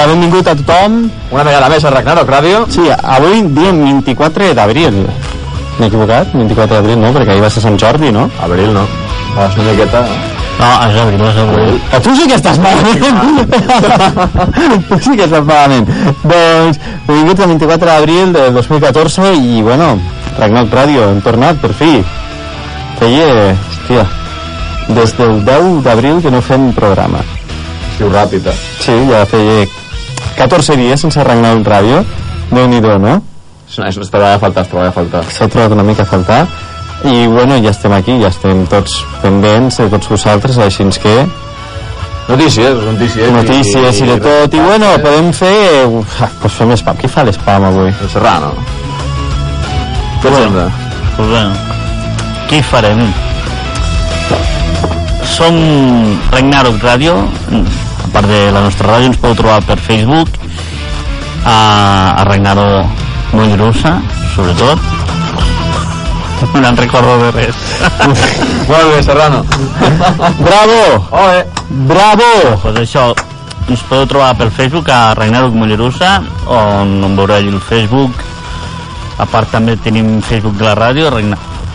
Hola, benvingut a tothom. Una vegada més a Ragnarok Ràdio. Sí, avui dia 24 d'abril. M'he equivocat? 24 d'abril no, perquè ahir va ser Sant Jordi, no? Abril no. Vas una miqueta... No, és abril, és abril. A tu sí que estàs malament. tu sí que estàs malament. Doncs, benvinguts al 24 d'abril de 2014 i, bueno, Ragnarok Ràdio, hem tornat, per fi. Feia, hòstia, des del 10 d'abril que no fem programa. Ràpid, eh? Sí, ja feia 14 dies sense Ragnarok Ràdio. Déu-n'hi-do, no? Es, trobava a faltar, es trobava a faltar. S'ha trobat una mica a faltar. I, bueno, ja estem aquí, ja estem tots pendents de tots vosaltres, així que Notícies, notícies. notícies i de tot. I, bueno, podem fer... Uf, pues fem spam. Qui fa l'spam avui? El Serrano. Què et sembla? Pues bé, què farem? Som Ragnarok Ràdio, a part de la nostra ràdio, ens podeu trobar per Facebook, a, a Ragnarok Mollerussa, sobretot. No en recordo de res. Molt bé, Serrano. Bravo! Oe. Bravo! pues això, ens podeu trobar per Facebook a Ragnarok Mollerussa, on, on veureu allà el Facebook. A part també tenim Facebook de la ràdio,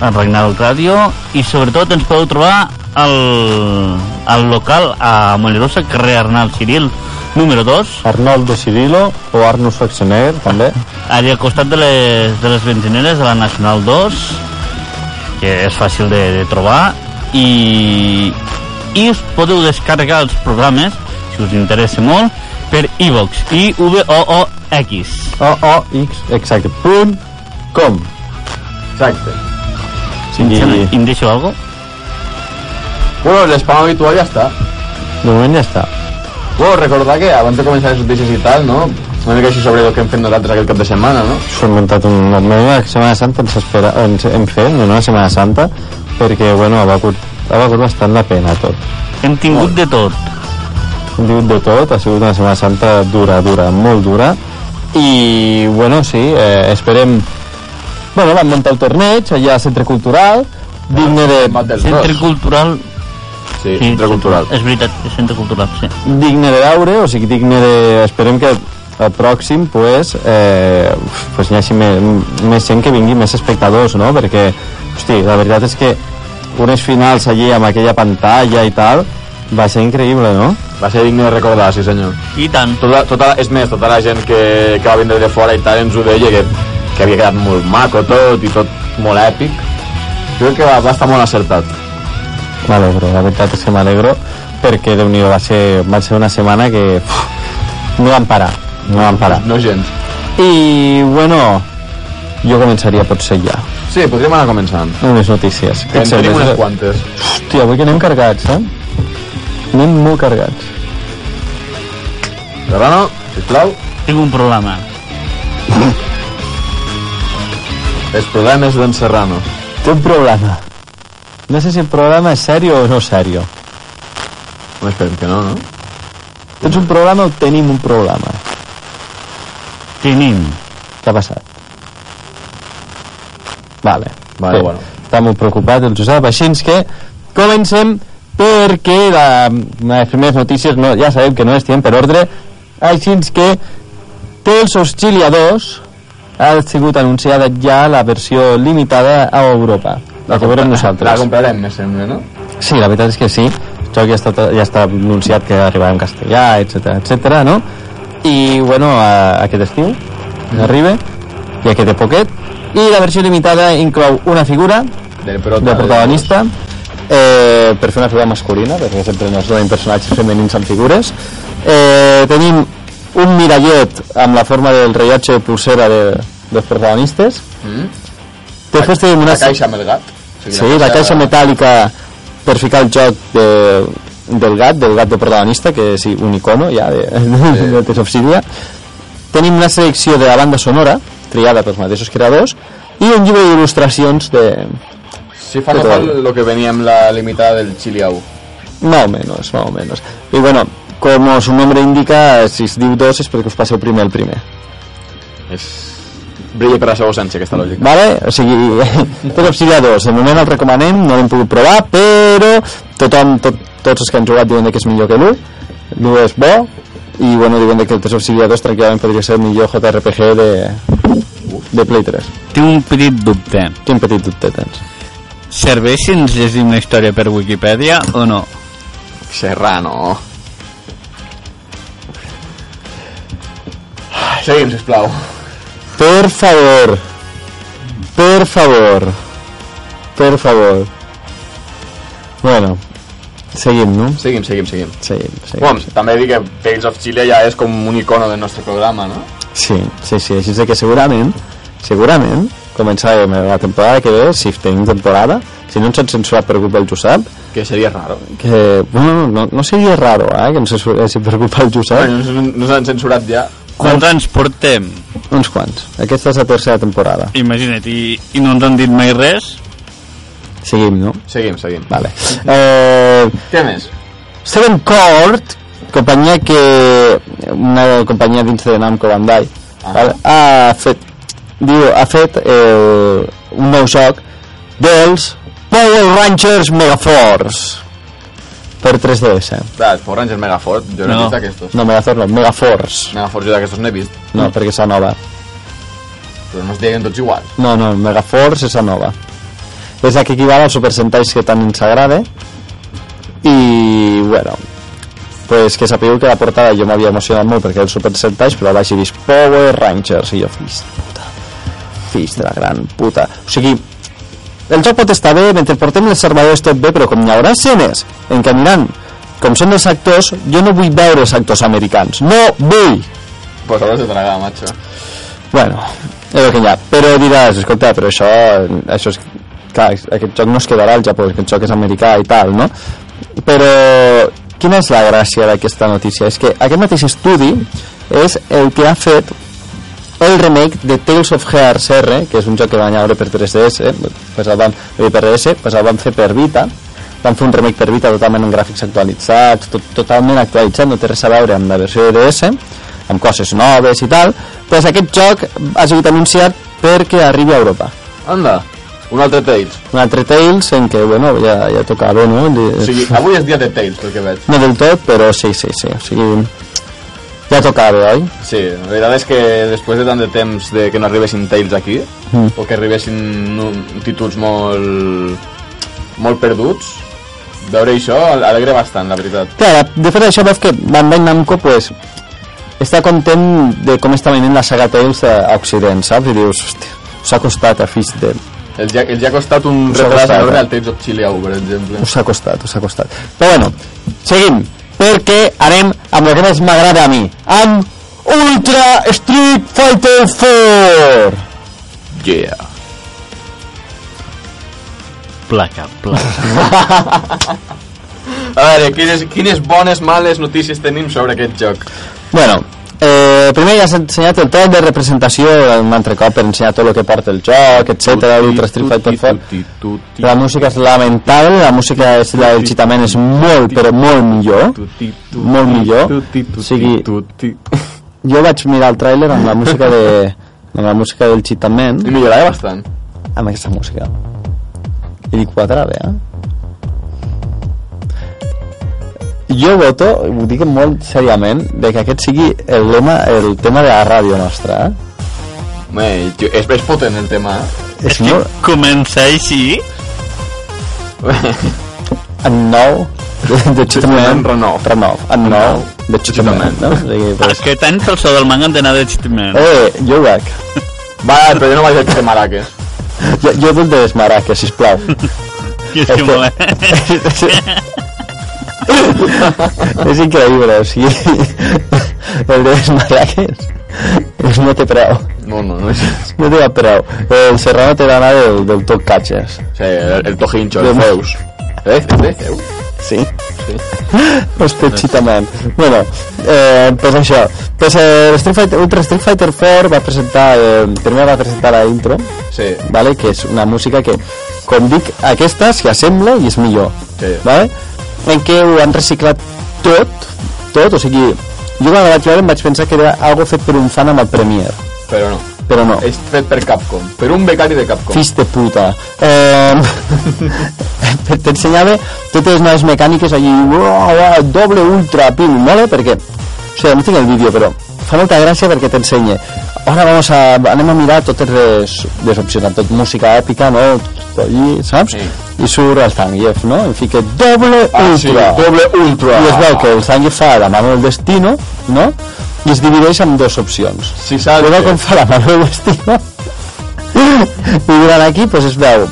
Ragnarok Ràdio, i sobretot ens podeu trobar al, al local a Mollerussa, carrer Arnal Ciril, número 2, Arnoldo Cirilo o Arnus Schwarzenegger, també. allà al costat de les, de les benzineres de la Nacional 2, que és fàcil de, de trobar, i, i us podeu descarregar els programes, si us interessa molt, per iVox, i v o o x O-O-X, exacte, punt com. Exacte. Sí, I, i em deixo algo? Bueno, l'espam habitual ja està. de moment ja està. Bueno, recordar que abans de començar les notícies i tal, no? Una mica així sobre el que hem fet nosaltres aquest cap de setmana, no? S'ho ha inventat un... Una Setmana Santa ens, espera, ens hem fet, no una Setmana Santa, perquè, bueno, ha valgut, ha valgut bastant la pena tot. Hem tingut de tot. Hem tingut de tot, ha sigut una Setmana Santa dura, dura, molt dura, i, bueno, sí, eh, esperem... Bueno, vam muntar el torneig allà al Centre Cultural, digne de, Mat del Centre. Cultural... Sí, centre cultural. És veritat, és centre cultural, sí. digne de veure, o sigui, digne de... Esperem que el pròxim, pues, eh, pues hi hagi més, més gent que vingui, més espectadors, no? Perquè, hosti, la veritat és que unes finals allí amb aquella pantalla i tal, va ser increïble, no? Va ser digne de recordar, sí senyor. I tant. Tota, tota, és més, tota la gent que, que va vindre de fora i tal ens ho deia que, que havia quedat molt maco tot i tot molt èpic. Jo crec que va, va estar molt acertat. M'alegro, la veritat és que m'alegro perquè déu nhi va ser, va ser una setmana que uf, no vam parar, no vam parar. No gens. I, bueno, jo començaria potser ja. Sí, podríem anar començant. Unes notícies. Que en tenim unes quantes. Hòstia, avui que anem carregats, eh? Anem molt carregats. Serrano, sisplau. Tinc un problema. Els problemes d'en Serrano. Té un problema. No sé si el problema és sèrio o no sèrio. No esperem que no, no? Tens un problema o tenim un problema? Tenim. Què ha passat? Vale. Vale, bueno. Està molt preocupat el Josep, així que comencem perquè la, les primeres notícies no, ja sabem que no estem per ordre així que of Chilia 2 ha sigut anunciada ja la versió limitada a Europa la veurem nosaltres La comprarem, me sembla, no? Sí, la veritat és que sí. El joc ja està, ja està anunciat que arribarà en castellà, etc etc. no? I, bueno, a, aquest estiu arriba, ja queda poquet. I la versió limitada inclou una figura Del prota, del protagonista eh, per fer una figura masculina, perquè sempre es donen personatges femenins amb figures. Eh, tenim un mirallet amb la forma del rellotge pulsera de, dels protagonistes. Mm? Després tenim una... La caixa amb el gat. Sí, la caixa metàl·lica per ficar el joc de, del gat, del gat de protagonista, que sí, un icono ja de, de, de Cydia. Tenim una selecció de la banda sonora, triada pels mateixos creadors, i un llibre d'il·lustracions de... Si fa no de fa lo que venia amb la limitada del Chiliau. Más o menos, más o menos. Y bueno, como su nombre indica, si es diu 2 és perquè us passeu primer el primer. És... Brilla per la seva ausència, aquesta lògica. Vale? O sigui, tot Obsidia 2, de moment el recomanem, no l'hem pogut provar, però tothom, tot, tots els que han jugat diuen que és millor que l'1, l'1 és bo, i bueno, diuen que el Tales of Cilia 2 tranquil·lament podria ser el millor JRPG de, de Play 3 Tinc un petit dubte. quin petit dubte tens Serveix si ens llegim la història per Wikipedia o no? Serrano. Seguim, sisplau. Per favor per favor per favor bueno seguim, no? Seguim, seguim, seguim. seguim, seguim. Bueno, també dic que Tales of Chile ja és com un icono del nostre programa, no? Sí, sí, sí, així que segurament, segurament, començarem la temporada que ve, si tenim temporada, si no ens han censurat per culpa del Josep, Que seria raro. que, bueno, no, no seria raro, eh, que ens censuressin per culpa del Josep, Bueno, nos, nos han censurat ja. Quants anys portem? uns quants. Aquesta és la tercera temporada. Imagina't, i, i no ens han dit mai res? Seguim, no? Seguim, seguim. Vale. Eh, Què més? Seven Court, companyia que... una companyia dins de Namco Bandai, Ah. val? ha fet, diu, ha fet eh, un nou joc dels Power Rangers Megaforce per 3DS. Va, Power Rangers Megafort, jo no, No. he vist aquestos. No, Megaforce no, Megaforce. Megafort jo d'aquestos no he vist, No, perquè és la nova. però no es diguen tots iguals. No, no, Megaforce és la nova. És la que equival als Super Sentais que tant ens agrada. I, bueno, pues que sapigueu que la portada jo m'havia emocionat molt perquè el Super Sentais, però vaig i vist Power Rangers i jo, fills de puta, fills de la gran puta. O sigui, el joc pot estar bé, mentre portem els servidors tot bé, però com hi haurà escenes en què aniran com són els actors, jo no vull veure els actors americans. No vull! Pues hauràs de tragar, macho. Bueno, és el que hi ha. Però diràs, escolta, però això, això és, clar, aquest joc no es quedarà al Japó, aquest joc és americà i tal, no? Però quina és la gràcia d'aquesta notícia? És que aquest mateix estudi és el que ha fet el remake de Tales of Hearts R, que és un joc que van veure per 3DS, pues el van, eh, per DS, pues el van fer per Vita, van fer un remake per Vita totalment amb gràfics actualitzats, tot, totalment actualitzat, no té res a veure amb la versió de DS, amb coses noves i tal, doncs aquest joc ha sigut anunciat perquè arribi a Europa. Anda, un altre Tales. Un altre Tales en què, bueno, ja, ja tocava, no? O sigui, avui és dia de Tales, pel que veig. No del tot, però sí, sí, sí. O sigui, ja tocava, oi? Sí, la veritat és que després de tant de temps de que no arribessin Tales aquí, Mm. o que arribessin títols molt molt perduts, veure això alegra bastant, la veritat. Clar, de fet això veus que Bandai Namco pues, està content de com està venint la saga Tales a, Occident, saps? I dius, hòstia, us ha costat a fills de... Els ja, els ja ha costat un retras enorme eh? al Tales of Chile, per exemple. Us ha costat, us ha costat. Però bueno, seguim, perquè anem amb el que més m'agrada a mi, amb Ultra Street Fighter 4! Yeah. Placa, placa. A veure, quines, quines bones, males notícies tenim sobre aquest joc? Bueno, eh, primer ja s'ha ensenyat el tot de representació un altre cop per ensenyar tot el que porta el joc, etc. l'Ultra Street Fighter 4. La música és lamentable, la música és la del Chitamen és molt, però molt millor. Molt millor. O sigui, jo vaig mirar el tràiler amb la música de amb la música del Chitamen, I millorava bastant. amb aquesta música. I dic, quadrava, eh? Jo voto, ho dic molt seriament, de que aquest sigui el lema, el tema de la ràdio nostra, eh? Home, tio, és, és potent el tema, eh? És molt... Comença així? En nou de, de Chitamen. Renov. Renov. En nou de Chitamen, no? O sigui, pues, Aquest any pel so del manga han d'anar de xitiment. eh, jo ho veig. Va, però jo no vaig a Maraques. Jo, jo vull de les maraques, sisplau. I és és que que- molt, és increïble, o sigui, el de les maraques és no té preu, No, no, no és... no té preu. El Serrano té d'anar del, del tot catxes. Sí, el, el Tojincho, el Zeus. Eh, de Zeus? Sí? Sí. Hòstia, xitament. Bueno, eh, pues això. Pues, eh, Street Fighter, Ultra Street Fighter 4 va presentar, eh, primer va presentar la intro, Sí. vale? que és una música que, com dic, aquesta s'hi assembla i és millor. Sí. Vale? En què ho han reciclat tot, tot, o sigui, jo quan la vaig veure em vaig pensar que era algo fet per un fan amb el Premiere, Però no. però no. És fet per Capcom. Per un becari de Capcom. Fills de puta. Eh, T'ensenyava totes les noves mecàniques allí, uah, uah, doble ultra, pim, mola, perquè O sigui, no tinc el vídeo, però fa molta gràcia perquè t'ensenya. Ara vamos a, anem a mirar totes les, les opcions, tot música èpica, no? Tot allí, saps? Sí. I surt el Zangief, no? I fica doble Ah, ultra. sí, doble ultra. I es veu que el Zangief fa la mano del destino, no? I es divideix en dues opcions. Si saps que- com fa la mano del destino i durant aquí pues es veu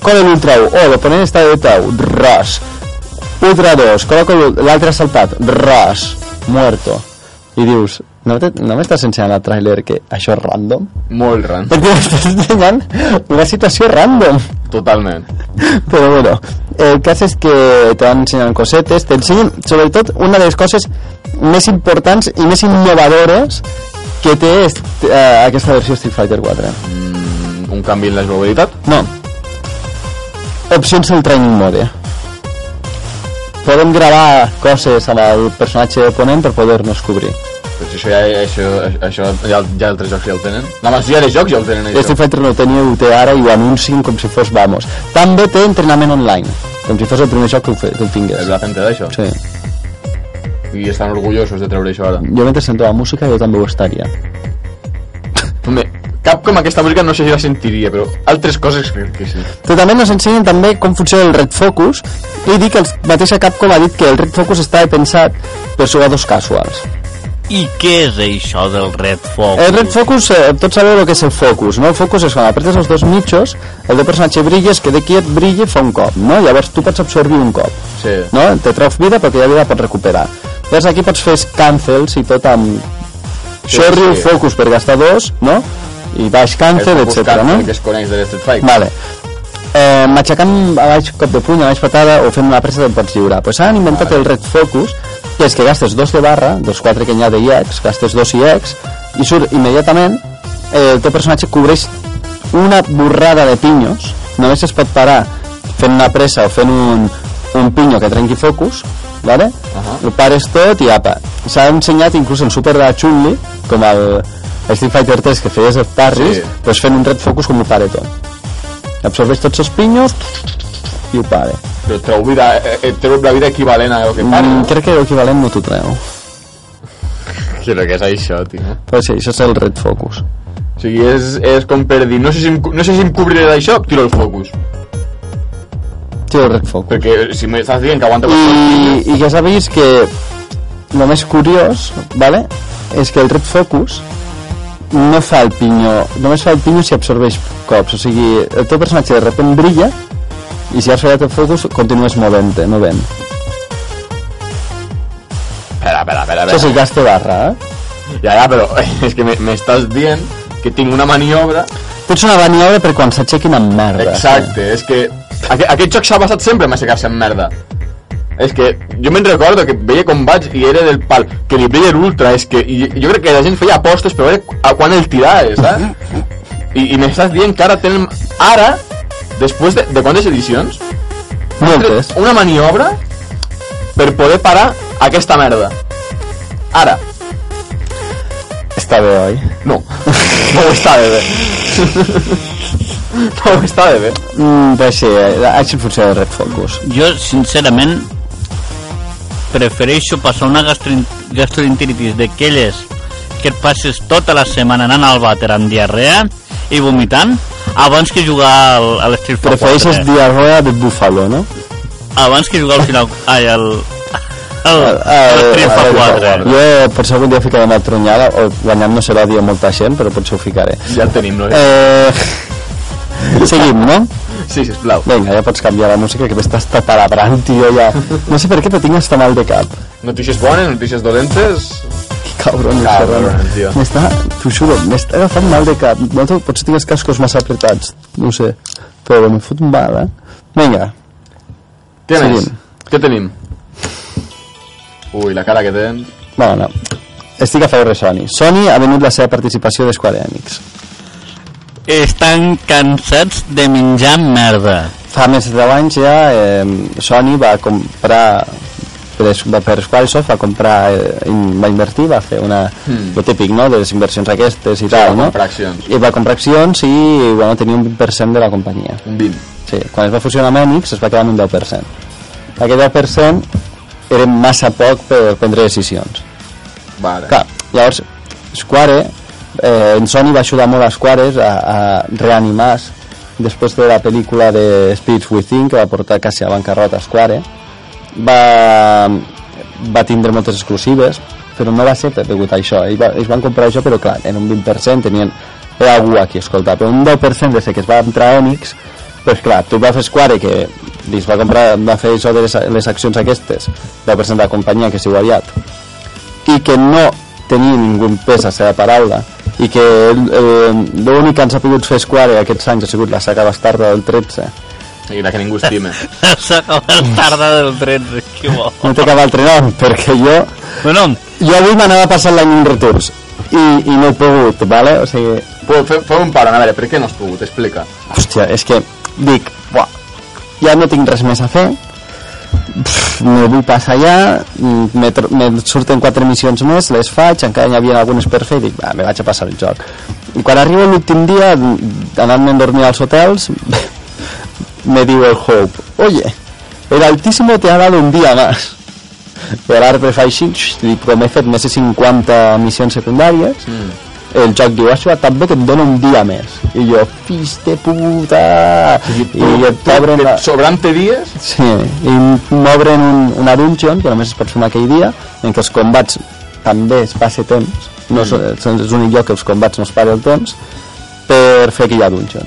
con el ultra 1, oh, l'oponent està de tau, ras ultra 2, col·loco l'altre saltat ras, muerto i dius, no te- no m'estàs ensenyant al tràiler que això és random? Molt ran. perquè m'estàs ensenyant una situació random Totalment. però bueno, el cas és que te van ensenyant cosetes, t'ensenyen sobretot una de les coses més importants i més innovadores que té est, eh, aquesta versió Street Fighter 4 Mm, un canvi en la jugabilitat. no opcions del training mode podem gravar coses amb el personatge oponent per poder-nos cobrir Però això ja, això, això ja, ja altres jocs ja ho tenen. La majoria de jocs ja ho tenen, això. Street Fighter no ho tenia, ho té ara i ho anuncien com si fos Vamos també té entrenament online com si fos el primer joc que ho, fe, que ho tingués És la gent d'això. sí. I estan orgullosos de treure això ara. jo mentre sento la música jo també ho estaria Home, cap com aquesta música no sé si la sentiria, però altres coses crec que sí. Però també ens ensenyen també com funciona el Red Focus i dic que el mateixa Capcom ha dit que el Red Focus estava pensat per jugadors casuals. I què és això del Red Focus? El Red Focus, eh, tots sabeu el que és el focus, no? El focus és quan apretes els dos mitjos, el teu personatge brilla, és que de qui et brilla fa un cop, no? Llavors tu pots absorbir un cop, Sí. no? Te treus vida perquè ja vida pots recuperar. Llavors aquí pots fer cancels i tot amb Sí, Shoryu sí. Focus per gastar dos, no? I baix cancel, el etc. no? que es coneix de l'Street Fighter. Vale. Eh, matxacant a baix cop de puny, a baix patada o fent una pressa te'n pots lliurar. Pues han inventat el Red Focus, que és que gastes dos de barra, dos quatre que n'hi ha de IX, gastes dos IX, i surt immediatament, eh, el teu personatge cobreix una borrada de pinyos, només es pot parar fent una pressa o fent un, un pinyo que trenqui focus, vale? Ahà. ho pares tot i apa. S'ha ensenyat inclús en Super de Chun-Li, com el Street Fighter 3 que feies els parris, Sí. pues fent un Red Focus com ho pare tot absorbeix tots els pinyos i ho pare Però treu, vida, eh, treu la vida equivalent a el que pare, mm, no? crec que l'equivalent no t'ho treu Però què és això, tio? però sí, això és el Red Focus O sigui, és, és com per dir, no sé si em, no sé si em cobriré d'això, tiro el focus. sí, el Red Focus Perquè si m'estàs dient que aguanta i, i ja sabéis que el més curiós vale, és que el Red Focus no fa el pinyo només fa el pinyo si absorbeix cops o sigui, el teu personatge de repent brilla i si has fallat el focus continues movent-te, movent Espera, espera, espera. això és el espera. gas de barra eh? Ja, ja, però és que me- m'estàs dient que tinc una maniobra... tens una maniobra per quan s'aixequin amb merda Exacte, és que aqu aquest joc s'ha basat sempre en aixecar-se amb merda. És que jo me'n recordo que veia com vaig i era del pal, que li brilla l'ultra, és que i, jo crec que la gent feia apostes per veure a quan el tiraves, saps? I, i m'estàs dient que ara tenen... Ara, després de, de quantes edicions? moltes Una maniobra per poder parar aquesta merda. Ara. està bé, oi? No. No ho està de bé. No ho està de bé. Mm, pues sí, eh, així funciona el Red Focus. Jo, sincerament, prefereixo passar una gastroenteritis d'aquelles que et passes tota la setmana anant al vàter amb diarrea i vomitant abans que jugar al, a l'Street Fighter Prefereixes 4. diarrea de búfalo, no? Abans que jugar al final... Ai, al... al Street ah, Fighter 4. Jo potser algun dia ficaré una tronyada, o guanyant no se l'odia molta gent, però potser ho ficaré. Ja el tenim, no? Eh... Seguim, no? Sí, sisplau. Vinga, ja pots canviar la música, que m'estàs tatalabrant, tio, ja. No sé per què, però tinc hasta mal de cap. Notícies bones, notícies dolentes... Que cabron, Cabron, tio. M'està, t'ho juro, m'està agafant mal de cap. No, potser tinc els cascos massa apretats, no ho sé. Però me fot mal, eh? Vinga, Què més? Seguim. Què tenim? Ui, la cara que tens... bueno, no. Estic a favor de Sony. Sony ha venut la seva participació de Square Enix. Estan cansats de menjar merda. Fa més de 10 anys ja eh, Sony va comprar per, va- per Squaresoft va comprar eh, in- va invertir, va fer una Mm. lo típic, no?, de les inversions aquestes i va tal, no? accions. I va comprar accions i bueno, tenia un 20% de la companyia. Un 20. Sí, quan es va fusionar amb Enix es va quedar amb un 10%. Aquest 10% era massa poc per prendre decisions. Vale. Clar, llavors, Square, eh, en Sony va ajudar molt a Square a, a reanimar després de la pel·lícula de Spirits Within, que va portar quasi a bancarrota Square, va, va tindre moltes exclusives, però no va ser degut a això. Ells, va, ells van comprar això, però clar, en un 20% tenien era algú aquí, escolta, però un 10% des que es va entrar a Enix, pues clar, tu vas fer Square, que li va comprar, va fer això de les, les accions aquestes, 10% de la companyia, que s'hi aviat, i que no tenia ningú pes a la seva paraula, i que eh, l'únic que ens ha pogut fer Square aquests anys ha sigut la saga bastarda del 13, I la que ningú estime. S'ha acabat tarda del 13, que bo. no té cap altre nom, perquè jo Bueno, jo avui m'anava passant l'any en returns i, i no he pogut, vale? O sigui, Pues, fe, fem un parón, a veure, per què no has pogut? Explica. hòstia, és que dic, buah, ja no tinc res més a fer Me vull passar allà mm, me, me surten quatre missions més les faig, encara hi havia algunes per fer i dic, va, me vaig a passar el joc. I quan arribo l'últim dia anant-me a dormir als hotels me diu el Hope oye, el Altísimo te ha dado un día más. Per ara fa així dic, fet més de 50 missions secundàries. Mm. El joc diu, això també que et dona un dia més. I jo, fills de puta! I et t'obren la... Sobrant dies? sí, i m'obren un, una dungeon que només es pot fer aquell dia en què els combats també es passa temps. No és, és l'únic lloc que els combats no es para el temps per fer aquella dungeon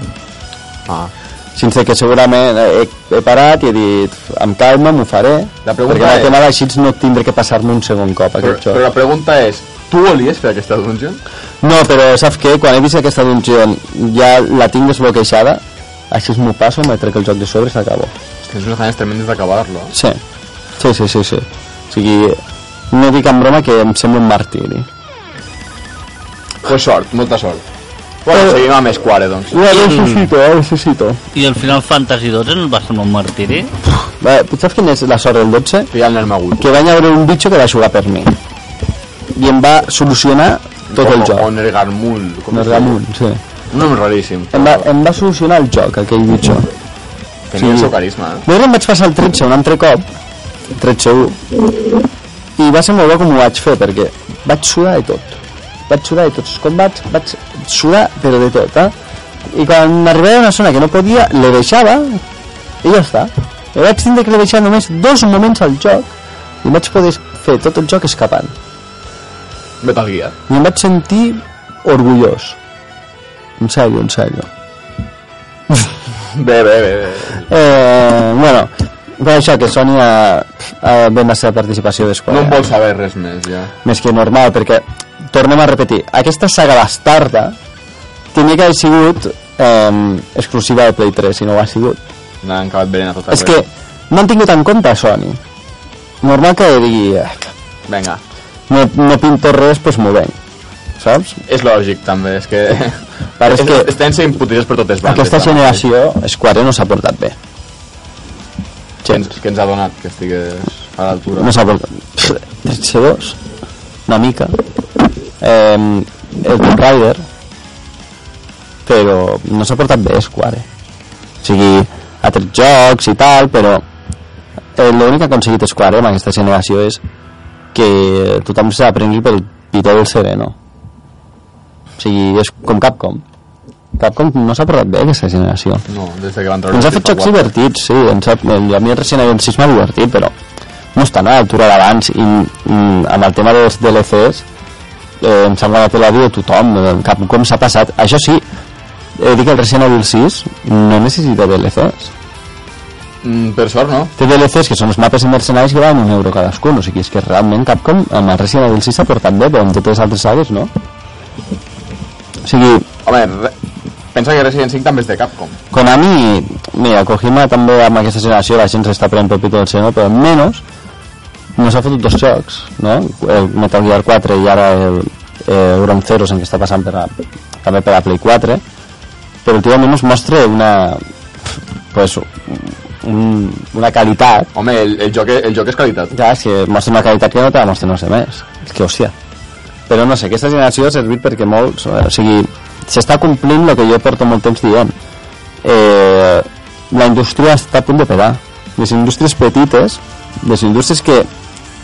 Ah. sense que segurament he, he parat i he dit amb calma m'ho faré. La pregunta perquè és- tema així no tindré que passar-me un segon cop Però, però la pregunta és, tu volies fer aquesta dungeon? No, però saps què? Quan he vist aquesta dungeon ja la tinc desbloquejada, així m'ho passo, me trec el joc de sobre i s'acabó. Tens unes ganes tremendes d'acabar-lo. Sí. sí, sí, sí, sí. O sigui, no dic en broma que em sembla un martiri. Pues sort, molta sort. Bueno, Eh. seguim amb Square, doncs. Ho necessito, ho necessito. i el Final Fantasy 12 no va ser un martiri? Va, saps quina és la sort del 12? Que ja el nen agut. Que vaig veure un bitxo que va jugar per mi. I em va solucionar tot el joc. O Nergarmul. com sí. Un nom raríssim. Em va, em va solucionar el joc, aquell bitxo. Tenia el sí. seu carisma, eh? Després em vaig passar el 13 un altre cop, 13 1, i va ser molt bo com ho vaig fer, perquè vaig sudar de tot. Vaig sudar de tots els combats, vaig sudar però de tot, eh? I quan arribava a una zona que no podia, le deixava i ja està. I vaig tindre que le deixar només dos moments al joc i vaig poder fer tot el joc escapant. Metal Gear. I em vaig sentir orgullós. En sèrio, en sèrio. Bé, bé, bé. bé. Eh, bueno, per això que Sony ha, ha ven la seva participació No d'Esquadra. en vol saber res més, ja. Més que normal, perquè, tornem a repetir, aquesta saga bastarda tenia que haver sigut eh, exclusiva de Play 3, i no ho ha sigut. N'han acabat venent a tot És que no han tingut en compte Sony. Normal que digui, eh, Vinga. No, no pinto res, doncs m'ho venc. Saps? És lògic, també, és que... Però és que- Estem sent putides per totes bandes. Aquesta generació, Square no s'ha portat bé. Que ens, que ens ha donat que estigués a l'altura. no s'ha portat... 13-2, una mica. Eh, el Tomb Raider, però no s'ha portat bé Square. O sigui, altres jocs i tal, però eh, l'únic que ha aconseguit Square amb aquesta generació és que tothom s'aprengui pel pitó del sereno. O sigui, és com Capcom. Capcom no s'ha portat bé aquesta generació. No, des de que van treure... Ens ha fet el jocs divertits, sí, ens ha, a mi el Resident Evil 6 m'ha divertit, però no estan a l'altura d'abans i mm, amb el tema dels DLCs eh, em sembla que té la vida de tothom, eh, Capcom s'ha passat. Això sí, eh, dic que el Resident Evil 6 no necessita DLCs. 4. Mm, per sort, no? Té DLCs que són els mapes mercenaris que valen un euro cadascun, o sigui, és que realment Capcom amb el Resident Evil 6 s'ha portat bé, però amb totes les altres sagues no. O sigui, Home, re... pensa que Resident 5 també és de Capcom. Konami, mira, Kojima també amb aquesta generació la gent s'està prenent pel pito del senyor, però menys no s'ha fotut dos jocs, no? El Metal Gear 4 i ara el eh, Euron Zeros en què està passant per a, també per a Play 4 però últimament es mostra una pues, un, una qualitat. Home, el, el, joc, el joc és qualitat. ja, és que mostra una qualitat que no te la mostra no sé més. És que hòstia. Però no sé, aquesta generació ha servit perquè molts o sigui, s'està complint el que jo porto molt temps dient. Eh, la indústria està a punt de pegar les indústries petites les indústries que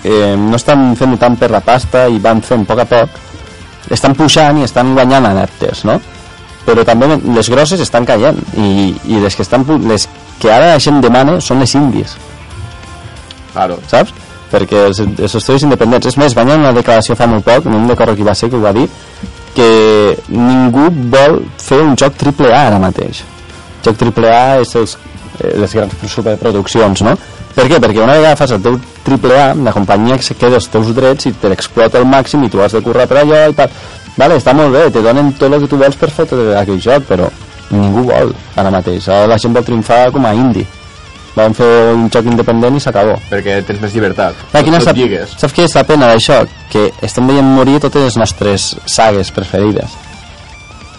eh, no estan fent tant per la pasta i van fent a poc a poc, estan puixant i estan guanyant adeptes, no? Però també les grosses estan caient i, i les que estan les que ara la gent demana són les indies, Claro. saps? Perquè els, els estudis independents, és més, van una declaració fa molt poc, no em recordo qui va ser que ho va dir, que ningú vol fer un joc triple A ara mateix. Joc triple A és els, les grans superproduccions, no? Per què? Perquè una vegada fas el teu triple A, la companyia se queda els teus drets i te l'explota al màxim i tu has de currar per allò i tal. Vale, està molt bé, te donen tot el que tu vols per fer aquell joc, però ningú vol ara mateix. Ara la gent vol triomfar com a indie. Van fer un joc independent i s'acabó. Perquè tens més llibertat. Clar, quina lligues. saps què és la pena d'això? Que estem veient morir totes les nostres sagues preferides.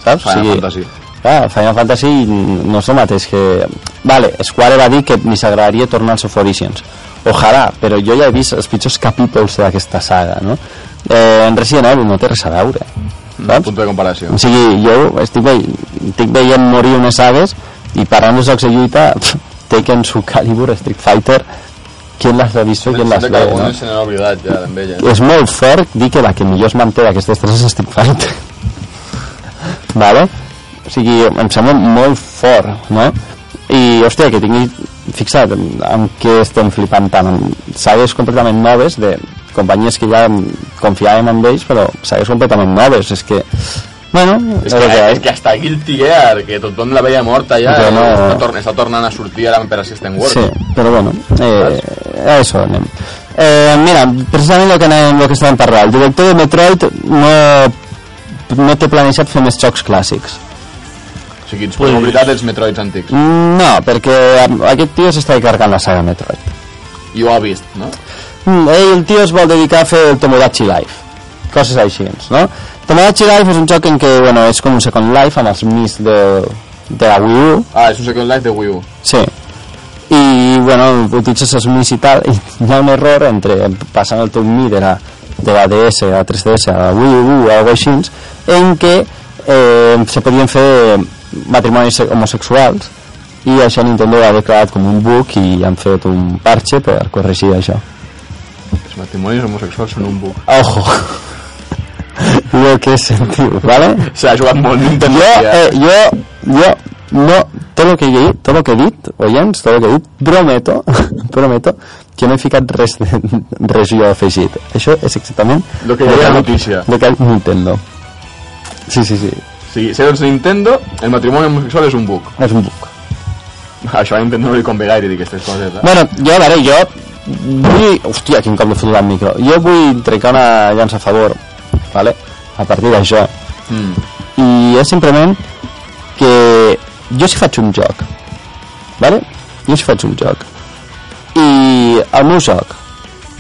Saps? Final Fantasy. Clar, Final Fantasy no és el mateix que... Vale, Square va dir que ni s'agradaria tornar als Origins. Ojalà, però jo ja he vist els pitjors capítols d'aquesta saga, no? Eh, en Resident Evil no té res a veure. Un Saps? punt de comparació. O sigui, jo estic, ve estic veient morir unes sagues i parlant de jocs de lluita, Tekken, Soul Calibur, Street Fighter, qui les ha vist qui les Sembla que ve, no? algunes se n'han oblidat ja amb és molt fort dir que la que millor es manté d'aquestes tres és Street Fighter vale? o sigui, em sembla molt fort no? i hòstia, que tingui fixa't en, què estem flipant tant en sagues completament noves de companyies que ja confiàvem en ells però sagues completament noves és que bueno, És que, ha. és que hasta Guilty Gear, que tothom la veia morta ja, Però no- està, torn està tornant a sortir ara per Assistant World. Sí, però bueno, eh, a eso anem. Eh, mira, precisament el que, anem, el que estàvem parlant, el director de Metroid no, no té planejat fer més jocs clàssics. O sigui, per mobilitat els Metroids antics. No, perquè aquest tio s'està carregant la saga Metroid. I ho ha vist, no? Mm, ell, el tio es vol dedicar a fer el Tomodachi Life, coses així, no? Tomodachi Life és un joc en què, bueno, és com un Second Life amb els mis de, de la Wii U, Ah, és un Second Life de Wii U. Sí. I, bueno, utilitzes els mis i tal, i hi ha un error entre passant el teu mi de la, de la DS a la 3DS a la Wii U o alguna així, en què eh, se podien fer matrimonis homosexuals i això Nintendo ha declarat com un bug i han fet un parche per corregir això. Matrimonis homosexuals són un bug. Ojo! Lo que sentiu, ¿vale? S'ha jugat molt Nintendo. Ja. eh, yo, yo, no, todo lo que he dit, todo lo que he dit, oients, todo lo que he dit, prometo, prometo que no he ficat res, de, res jo afegit. Això és exactament Lo que deia la notícia. de que Nintendo. Sí, sí, sí, sigui, segons Nintendo, el matrimoni homosexual és un bug. és un bug. Això a Nintendo no li convé gaire dir aquestes coses, eh? Bueno, jo, a veure, jo vull... Hòstia, quin cop l'he fotut al micro. Jo vull trencar una llança a favor, vale? a partir d'això. Mm. i és simplement que jo si faig un joc vale? jo si faig un joc i el meu joc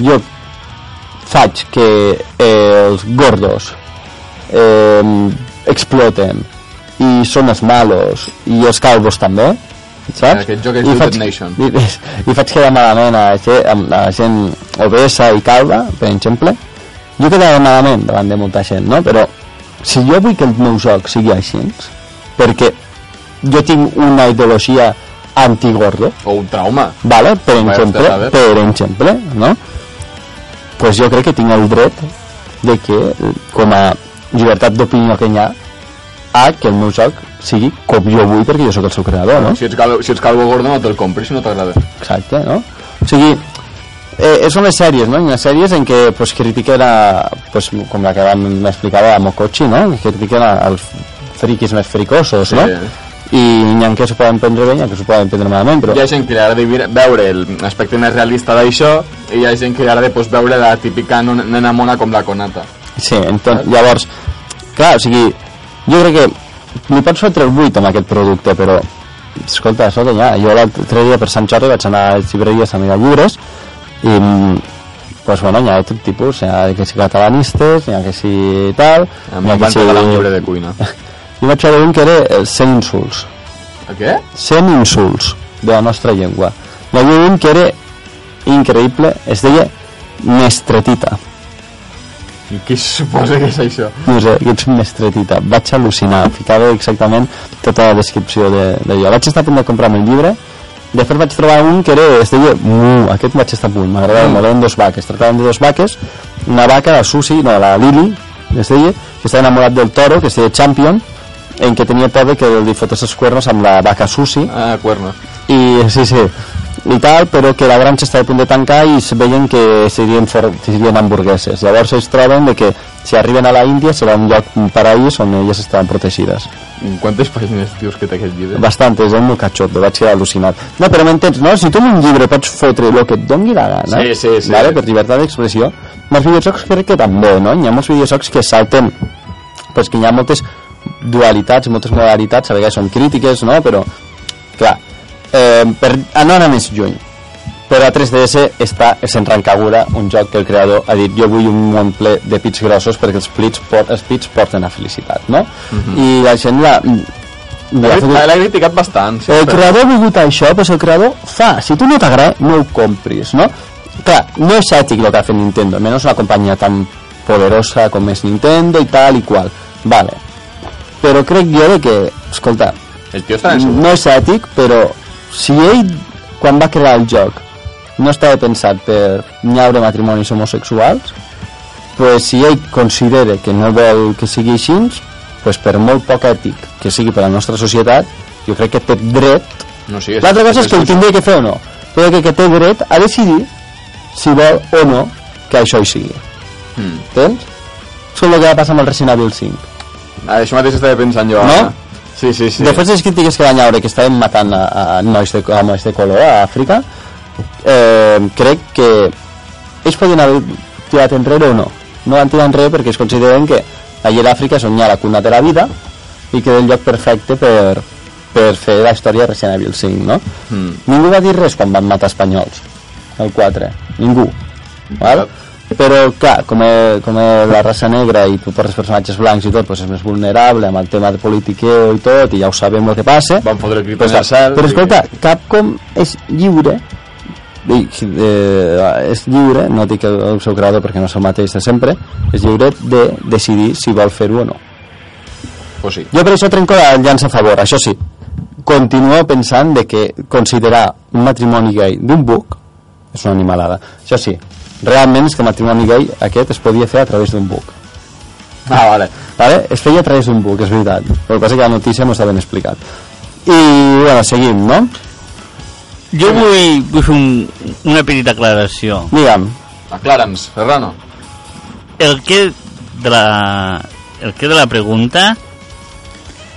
jo faig que eh, els gordos eh, exploten i són els malos i els calvos també saps? Aquest joc és I Looted faig, Nation. i, i faig quedar malament a, amb la gent obesa i calva per exemple jo quedava malament davant de molta gent no? però si jo vull que el meu joc sigui així perquè jo tinc una ideologia antigordo O un trauma. vale? per Vaya exemple, a per exemple no? pues jo crec que tinc el dret de que com a llibertat d'opinió que hi ha a que el meu joc sigui com jo vull perquè jo sóc el seu creador no? Si ets, calvo, si ets calvo gordo no te'l compris si no t'agrada. Exacte, no? O sigui, eh, són les sèries, no? Hi ha sèries en què pues, critiquen a, pues, com la que vam explicar a Mokochi, no? Que critiquen als friquis més fricosos, no? I n'hi ha que s'ho poden prendre bé i que s'ho poden prendre malament, però... Hi ha gent que li agrada veure l'aspecte més realista d'això i hi ha gent que li agrada pues, veure la típica nena mona com la conata. Sí, enton, llavors, clar, o sigui, jo crec que li pots fotre el 8 amb aquest producte, però escolta, escolta, ja, jo l'altre dia per Sant Jordi vaig anar a llibreries a llibres i mm, pues bueno, hi ha tot tipus, hi ha que si catalanistes, hi ha que si tal, A mi em van regalar un llibre de cuina. Jo vaig veure un que era eh, 100 insults, A què? 100 insults de la nostra llengua. Hi havia un que era increïble, es deia mestretita. I què suposa que és això? no sé, que ets un mestretita. Vaig al·lucinar, ficava exactament tota la descripció de, de jo. Vaig estar a punt de comprar-me el llibre Després vaig trobar un que era, es deia Mu, aquest vaig estar a punt, m'agradava eren dos vaques, tractaven de dos vaques, una vaca, la Susi, no, la Lili, es deia, que estava enamorat del toro, que es deia Champion, en què tenia por de que li fotés els cuernos amb la vaca Susi, Ah, cuernos. i sí, sí, i tal, però que la granja està a punt de tancar i es veien que serien, for, serien hamburgueses. Llavors ells troben de que si arriben a la Índia serà un lloc, un paraís on elles estaran protegides. Quantes pàgines, tios, que té aquest llibre? Bastantes, és molt catxot, vaig quedar al·lucinat. No, però m'entens, no? Si tu en un llibre pots fotre el que et doni la gana, Sí, sí, sí. Vale? per llibertat d'expressió, els videojocs crec que també, no? Hi ha molts videojocs que salten, pues que hi ha moltes dualitats, moltes modalitats, a vegades són crítiques, no? Però, clar, eh, per anar més lluny, però a 3DS està se'n Rancagura, un joc que el creador ha dit jo vull un món ple de pits grossos perquè els pits, port, els pits porten a felicitat, no? I la gent la... L'ha crit- L'ha criticat bastant. Sí, el però- creador ha volgut això, però el creador fa. Si tu no t'agrada, no ho compris, no? Clar, no és ètic el que ha fet Nintendo, menys una companyia tan poderosa com és Nintendo i tal i qual. Vale. Però crec jo de que, escolta, El tio està no és ètic, però si ell, quan va crear el joc, no estava pensat per nyaure matrimonis homosexuals, pues si ell considera que no vol que sigui així, pues per molt poc ètic que sigui per a la nostra societat, jo crec que té dret No, sí, L'altra cosa és que ho tindria que fer o no, però que, que té dret a decidir si vol o no que això hi sigui. Mm. Això és el que va passar amb el Resident Evil 5. Ah, això mateix estava pensant jo. No? ara. Sí, sí, sí. Després de les crítiques que van haure que estaven matant a, a, nois, de, a nois de color a Àfrica, eh, crec que ells podien haver tirat enrere o no. No van tirar enrere perquè es consideren que allà a l'Àfrica és on hi ha la cuna de la vida i que és el lloc perfecte per, per fer la història de Resident Evil 5, no? Mm. Ningú va dir res quan van matar espanyols, el 4. Ningú. Val? Però, clar, com, és, com és la raça negra i tu poses personatges blancs i tot, pues és més vulnerable amb el tema de politiqueo i tot, i ja ho sabem el que passa. Van fotre crit el cel. però i- escolta, Capcom és lliure i, eh, és lliure, no dic el, el seu creador perquè no és el mateix de sempre, és lliure de decidir si vol fer-ho o no. Pues sí. Jo per això trenco la llança a favor, això sí. Continuo pensant de que considerar un matrimoni gay d'un buc és una animalada. Això sí, realment és que el matrimoni gay aquest es podia fer a través d'un buc. Ah, vale. Vale? Es feia a través d'un buc, és veritat. El que passa que la notícia no està ben explicat. I, bueno, seguim, no? Jo vull, vull fer un, una petita aclaració. Digue'm, Aclara'ns, Serrano. El que de la, el que de la pregunta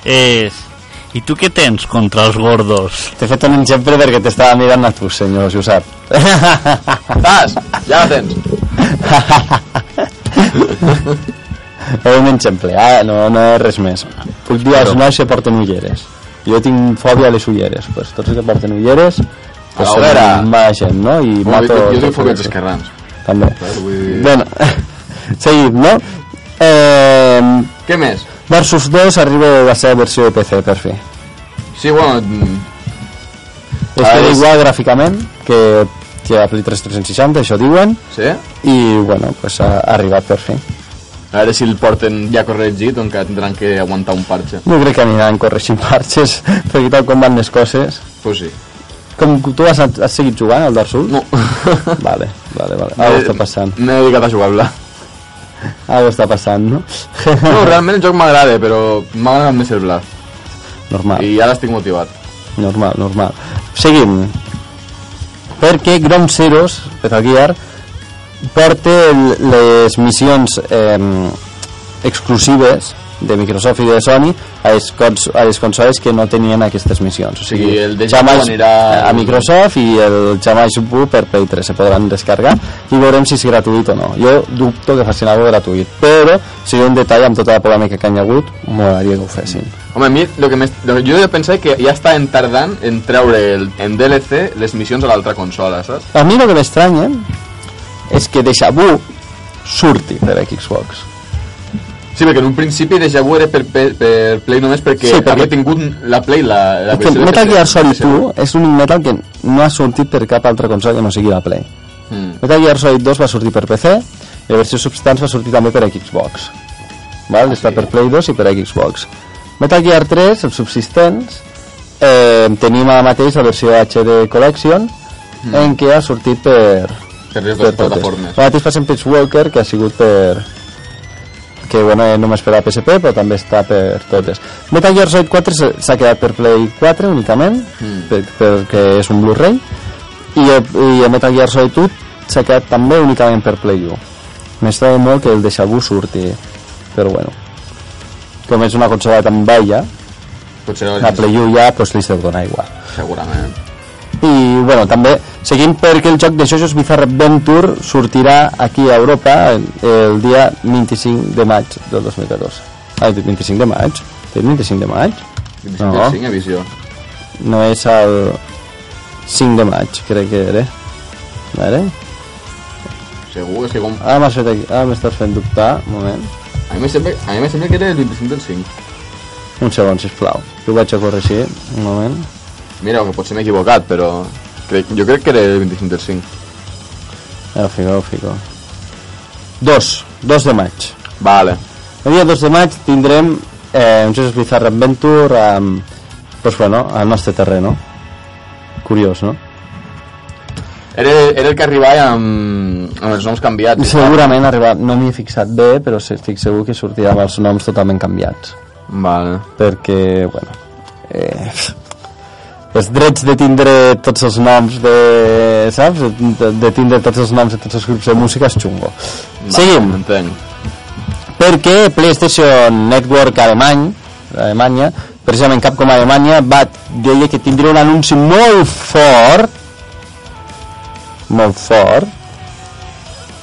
és i tu què tens contra els gordos? t'he fet un exemple perquè t'estava mirant a tu, senyor Josep. Vas, ja la tens. Un exemple, ah, no, no és res més. Puc dir als nois que porten ulleres. Jo tinc fòbia a les ulleres, pues, tots els que porten ulleres pues, A l'hoguera. mala gent, no? I Jo, mato... jo tinc fòbia als esquerrans. També. Saps? Vull Bueno, seguim, no? Eh, Què més? Versus 2 arriba la seva versió de PC, per fi. Sí, bueno... mm, És Ah, que és- igual gràficament que, que a Play 3 360, això diuen, Sí? i bueno, pues ha, ha arribat per fi. A veure si el porten ja corregit o encara tindran que aguantar un parche. No crec que aniran corregint parxes, perquè tal com van les coses... Pues sí. Com tu has, has seguit jugant al Dark Souls? No. Vale, vale, vale. Algo està passant. M'he dedicat a jugar-la. Algo està passant, no? No, realment el joc m'agrada, però m'ha agradat més el Blast. Normal, I ara estic motivat. normal, normal. Seguim. Perquè Ground Zeroes, Metal Gear, porta les missions eh, exclusives de Microsoft i de Sony a les, cons a les consoles que no tenien aquestes missions. O sigui, el de Jamais Java anirà- a Microsoft i el Jamais Boo per Play 3 se podran descarregar i veurem si és gratuït o no. Jo dubto que facin alguna gratuït, però seria un detall amb tota la polèmica que hi ha hagut, m'agradaria que ho fessin. Home, a mi, lo que més, lo, jo pensava que ja estaven tardant en treure el, en DLC les missions a l'altra consola, saps? A mi el que m'estranya és que Deja Vu surti per Xbox. Sí, perquè en un principi Deja Vu era per, per, per Play només perquè, Sí, perquè- havia tingut la Play la, la És que versió de Metal. Gear Solid PC. 2 és l'únic Metal que no ha sortit per cap altra consola que no sigui la Play. Mm. Metal Gear Solid 2 va sortir per PC i la versió substance va sortir també per Xbox. Val? Està sí. per Play 2 i per Xbox. Metal Gear 3, els subsistents, eh, tenim ara mateix la versió HD Collection mm. en què ha sortit per, Per les per dues plataformes. El mateix passa amb Peace Walker, que ha sigut per que bueno, eh, només per a PSP, però també està per totes. Metal Gear Solid 4 s'ha- quedat per Play 4 únicament, Mm. per, perquè és un Blu-ray, i, el- i el Metal Gear Solid 1 s'ha quedat també únicament per Play 1. M'estranya molt que el Deja Vu surti, però bueno. Com és una consola tan vella, Potser la Play 1 ja pues, li se dona igual. Segurament. I, bueno, també seguim perquè el joc de Jojo's Bizarre Adventure sortirà aquí a Europa el, el dia 25 de maig del 2014. Ah, el 25 de maig? El 25 de maig? 25 No. 5 visió. No és el 5 de maig, crec que era. A veure... Segur, és que com... Ah, m'has fet aquí. Ah, m'estàs fent dubtar. Un moment. A mi sembla, a mi sembla que era el 25 del 5. Un segon, sisplau. Jo ho vaig a corregir. Un moment. Mira, que potser m'he equivocat, però... Crec, jo crec que era el 25 del 5. Ja ho fico, ja ho fico. 2. 2 de maig. Vale. El dia 2 de maig tindrem eh, un Jojo's Bizarre Adventure amb, pues bueno, al nostre terreno. Curiós, no? Era, era el que arribava amb, amb els noms canviats. Segurament arribar, no m'hi he fixat bé, però estic segur que sortirà amb els noms totalment canviats. Vale. Perquè, bueno, eh, els drets de tindre tots els noms de, saps? De, de tindre tots els noms de tots els grups de música és xungo. Seguim. Entenc. perquè PlayStation Network alemany, Alemanya, precisament Capcom Alemanya, va, deia que tindria un anunci molt fort, molt fort,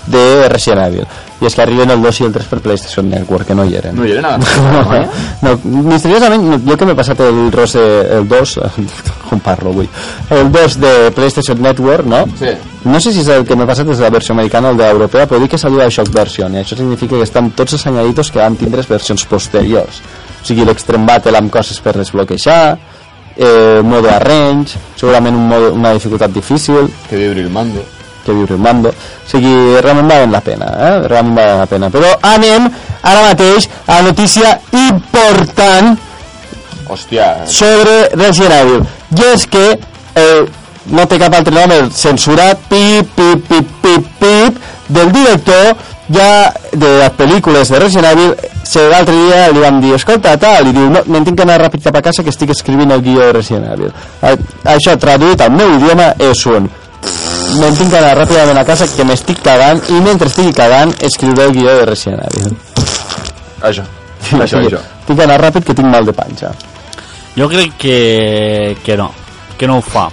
de Resident Evil. I és que arriben el 2 i el 3 per PlayStation Network, que no hi eren. No hi era no, nada. no, misteriosament, no, jo que m'he passat el Rose, el 2, com parlo avui, el 2 de PlayStation Network, no? Sí. No sé si és el que m'ha passat és la versió americana o el d'europea, però dic que salió a Shock Version, i això significa que estan tots els añaditos que van tindre versions posteriors. O sigui, l'Extreme Battle amb coses per desbloquejar, eh, mode arrange, segurament un mode, una dificultat difícil, Que viure el mando. Que viure el mando. O sigui, realment valen la pena, eh? Realment valen la pena. Però anem ara mateix a notícia important Hòstia. sobre Resident Evil. I és que eh, no té cap altre nom, el censurat pip, pip, pip, pip, pip del director ja de les pel·lícules de Resident Evil se l'altre dia li vam dir escolta tal, i diu no, me'n tinc que anar ràpid cap a casa que estic escrivint el guió de Resident Evil A, això traduït al meu idioma és un me'n tinc que anar ràpidament a casa que m'estic cagant i mentre estigui cagant escriuré el guió de Resident Evil Això. Això, això. tinc que anar ràpid que tinc mal de panxa Jo crec que, que no, que no ho fa.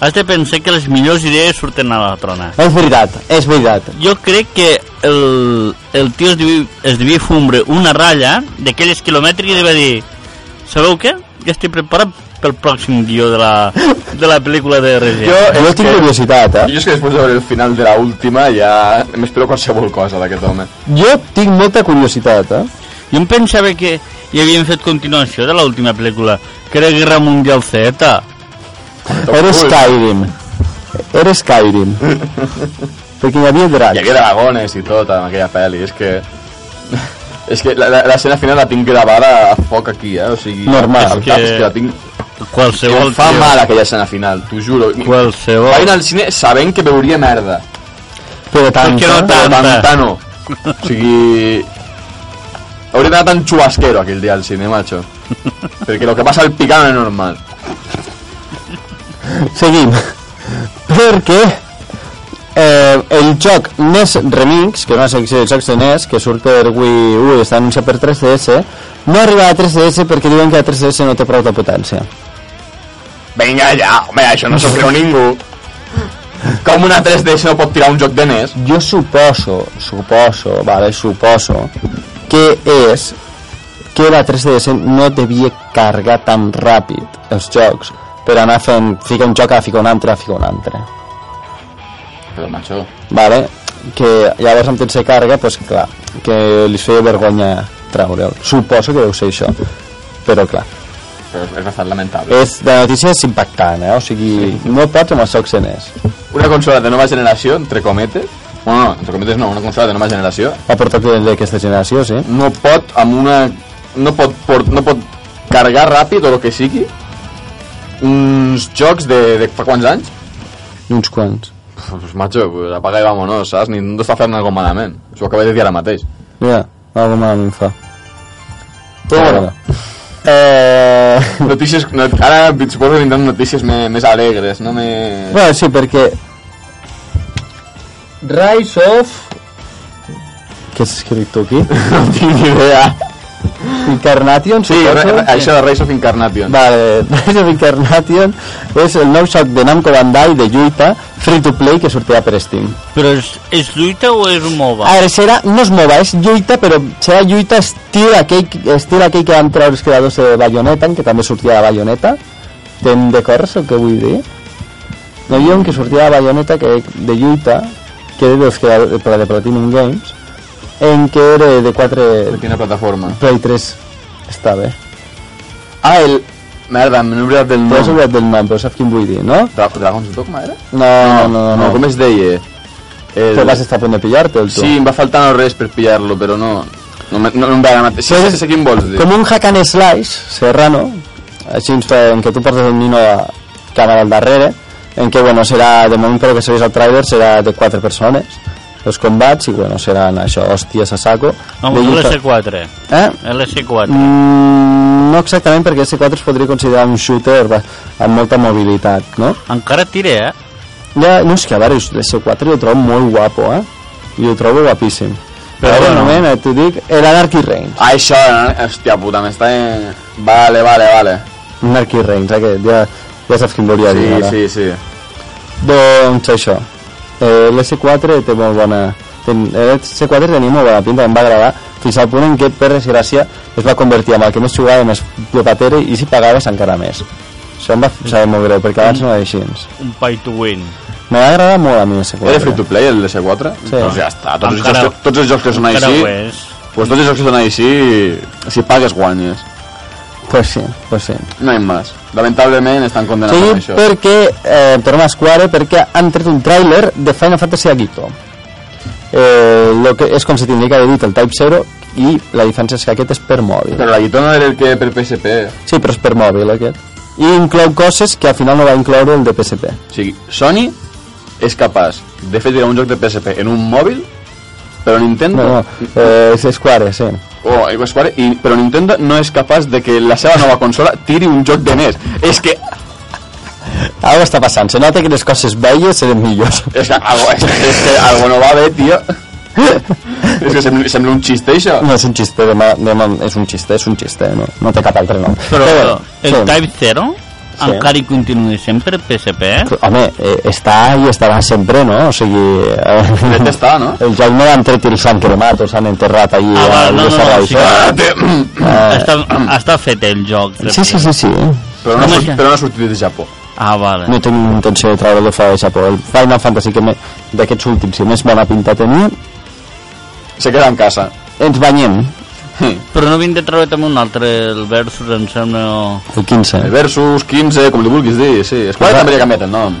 Has de pensar que les millors idees surten a la trona. és veritat, és veritat Jo crec que el, el tio es devia, es devia fumbre una ratlla d'aquelles quilomètriques i va dir sabeu què? Ja estic preparat pel pròxim guió de la, de la pel·lícula de Resident. Jo- jo És tinc que- curiositat, eh? Jo és que després de veure el final de la última ja m'espero qualsevol cosa d'aquest home. Jo tinc molta curiositat, eh? Jo em pensava que hi havien fet continuació de l'última pel·lícula, que era Guerra Mundial Z. Era Skyrim. Era Skyrim. Perquè hi havia Hi dracs. havia dragones i tot en aquella pel·li, és que... És que l'escena final la tinc gravada a foc aquí, eh? O sigui... Normal. al cap, és que la tinc... Qualsevol Em fa tio. mal aquella escena final, t'ho juro. Qualsevol. Vaig anar al cine sabent que veuria merda. Però tant, no tant? Però Tanta. tanta no. O sigui... Hauria d'anar tan chubasquero aquell dia al cine, macho. Perquè el que passa al picant és normal. Seguim. Perquè eh, el joc NES Remix, que és una secció de jocs de NES, que surt per Wii U i està anunciat per 3DS, no arriba a 3DS perquè diuen que la 3DS no té prou de potència. Vinga ja, home, això no s'ho creu ningú. Com una 3DS no pot tirar un joc de NES? Jo suposo, suposo, vale, suposo, que és que la 3DS no devia carregar tan ràpid els jocs per anar fent, fica un joc a ficar un altre, a ficar un altre. Però, macho, Vale? Que llavors amb temps de càrrega, pues, clar, que li feia vergonya treure'l. Suposo que deu ser això. Però clar, però és bastant lamentable. és, la notícia és impactant, eh? O sigui, no pots amb els jocs en és. Una consola de nova generació, entre cometes, bueno, no, entre cometes no, una consola de nova generació, La portàtil d'aquesta generació, sí. no pot amb una... no pot, port, no pot carregar ràpid o el que sigui uns jocs de, de fa quants anys? Uns quants. Pues, macho, pues, apaga i vámonos, saps? Nintendo està fent algo malament. Us ho acabé de dir ara mateix. Ja, algo malament fa. Però bueno, Eh... notícies... No, ara suposo que vindran notícies més, més alegres, no més... Bueno, sí, perquè... Rise of... Què has escrit tu aquí? No tinc idea. Incarnation, Sí, suposo? això de Rise of Incarnation. Vale, Rise of Incarnation és el nou joc de Namco Bandai de lluita free to play que sortirà per Steam. Però és, és lluita o és un MOBA? A veure, serà, no és MOBA, és lluita, però serà lluita estil aquell, estil aquell que van treure els creadors de Bayonetta, què també sortia la Bayonetta. Te'n recordes el que vull dir? Hi havia un que sortia de Bayonetta que, de lluita, que era dels creadors de, de Platinum Games, en què era de 4... De quina plataforma? Play 3. Està bé. Ah, el... Merda, m'he oblidat del T'has nom. oblidat del nom, però saps quin vull dir, no? Dra Dragon's Dogma era? No, no, no, no. com es deia? El... Però vas estar a punt de tu. Sí, em va faltar no res per pillar-lo, però no... No, me- no, no em va anar. Sí, Pues sí, sí, quin vols dir? Com un hack and slash, serrano, així en què tu portes el nino a càmera al darrere, en què, bueno, serà, de moment però que segueix el trailer, serà de quatre persones, els combats, i bueno, seran això, hòsties a saco. No, de lluita- LS4. Eh? LS4. Mm, no exactament, perquè S4 es podria considerar un shooter va, amb molta mobilitat, no? Encara tira, eh? Ja, no, és que a veure, l'S4 jo trobo molt guapo, eh? Ho trobo guapíssim. Però, bueno. moment, eh, t'ho dic, l'Anarchy Reigns. Ah, això, eh? hòstia puta, m'està... En... Vale, vale, vale. Anarchy Reigns, aquest, ja, ja saps quin volia dir. Sí, ara. sí, sí. Doncs això, eh, l'S4 té molt bona... Ten, eh, l'S4 tenia molt bona pinta, em va agradar, fins al punt en què, per desgràcia, es va convertir en el que més jugava, més plopatere, i si pagaves encara més. Això em va saber molt greu, perquè abans no era així. Un pay to win. M'ha agradat molt a mi l'S4. Era free to play el DS4? Sí. Doncs ja està, tots, els jocs, que- tots els jocs que són així, pues tots els jocs que són així, si pagues guanyes. Pues sí, pues sí. No hi ha més. Lamentablement estan condenats Sí, amb això. perquè, eh, tornem a Square, perquè han tret un tràiler de Final Fantasy Agito. Eh, lo que és com si tindria que haver dit el Type 0 i la diferència és que aquest és per mòbil. Però la guitona era el que per PSP. Sí, però és per mòbil aquest. I inclou coses que al final no va incloure el de PSP. O sigui, Sony és capaç de fer tirar un joc de PSP en un mòbil, però Nintendo... No, no, eh, és Square, sí. Oh, Square, i, però Nintendo no és capaç de que la seva nova consola tiri un joc de NES. És que... Algo està passant, se nota que les coses velles serem millors. És que algo, és, és que algo no va bé, tio. és que sembla, sembla un xiste, això. No és un xiste, demà, demà és un xiste, és un xiste, no, no té cap altre nom. Però el sí. Type 0 encara hi continua sempre PSP, eh? Home, eh, està i estarà sempre, no? O sigui... Net Eh, està, no? el joc no l'han tret i s'han cremat o s'han enterrat allí Ah, va, no, no, no, Desarrollo. sí. Ah, Eh, Està, està fet el joc. sí, sí, sí, sí. però, no, ja. però no ha sortit de Japó. Ah, vale. No tinc intenció de treure-lo fora de Japó. El Final Fantasy que d'aquests últims, si més bona pinta tenia, Se queda en casa. ens banyem. Però no vinc de treure també un altre, el Versus, em sembla... o- El 15. El Versus, 15, com li vulguis dir, sí. Esquadra també li ha canviat el nom.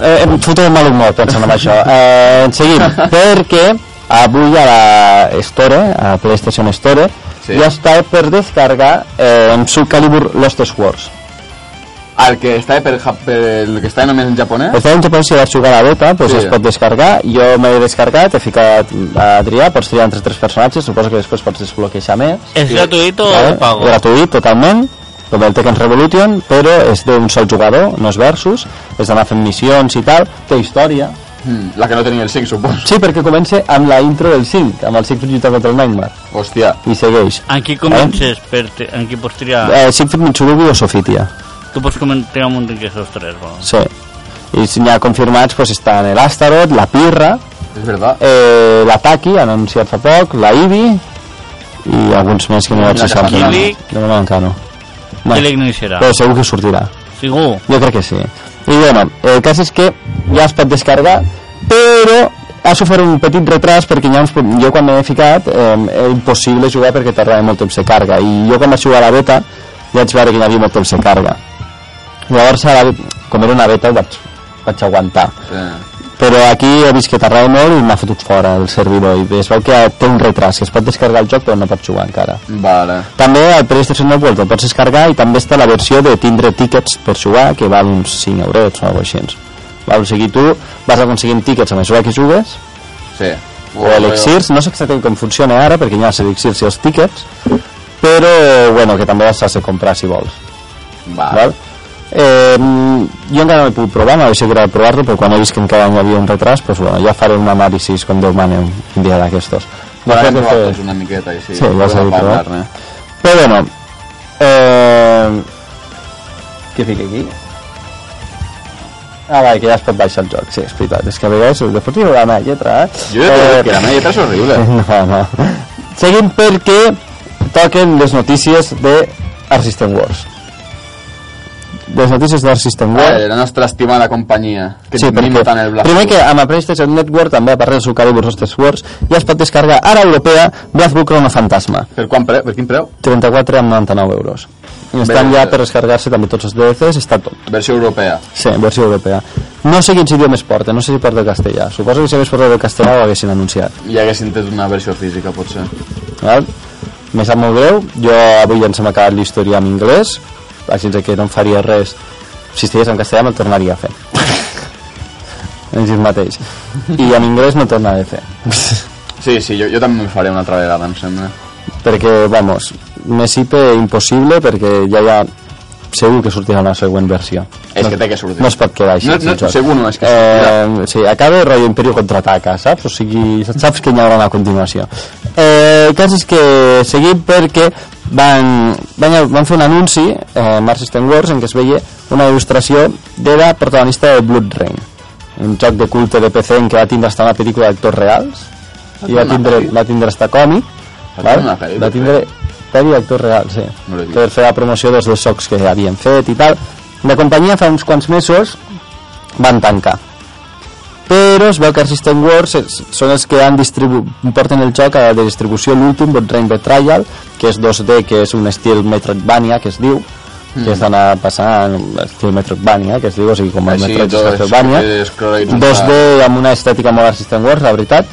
Eh, em foto de mal humor pensant en això. Eh, seguim, perquè avui a la Store, a PlayStation Store, Sí. ja està per descarregar eh, en Soul Calibur Lost Swords. El que està per, per el que està només en japonès? Estava en Japó si vas jugar a la beta, doncs Sí. es pot descarregar. Jo m'he descarregat, he ficat a triar, pots triar entre tres personatges, suposo que després pots desbloquejar més. És gratuït o Vale? pago? Gratuït, totalment, com el Tekken Revolution, però és d'un sol jugador, no és versus, és d'anar fent missions i tal, té història. Hmm, la que no tenia el 5, supos. Sí, perquè comença amb la intro del 5, amb el 5 lluitant contra el Nightmare, Hòstia. i segueix. En qui comences? Per te- en qui pots triar? Eh, Siegfried Mitsurugi o Sofitia, Tu pots comen- triar un munt d'aquests tres, no? sí. I si n'hi ha confirmats, pues, estan l'Astaroth, la Pirra, És veritat. eh, l'Ataki, anunciat fa poc, la Ibi, i alguns més que no vaig La deixar. Ibi. De moment encara no. Bueno, l'Igno hi serà? però segur que sortirà. Segur? Jo crec que sí. I bueno, el cas és que ja es pot descarregar, però ha sofert un petit retras perquè ja uns, jo quan m'he ficat eh, era impossible jugar perquè tardava molt temps de carga i jo quan vaig jugar a la beta ja vaig veure que hi havia molt temps de carga llavors ara, com era una beta ho vaig, vaig aguantar Sí. però aquí he vist que t'agrada molt i m'ha fotut fora el servidor i es veu que té un retras que es pot descarregar el joc però no pots jugar encara Vale. també al PlayStation Network el pots descarregar i també està la versió de tindre tickets per jugar que val uns 5 euros o alguna cosa així val? o sigui tu vas aconseguint tickets a mesura que jugues Sí. o elixirs, no sé exactament com funciona ara perquè hi ha els elixirs i els tickets però bueno, que també els has de comprar si vols Vale. val? Eh, jo encara no he pogut provar, m'hauria agradat provar-lo però quan he vist que encara hi havia un retras pues, bueno, ja faré un anàlisi com Déu mane un, dia d'aquestos de provat fer- tots una miqueta i sí, Sí, ja s'ha dit, parlar-ne. però bueno eh, què fica aquí? Ah, vale, que ja es pot baixar el joc, sí, és veritat. És que a vegades després hi haurà una lletra, eh? Jo he de dir que la meva lletra és horrible. No, no. Seguim perquè toquen les notícies de System Wars. Les notícies d'Art System Eh, Wars. la nostra estimada companyia. Que Sí, perquè tant el Black primer que amb la PlayStation Network també a part del seu Calibur Hostess Wars ja es pot descarregar ara europea Blazblue Chrono Fantasma Per, quan pre... per quin preu? 34 amb 99 euros I estan ja per descarregar-se també tots els DLCs està tot Versió europea. Sí, versió europea. No sé quins idiomes porta, no sé si porta el castellà. Suposo que si hagués portat el castellà ho haguessin anunciat. I haguessin tret una versió física, potser. Val? Me sap molt greu. Jo avui ja ens hem acabat l'història en anglès, així que no em faria res. Si estigués en castellà me'l tornaria a fer. Així mateix. I en anglès no tornaré a fer. Sí, sí, jo, jo també me faré una altra vegada, em sembla. perquè, vamos, me sipe impossible perquè ja hi ha segur que sortirà una següent versió. És no, que té que sortir. No es pot quedar així. No, el no, joc. segur no, és que eh, sí, acaba rotllo Imperio contraataca, saps? O sigui, saps que hi haurà una continuació. Eh, el cas és que seguim perquè van, van, van fer un anunci eh, Mars System Wars en què es veia una il·lustració de la protagonista de Blood Rain un joc de culte de PC en què va tindre hasta una pel·lícula d'actors reals i va tindre, va tindre hasta còmic Va val? va tindre pel·li d'actors reals sí. No per fer la promoció dels dos jocs que havien fet i tal. La companyia fa uns quants mesos van tancar. Però es veu que System Wars són els que han porten el joc a la de distribució l'últim Bot Rain Betrayal que és 2D, que és un estil Metroidvania que es diu Mm. que estan en estil Metroidvania que es diu, o sigui com el Així, Metroidvania és- és scroll 2D amb una estètica molt System Wars, la veritat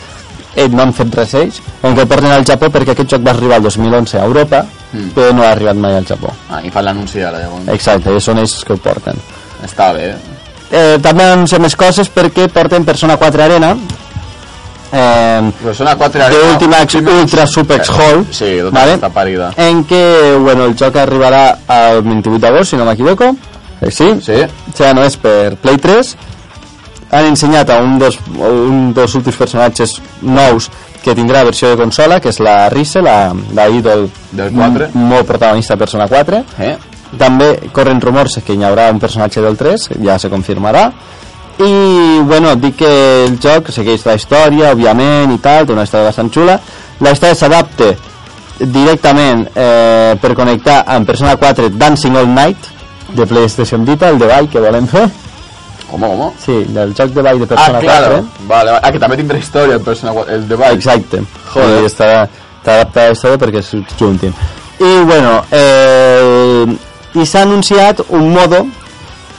ells no han fet res ells on que porten al Japó perquè aquest joc va arribar el 2011 a Europa Mm. però no ha arribat mai al Japó Ah, i fan l'anunci ara, llavors. exacte, i són ells que ho porten Està bé. eh, també anunciem més coses perquè porten Persona 4 Arena eh, Persona 4 de Ultimax Ultra Supex Hall Sí, tota ¿vale? aquesta parida. en què bueno, el joc arribarà el 28 d'agost si no m'equivoco eh, sí? Sí? o sigui, no és per Play 3 han ensenyat a un dels, un dels últims personatges nous que tindrà versió de consola que és la Rise, la, la ídol Del 4. m- molt protagonista de Persona 4 Eh? també corren rumors que hi haurà un personatge del 3 ja se confirmarà i bueno, dic que el joc segueix la història òbviament i tal, té una història bastant xula la història s'adapta directament eh, per connectar amb Persona 4 Dancing All Night de PlayStation Vita, el de ball que volem fer Com, com? sí, del joc de ball de Ah, Persona claro. 4 Vale, vale. Ah, que també tindrà història el Persona 4, el de Vice. Exacte. Joder. I està, està adaptada a la història perquè es juntin. I bueno, eh, i s'ha anunciat un modo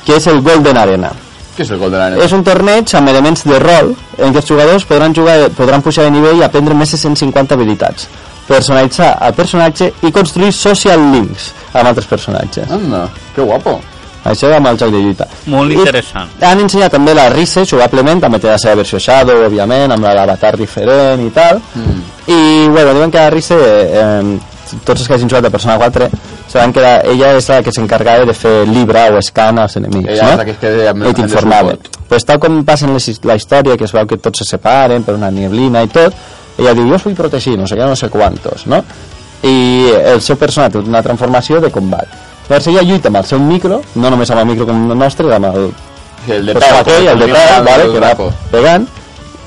que és el Golden Arena. Què és el Golden Arena? És un torneig amb elements de rol en què els jugadors podran jugar podran pujar de nivell i aprendre més de 150 habilitats personalitzar el personatge i construir social links amb altres personatges. Anda, que guapo. Això amb el joc de lluita. Molt I interessant. Han ensenyat també la Rise, jugablement, també té la seva versió Shadow, òbviament, amb l'avatar diferent i tal. Mm. I, bueno, diuen que la Rise, eh, tots els que hagin jugat a Persona 4, saben que la, ella és la que s'encargava de fer libra o scan als enemics, Ella no? és la que es queda amb- I t'informava. Pues tal com passa en les- la història, que es veu que tots se separen per una nieblina i tot, ella diu, jo us vull protegir, no sé què, no sé quantos, no? I el seu personatge té una transformació de combat. Llavors ella lluita amb el seu micro, no només amb el micro com el nostre, amb el el de amb aquell, el de peu, vale, que va pegant,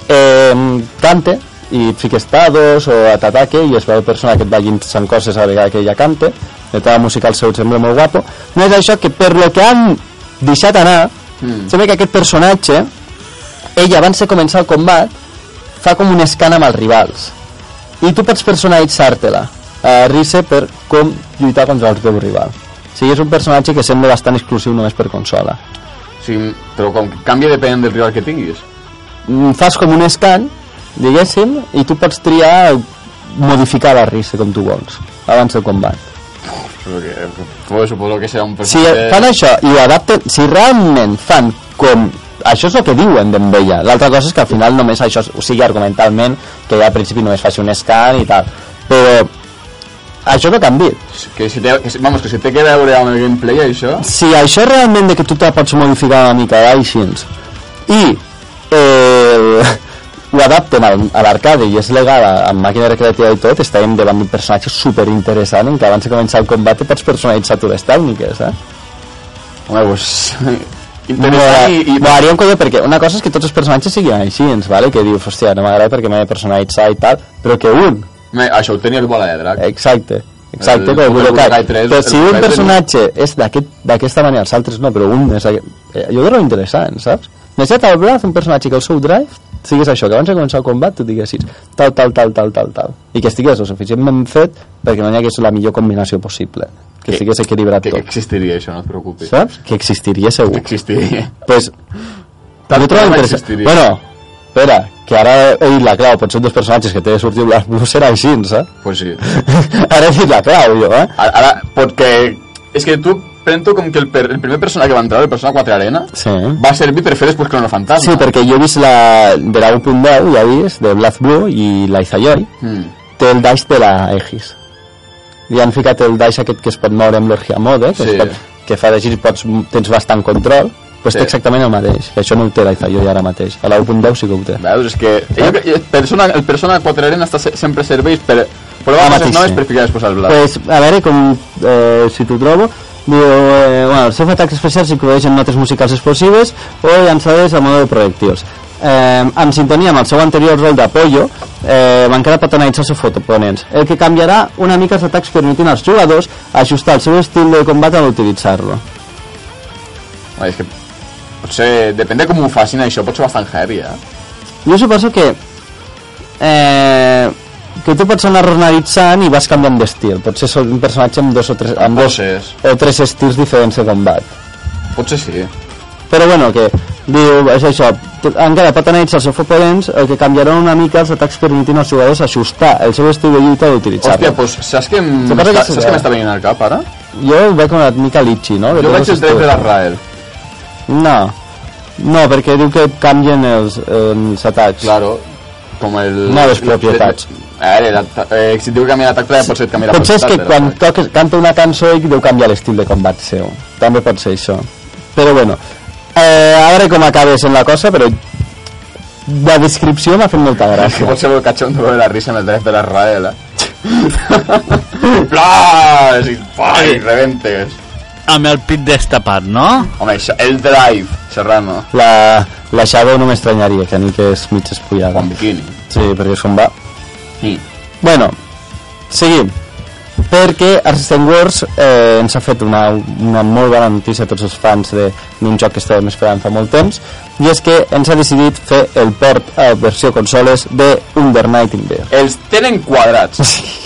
eh, cante i fiques tados o t'ataque i es veu persona que et va llançant coses a la vegada que ella cante, el tema musical seu sembla molt guapo. No és això que per lo que han deixat anar, Mm. sembla que aquest personatge, ella abans de començar el combat, fa com un escan amb els rivals. I tu pots personalitzar-te-la a Rise per com lluitar contra el teu rival. Sigui, és un personatge que sembla bastant exclusiu només per consola. Sí, però com que canvia depenent del rival que tinguis. mm, fas com un scan, diguéssim, i tu pots triar modificar la risa com tu vols, abans del combat. Pues, suposo que serà un Si personatge... fan això i ho adapten, si realment fan com això és el que diuen d'en Bella l'altra cosa és que al final només això o sigui argumentalment que ja al principi només faci un scan i tal però això no canvia Que si té, que, si- vamos, que si té que veure amb el gameplay, això... si això realment de que tu te pots modificar una mica així i eh, ho adapten al, a l'arcade i és legal amb màquina recreativa i tot estarem davant d'un personatge super interessant en què abans de començar el combat pots personalitzar tu les tècniques eh? Home, pues... Interessant i... i un colló perquè una cosa és que tots els personatges siguin així vale? que dius, hòstia, no m'agrada perquè m'he de personalitzar i tal però que un Me, això ho tenia el bola de drac. Exacte, exacte, El com el Budokai Budokai. 3, Però el si un personatge és d'aquest- d'aquesta manera, els altres no, però un és... aquest- Eh, jo trobo interessant, saps? Necessita al braç un personatge que el seu drive sigués això, que abans de començar el combat tu diguessis tal, tal, tal, tal, tal, tal. I que estigués lo suficientment fet perquè no hi hagués la millor combinació possible. Que Que- estigués equilibrat Que, que tot. existiria això, no et preocupis. Saps? Que existiria Que segur. existiria. Pues, Tal jo trobo interessant. Bueno, espera, que ara he dit la clau, potser un dels personatges que té de sortir Black Blue serà així, saps? Pues sí. ara he dit la clau, jo, eh? Ara, ara perquè... És que tu prento com que el, per, el primer persona que va entrar, el Persona 4 Arena, Sí. va servir per fer després Chrono Fantasma. Sí, perquè jo he vist la, de la 1.10, ja he vist, de Black Blue i la Izayoi, Mm. té el daix de la Aegis. Li han ficat el daix aquest que es pot moure amb l'Orgia Mode, que, Sí. es pot, que fa de gir pots, tens bastant control, pues Sí. té exactament el mateix, que això no ho té Izayoi ara mateix. A la 1.10 sí que ho té. Veus, és que ell, el, persona, el Persona 4 Arena està se, sempre serveix per provar Ah, coses noves per ficar després al blat. Pues, a veure com, eh, si t'ho trobo, diu, eh, bueno, els seus atacs especials incloeixen notes musicals explosives o llançades a mode de projectils. Eh, en sintonia amb el seu anterior rol d'Apollo, eh, encara pot analitzar els seus fotoponents, el que canviarà una mica els atacs permetent als jugadors ajustar el seu estil de combat al utilitzar-lo. Home, és que potser, depèn de com ho facin això, pot ser bastant heavy, eh? Jo suposo que eh, que tu pots anar analitzant i vas canviant d'estil. Potser és un personatge amb dos o tres, amb dos o tres estils diferents de combat. Potser sí. Però bueno, que diu, és això, encara pot analitzar els seus oponents, el que canviarà una mica els atacs permetent als jugadors ajustar el seu estil de lluita Hòstia, d'utilitzar-lo. pues, saps què que m'està- eh? m'està venint al cap, ara? Jo ho veig una mica litxi, no? De Jo veig el dret de l'Israel. No, no, perquè diu que canvien els, els atacs. Claro, com el... No les propietats. A veure, l'ata- eh, si diu que canvia l'atac, també pot ser que canvia la Potser és que quan toques, canta una cançó i deu canviar l'estil de combat seu. També pot ser això. Però bueno, eh, a veure com acabes en la cosa, però la descripció m'ha fet molta gràcia. pot ser molt catxondo veure la risa amb el dret de l'Israel, eh? Plas! I, pa, i rebentes. Amb el pit destapat, no? Home, això, el drive, Serrano, La, la Shadow no m'estranyaria, que ni que és mig espullada. amb bikini. Sí, perquè se'n va. Sí. Bueno, seguim. Perquè Arsene Wars eh, ens ha fet una, una molt bona notícia a tots els fans de- d'un joc que estàvem esperant fa molt temps i és que ens ha decidit fer el port a versió consoles de Under Night in Bear. Els tenen quadrats.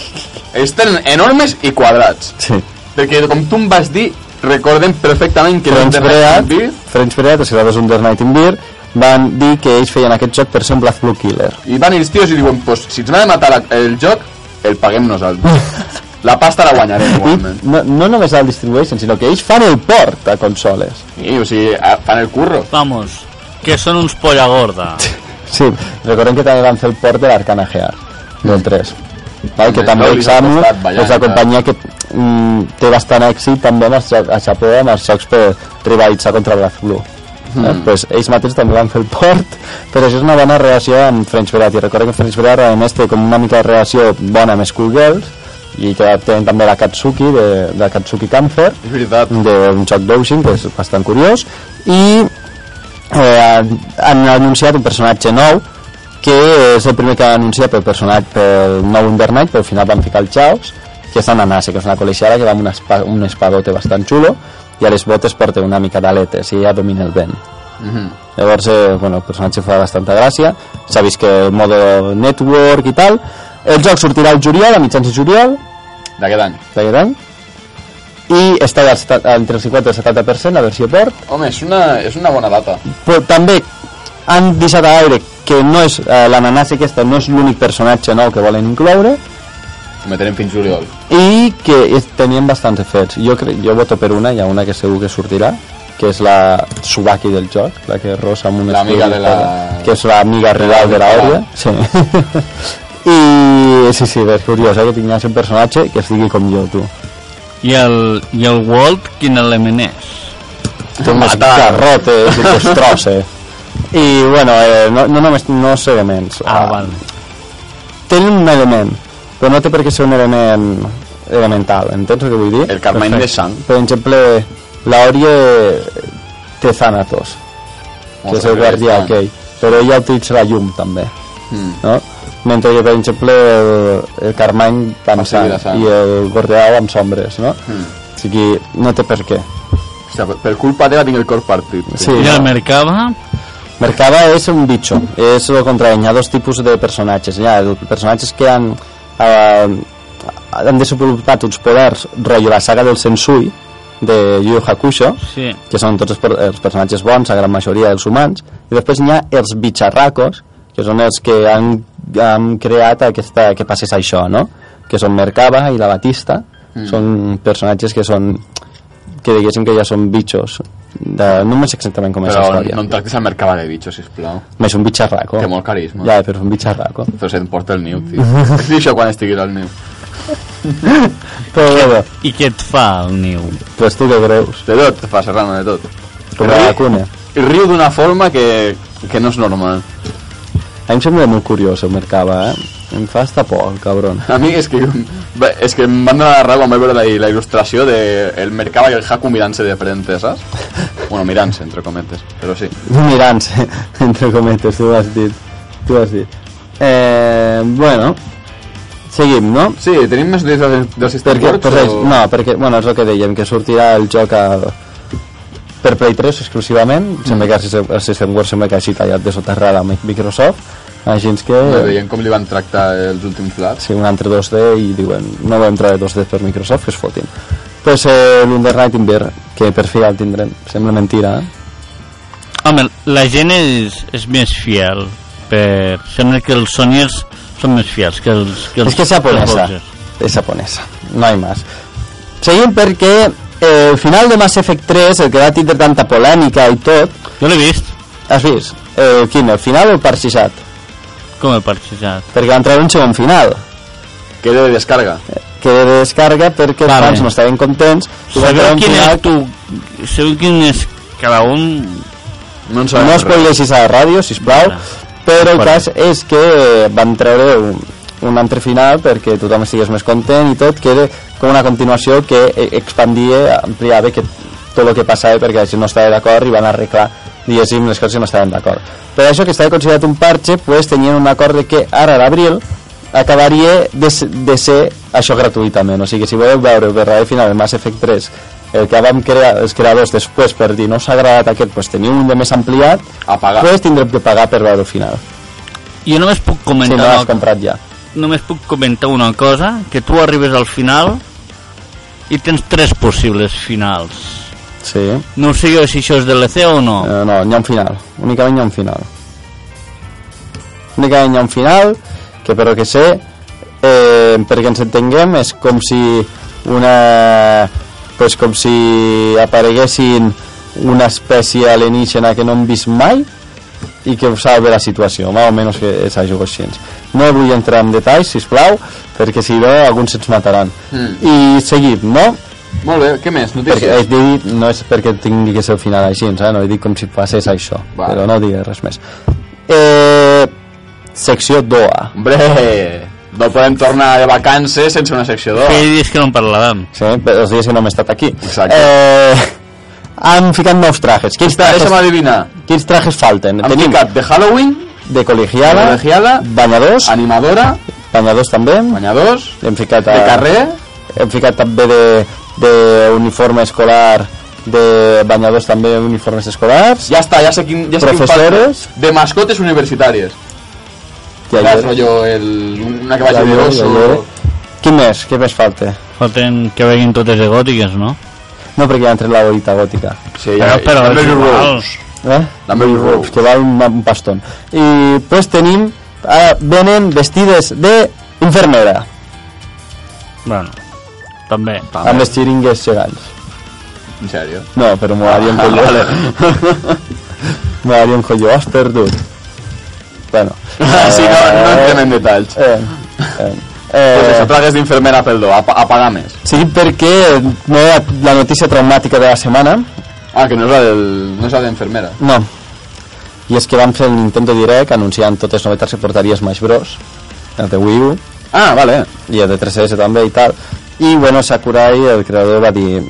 Els tenen enormes i quadrats. Sí. Perquè, com tu em vas dir, recordem perfectament que French Bread, Beer French Bread, els creadors d'Under Night in Bear, van dir que ells feien aquest joc per ser un Black Blue Killer. i van els tios i diuen, pues, si ens van a matar la- el joc, el paguem nosaltres. la pasta la guanyarem, igualment. no, no només el distribueixen, sinó que ells fan el port a consoles. I, o sigui, fan el curro. Vamos, que són uns polla gorda. Sí, recordem que també van fer el port de l'Arcana Gear, del 3. Val? Que també no, li ha Xamu costat ballar, és la companyia que mm, té bastant èxit també amb els jocs, a Japó amb els jocs per rivalitzar contra Black Blue. Mm. Eh? Pues ells mateixos també van fer el port però això és una bona relació amb French Bread i recordem que French Bread a més té com una mica de relació bona amb Schoolgirls i que tenen també la Katsuki de, de la Katsuki veritat. d'un joc d'Ocean que és bastant curiós i eh, han anunciat un personatge nou que és el primer que han anunciat pel personatge pel nou Under Night però al final van ficar el Chaos que és una Nanase, que és una col·legiada que va amb una espa, un espadote bastant xulo i a les botes porta una mica d'aletes i ja domina el vent Mhm. llavors eh, bueno, el personatge fa bastanta gràcia s'ha vist que el mode network i tal el joc sortirà al juliol, a mitjans de juliol D'aquest any. d'aquest any i està entre el 50 i el 70% la versió port Home, és una, és una bona data. però també han deixat a l'aire que no és eh, l'ananàs aquesta no és l'únic personatge nou que volen incloure Me tenen fins juliol. i que es- tenien bastants efectes jo, crec, jo voto per una, hi ha una que segur que sortirà que és la Subaki del joc la que rosa amb un L'amiga de la- que és l'amiga real de l'Àurea sí. i sí, sí, és curiós eh, que tingués un personatge que estigui com jo tu I el, I el Walt, quin element és? té unes garrotes i destrosse i bueno, eh, no, no només no els elements Ah, val. tenen un element però no té per què ser un element elemental entens el que vull dir? El Carmine de sang. per exemple l'Aurie té Thanatos que és el guardià aquell però ella utilitza la llum també Mm. no? mentre que per exemple el, el Carmany va amb Va sang i el Gordeau amb sombres no? Mm. o sigui, no té per què O sigui, per, culpa teva tinc el cor partit. Sí. I el. Mercava? Mercaba és un bicho, és el contrari, hi ha dos tipus de personatges. Hi ha personatges que han, eh, han desenvolupat uns poders, rotllo la saga del Sensui, de Yu Hakusho, Sí. que són tots els, per- els personatges bons, la gran majoria dels humans, i després hi ha els bicharracos, que són els que han, han creat aquesta, que passés això, no? Que són Mercaba i la Batista, mm. són personatges que són que diguéssim que ja són bitxos de, no sé exactament com és la Però història no em tractis al mercava de bitxos, sisplau. és un bitxarraco. Té molt carisma. Ja, però és un bitxarraco. Però se't porta el niu, tio. Dic això quan estiguis al niu. Però bé, I què et fa el niu? pues tu què creus? De tot, te fa Serrano, de tot. Com la vacuna. I riu d'una forma que, que no és normal. A mi em sembla molt curiós el Mercaba, eh? Em fa hasta por, el cabron. A mi és que, bé, és que em van donar la raó quan vaig veure la, la il·lustració de el Mercaba i el Haku mirant-se de frente, saps? Bueno, mirant-se, entre cometes, però sí. Mirant-se, entre cometes, tu ho has dit. Tu ho has dit. Eh, bueno, seguim, no? Sí, tenim més notícies del, System Perquè, Works per res, o... no, perquè, bueno, és el que dèiem, que sortirà el joc a, per Play 3 exclusivament, sembla que el System- el System Works sembla que hagi tallat de soterrada amb Microsoft, així que... No, veient com li van tractar els últims plats. sí, un altre 2D i diuen no vam treure 2D per Microsoft, que es fotin pues eh, l'Under Night Inver que per fi ja el tindrem, sembla mentira eh? Home, la gent és, és més fiel. Per... Sembla que els Sonyers són més fiels que els... Que els és que és japonesa és japonesa, no hi més seguim perquè eh, el final de Mass Effect 3 el que va tindre tanta polèmica i tot Jo l'he vist, has vist? Eh, quin, el final o el parxixat? Com he parxejat. perquè van treure un segon final Que de descarga. que de descarga perquè els Vale. fans no estaven contents Sabeu quin final és tu... Sabeu quin és cada un... No no res. spoileixis a la ràdio, sisplau, però el Vale. cas és que van treure un, un altre final perquè tothom estigués més content i tot, que era com una continuació que eh, expandia, ampliava que tot el que passava perquè la gent no estava d'acord i van arreglar diguéssim les coses que no estaven d'acord per això que estava considerat un parche pues, tenien un acord de que ara a l'abril acabaria de, de ser això gratuïtament o sigui, si voleu veure el verdader final de Mass Effect 3 el que vam crear els creadors després per dir no s'ha agradat aquest pues teniu un de més ampliat A pagar. pues tindrem que pagar per veure el final Jo només puc si comentar, no l'has una, comprat ja només puc comentar una cosa, que tu arribes al final i tens tres possibles finals. Sí, No sé jo si això és DLC o no. eh, no, hi ha un final únicament hi ha un final únicament hi ha un final que per lo que sé eh, perquè ens entenguem és com si una pues com si apareguessin una espècie alienígena que no hem vist mai i que salve la situació, més o menys que és això així. No vull entrar en detalls, si plau, perquè si no alguns se'ns mataran. Mm. I seguim, no? Molt bé, què més? Perquè he Notícies? dit, no és perquè tingui que ser el final així, eh? no he dit com si passés això, Vale. però no digues res més. Eh, secció DOA. Hombre, no podem tornar de vacances sense una secció d'or. Feia dies que no en parlàvem. Sí, però els dies que no hem estat aquí. Exacte. Eh, han ficat nous trajes. Quins trajes, Deixa'm adivinar. quins trajes falten? Han Tenim ficat de Halloween, de col·legiala, de col·legiala, banyadors, animadora, banyadors també, banyadors, hem ficat de a, carrer, hem ficat també de, de uniforme escolar de banyadors també uniformes escolars ja està, ja sé quin, ja sé quin Professores. falta. De mascotes universitàries. ja, Ja ja, és rotllo el, una que vagi Ja de hi era, oso. ja hi era. Qui més? Què més falta? Falten que veguin totes de gòtiques, no? No, perquè ja han tret la bolita gòtica. Sí, Però, però igual. Rose. Eh? La Mary Rose. Que val un, un pastón. I pues tenim... Ara venen vestides de infermera, Bueno, també. amb les xiringues gegants. En sèrio? No, però molaria un collo. molaria un collo. Has perdut. Bueno. sí, no, no entrem en detalls. Eh, eh, Pues això, eh, tragues d'infermera pel do, a, a pagar més. sí, perquè no era la notícia traumàtica de la setmana. Ah, que no és la del... no és la d'enfermera. No. I és que van fer el Nintendo Direct anunciant totes les novetats que portaria Smash Bros. El de Wii U Ah, vale. i el de 3DS també i tal. I bueno, Sakurai, el creador, va dir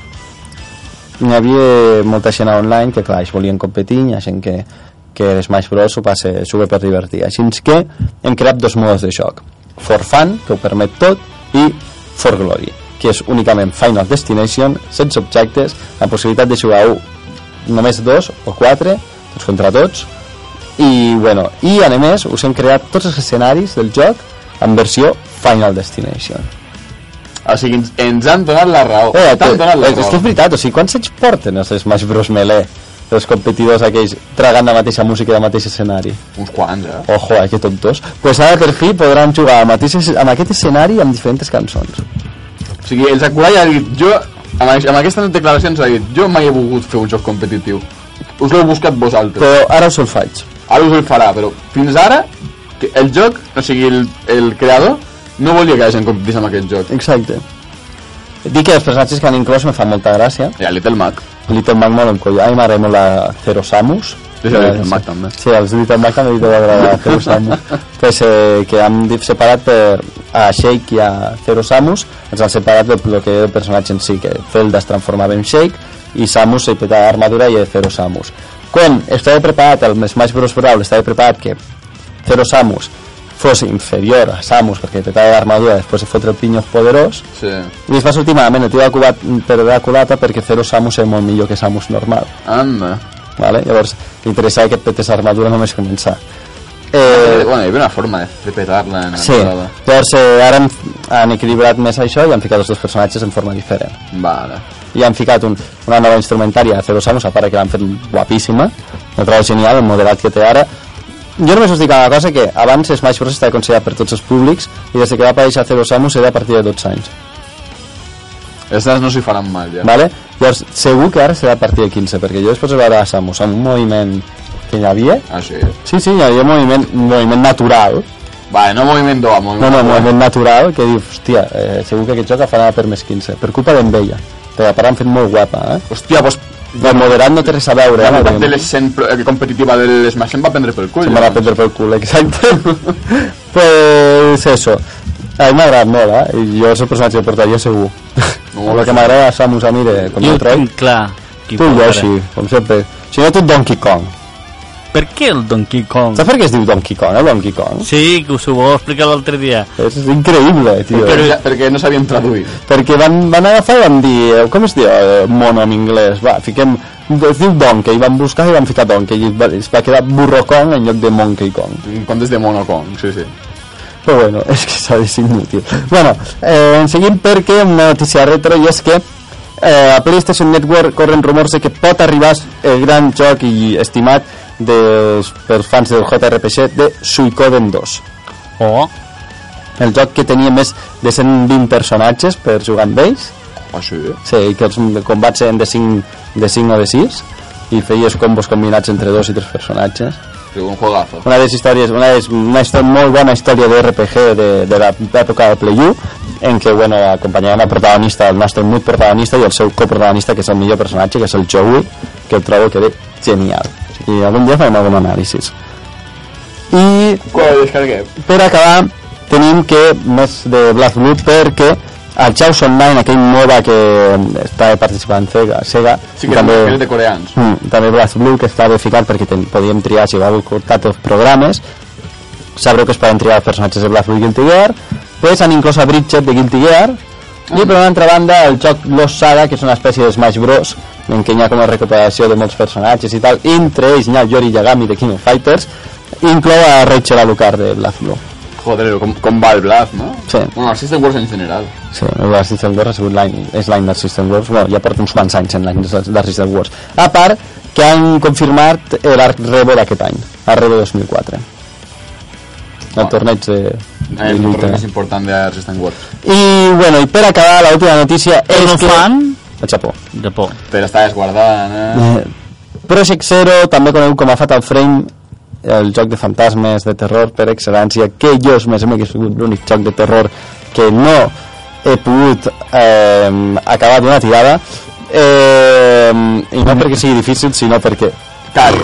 hi havia molta gent online que clar, ells volien competir, hi ha gent que, que Smash Bros. ho passe, s'ho ve per divertir. Així que hem creat dos modes de joc. For Fun, que ho permet tot, i For Glory, que és únicament Final Destination, sense objectes, la possibilitat de jugar un, només dos o quatre, tots contra tots, i bueno, i a més us hem creat tots els escenaris del joc en versió Final Destination. O sigui, ens, ens han donat la raó. Eh, T'han donat la raó. és veritat, o sigui, quants anys porten els Smash Bros. Melee? Els competidors aquells tragant la mateixa música i el mateix escenari. Uns quants, eh? Ojo, eh, que tontos. Pues ara per fi podran jugar al mateix, amb aquest escenari amb diferents cançons. O sigui, el Sakurai ha dit, jo, amb, amb aquestes declaracions ha dit, jo mai he volgut fer un joc competitiu. Us l'heu buscat vosaltres. Però ara us el faig. Ara us el farà, però fins ara, el joc, o sigui, el, el creador, no volia que la gent competís amb aquest joc. Exacte. Dic que els personatges que han inclòs me fan molta gràcia. I el Little Mac. Little Mac molt em colla. A mi m'agrada molt la Zero Samus. Sí, sí, Little Mac també. Sí, els Little Mac també li deu agradar Zero Samus. pues, eh, que han dit separat per a Shake i a Zero Samus, ens han separat del que el personatge en si, que Zelda es transformava en Shake i Samus se petava armadura i Zero Samus. Quan estava preparat, el Smash Bros. Brawl estava preparat que Zero Samus fos inferior a Samus perquè petava l'armadura després de fotre el pinyos poderós Sí. i es va sortir malament, el tio va cubat per la culata perquè Zero Samus és molt millor que Samus normal Anda. vale? llavors li interessava que et petés armadura només començar Eh, eh, bueno, hi havia una forma de, de petar-la en sí, llavors eh, ara han, han equilibrat més això i han ficat els dos personatges en forma diferent Vale. i han ficat un, una nova instrumentària a Zero Samus a part que l'han fet guapíssima la trobo genial, el modelat que té ara jo només us dic una cosa que abans Smash Bros estava considerat per tots els públics i des que va aparèixer Zero Samus era a partir de 12 anys Aquestes no s'hi faran mal, ja. vale? llavors segur que ara serà a partir de 15 perquè jo després de veure a Samus amb un moviment que hi havia Ah, sí. sí, sí, hi havia un moviment, un moviment natural Vale, no moviment d'ova, no, moviment no, d'ova. moviment natural que diu, hòstia, eh, segur que aquest joc farà per més 15 per culpa d'en Bella perquè a part han fet molt guapa eh? Hòstia, doncs el moderat no té res a veure la eh? meitat de l'escent eh, competitiva del Smash em va prendre pel cul. Se me va prendre pel cul, exacte. pues eso. A mi m'ha agradat molt, eh? I jo és el personatge que portaria segur. No, el que m'agrada és Samus a mi de com Jo, Metroid. clar. Tu? Yoshi, com sempre. Si no, tu Donkey Kong. Per què el Donkey Kong? Saps per què es diu Donkey Kong, eh, Donkey Kong? Sí, que us ho vau explicar l'altre dia. És increïble, tio. Però, ja, perquè no sabien traduir. Perquè van, van agafar i van dir, eh, com es diu eh, mono en anglès? Va, fiquem, es diu Donkey, van buscar i van ficar Donkey, i va, es va quedar Burro Kong en lloc de Monkey Kong. En comptes de Mono Kong, sí, sí. Però bueno, és que s'ha de ser inútil. Bueno, eh, en seguim perquè una notícia retro i és que eh, a PlayStation Network corren rumors de que pot arribar el gran joc i estimat dels, pels fans del JRPG de Suicoden 2 Oh, el joc que tenia més de 120 personatges per jugar amb ells. Ah, sí? sí, i que els combats eren de 5, de 5 o de 6 i feies combos combinats entre dos i tres personatges. Sí, un juegazo. una de les històries, una, de les, una història, molt bona història de RPG de, de l'època de Play 1 en què bueno, acompanyàvem el protagonista, el nostre mut protagonista i el seu coprotagonista que és el millor personatge, que és el Joey que el trobo que era genial i algun dia farem algun anàlisi. I per acabar tenim que més de Black Blood perquè el Chaos Online, aquell MOBA que està participant Sega, Sega Sí, que també, és de coreans. Mm, també Blast Blue que estava ficat perquè ten, podíem triar si vau cortat els programes. Sabreu que es poden triar els personatges de Blast Blue i Guilty Gear. Pues han inclòs a Bridget de Guilty Gear i per una altra banda el joc Lost Saga que és una espècie de Smash Bros en què hi ha com a recuperació de molts personatges i tal entre ells hi ha Yori Yagami de King of Fighters i inclou a Rachel Alucard de Blast Blue Joder, com, com va el Blast, no? Sí. Bueno, el System Wars en general. Sí, el System Wars ha sigut l'any, és l'any del System Wars, bueno, ja porta uns quants anys en l'any del del System Wars. A part que han confirmat l'Arc Rebo d'aquest any, el Rebo 2004. El Ah. torneig de, de És el lluita. torneig més important de Resistance War. I, bueno, i per acabar, l'última notícia És és no que... fan El Japó. Japó. Però està desguardant, eh? Eh, Project Zero, també conegut com a Fatal Frame, el joc de fantasmes, de terror per excel·lència, que jo, més o menys, he sigut l'únic joc de terror que no he pogut eh, acabar d'una tirada, eh, i no perquè sigui difícil, sinó perquè Cari,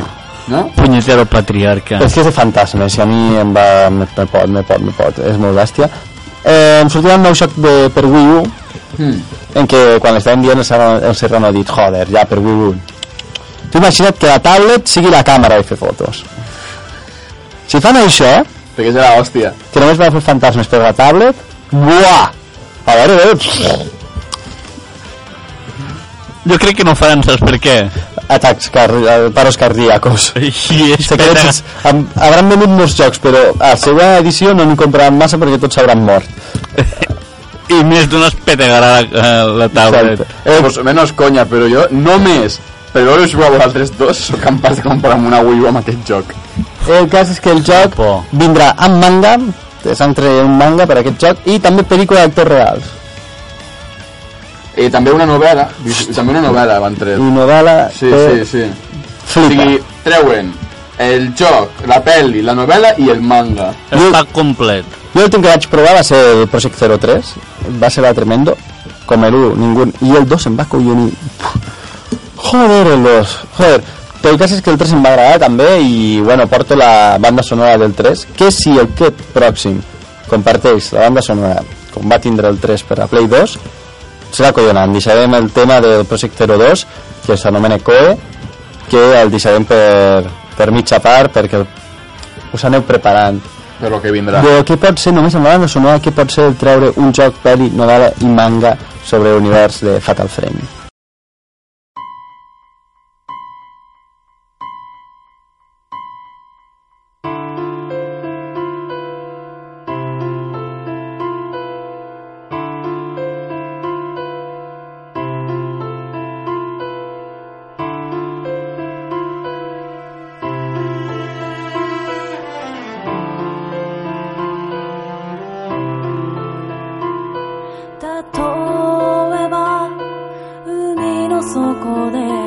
no? Punyetero patriarca. és que és de fantasmes i a mi em va... me, me pot, me pot, me pot, és molt bèstia. Eh, em sortirà un nou joc de, per Wii U, Hmm. en què quan l'estàvem dient el Serrano, el Serrano ha dit joder, ja per Wii U tu imagina't que la tablet sigui la càmera de fer fotos si fan això Perquè és la hòstia. que només van fer fantasmes per la tablet buah a veure, a veure Jo crec que no faran, saps per què? Atacs, car eh, paros cardíacos secrets, amb, hauran venut molts jocs però a la seva edició no n'hi compraran massa perquè tots s'hauran mort I més d'una es petegarà la, la tablet. Exacte. Eh, pues, menos conya, però jo només per veure jugar a vosaltres dos sóc capaç de comprar-me una Wii U amb aquest joc. el cas és que el joc vindrà amb manga s'han tret un manga per aquest joc i també pel·lícula d'actors reals I també una novel·la, i també una novel·la van i treure. novel·la Sí, que sí, sí. O flipa sigui, treuen el joc, la pel·li, la novel·la i el manga. Està complet. Jo l'últim que vaig provar va ser el Project 03, va ser la tremendo, com el 1, ningú, i el 2 em va collonir. Joder, el 2, joder. Però el cas és que el 3 em va agradar també i, bueno, porto la banda sonora del 3, que si el que pròxim comparteix la banda sonora com va tindre el 3 per a Play 2, serà collonant. Deixarem el tema del Project 02, que s'anomena Coe, que el deixarem per, per mitja part perquè us aneu preparant Per lo que vindrà. de què pot ser només amb la banda sonora què pot ser treure un joc, pel·li, novel·la i manga sobre l'univers de Fatal Frame「そこで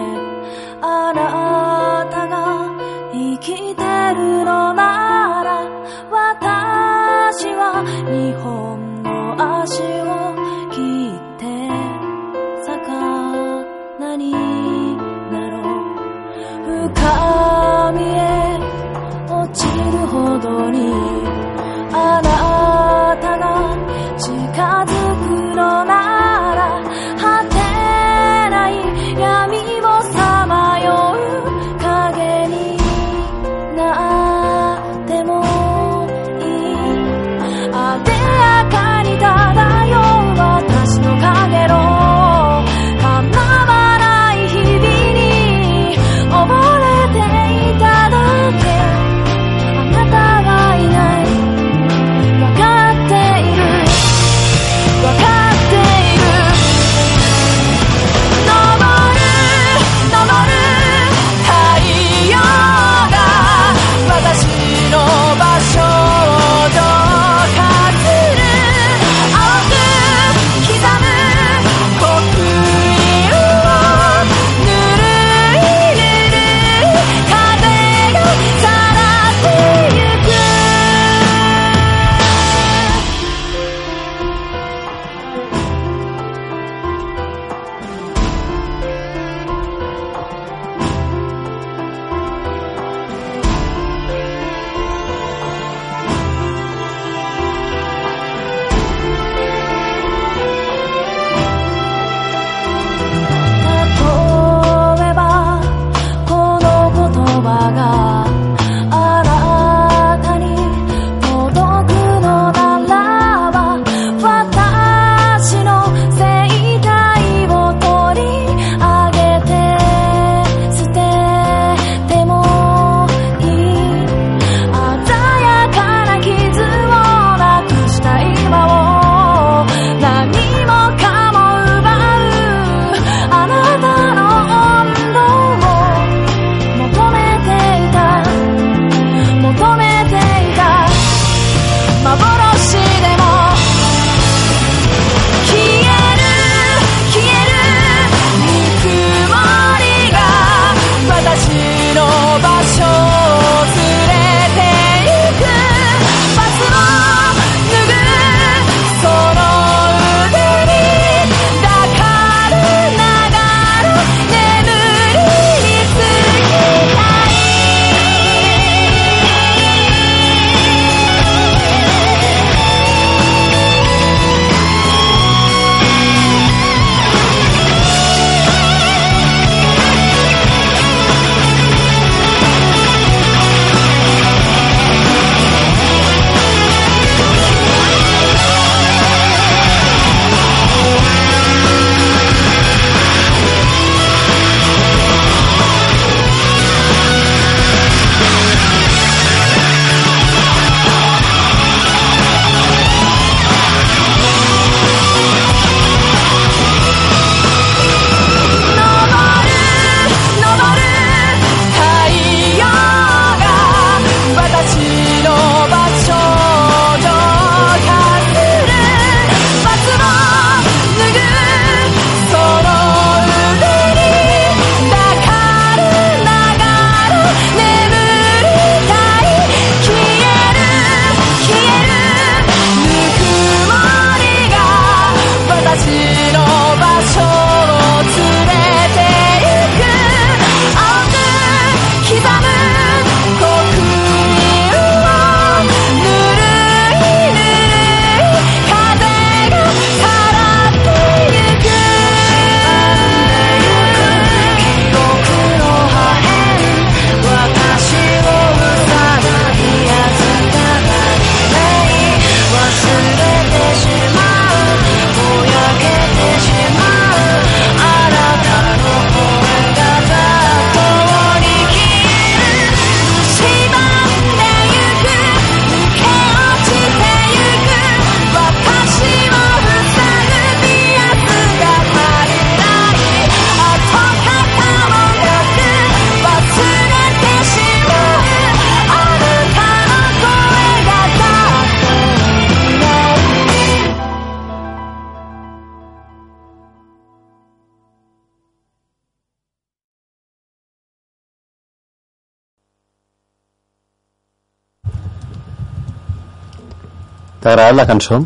T'ha agradat la cançó?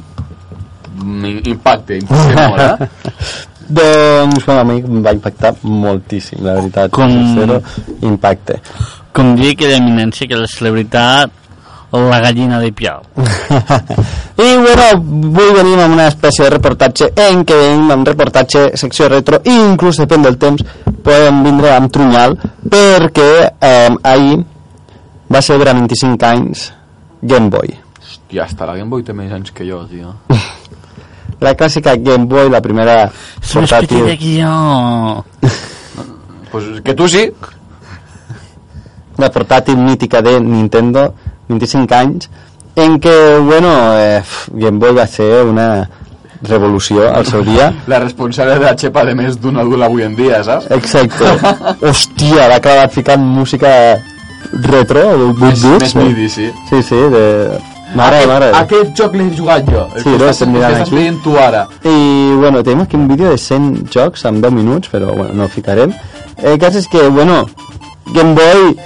Mm, Impacte, impacte molt, eh? Doncs, bueno, a mi em va impactar moltíssim, la veritat. Com- Zero impacte. Com dir que d'eminència que la celebritat la gallina de Piau. I bueno, avui venim amb una espècie de reportatge en què venim amb reportatge secció retro i inclús depèn del temps podem vindre amb Trunyal perquè eh, ahir va ser durant 25 anys Game Boy. Hòstia, hasta la Game Boy té més anys que jo, tio. La clàssica Game Boy, la primera És que t'he portàtil. dit jo. Pues que tu sí. la portàtil mítica de Nintendo, 25 anys, en què, bueno, eh, Game Boy va ser una revolució al seu dia. La responsable de la xepa de més d'un adult avui en dia, saps? Exacte. Hòstia, l'ha acabat ficant música retro, el Més, 8 més midi, sí. Sí, sí, de... Mare, aquest, mare. aquest joc l'he jugat jo. El Sí, que no, estàs, el que mirant estàs veient tu ara. I, bueno, tenim aquí un vídeo de 100 jocs en 10 minuts, però, bueno, no el ficarem. El cas és que, bueno, Game Boy